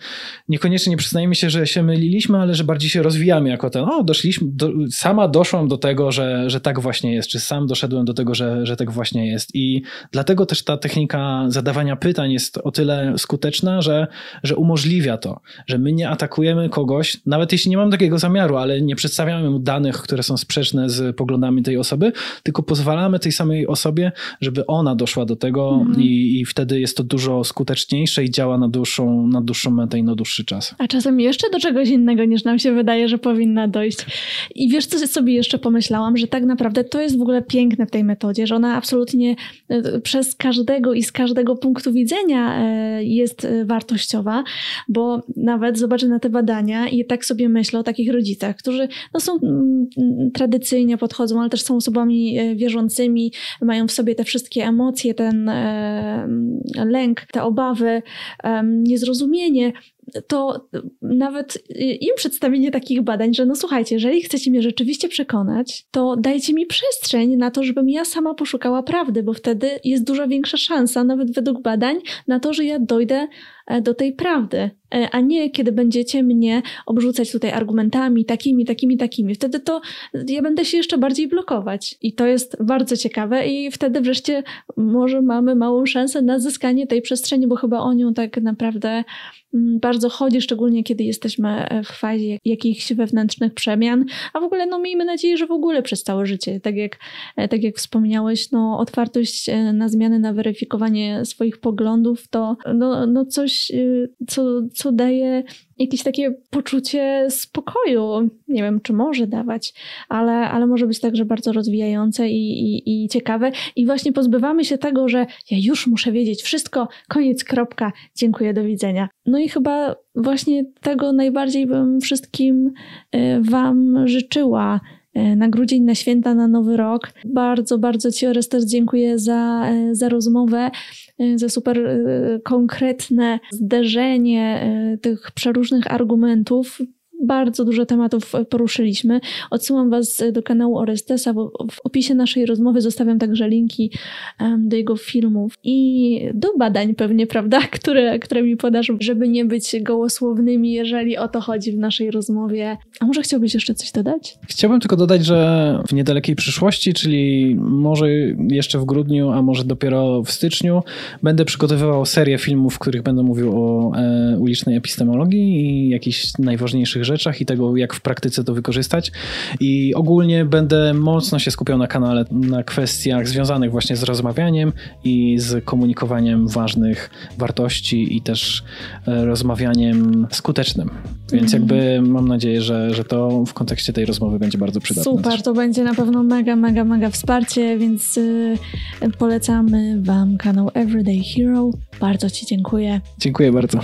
Speaker 2: niekoniecznie nie przyznajemy się, że się myliliśmy, ale że bardziej się rozwijamy jako ten, o, doszliśmy, do, sama doszłam do tego, że, że tak właśnie jest, czy sam doszedłem do tego, że, że tak właśnie jest. I dlatego też ta technika zadawania pytań jest o tyle skuteczna, że, że umożliwia to, że my nie atakujemy kogoś, nawet jeśli nie mam takiego zamiaru, ale nie przedstawiamy mu danych, które są sprzeczne z poglądami tej osoby, tylko pozwalamy tej samej osobie żeby ona doszła do tego mm. i, i wtedy jest to dużo skuteczniejsze i działa na dłuższą, na dłuższą metę i na dłuższy czas.
Speaker 1: A czasem jeszcze do czegoś innego niż nam się wydaje, że powinna dojść. I wiesz, co sobie jeszcze pomyślałam, że tak naprawdę to jest w ogóle piękne w tej metodzie, że ona absolutnie e, przez każdego i z każdego punktu widzenia e, jest e, wartościowa, bo nawet zobaczę na te badania i tak sobie myślę o takich rodzicach, którzy no, są mm, tradycyjnie podchodzą, ale też są osobami wierzącymi, mają w sobie te wszystkie emocje, ten e, lęk, te obawy, niezrozumienie, to nawet im przedstawienie takich badań, że no słuchajcie, jeżeli chcecie mnie rzeczywiście przekonać, to dajcie mi przestrzeń na to, żebym ja sama poszukała prawdy, bo wtedy jest dużo większa szansa, nawet według badań, na to, że ja dojdę e, do tej prawdy, e, a nie kiedy będziecie mnie obrzucać tutaj argumentami takimi, takimi, takimi. Wtedy to ja będę się jeszcze bardziej blokować. I to jest bardzo ciekawe i wtedy wreszcie może mamy małą szansę na zyskanie tej przestrzeni, bo chyba o nią tak naprawdę bardzo bardzo chodzi, szczególnie kiedy jesteśmy w fazie jakichś wewnętrznych przemian, a w ogóle no miejmy nadzieję, że w ogóle przez całe życie, tak jak, tak jak wspomniałeś, no otwartość na zmiany, na weryfikowanie swoich poglądów to no, no coś, co, co daje jakieś takie poczucie spokoju. Nie wiem, czy może dawać, ale, ale może być także bardzo rozwijające i, i, i ciekawe. I właśnie pozbywamy się tego, że ja już muszę wiedzieć wszystko, koniec, kropka, dziękuję, do widzenia. No i chyba właśnie tego najbardziej bym wszystkim e, Wam życzyła na grudzień, na święta, na nowy rok. Bardzo, bardzo Ci, Orestes, dziękuję za, e, za rozmowę. Y, za super konkretne zderzenie tych przeróżnych argumentów bardzo dużo tematów poruszyliśmy. Odsyłam Was do kanału Orestesa, bo w opisie naszej rozmowy zostawiam także linki do jego filmów i do badań pewnie, prawda, które, które mi podasz, żeby nie być gołosłownymi, jeżeli o to chodzi w naszej rozmowie. A może chciałbyś jeszcze coś dodać?
Speaker 2: Chciałbym tylko dodać, że w niedalekiej przyszłości, czyli może jeszcze w grudniu, a może dopiero w styczniu, będę przygotowywał serię filmów, w których będę mówił o e, ulicznej epistemologii i jakichś najważniejszych rzeczach i tego, jak w praktyce to wykorzystać. I ogólnie będę mocno się skupiał na kanale, na kwestiach związanych właśnie z rozmawianiem i z komunikowaniem ważnych wartości i też e, rozmawianiem skutecznym. Więc mhm. jakby mam nadzieję, że, że to w kontekście tej rozmowy będzie bardzo przydatne.
Speaker 1: Super,
Speaker 2: też.
Speaker 1: to będzie na pewno mega, mega, mega wsparcie, więc y, polecamy Wam kanał Everyday Hero. Bardzo Ci dziękuję.
Speaker 2: Dziękuję bardzo.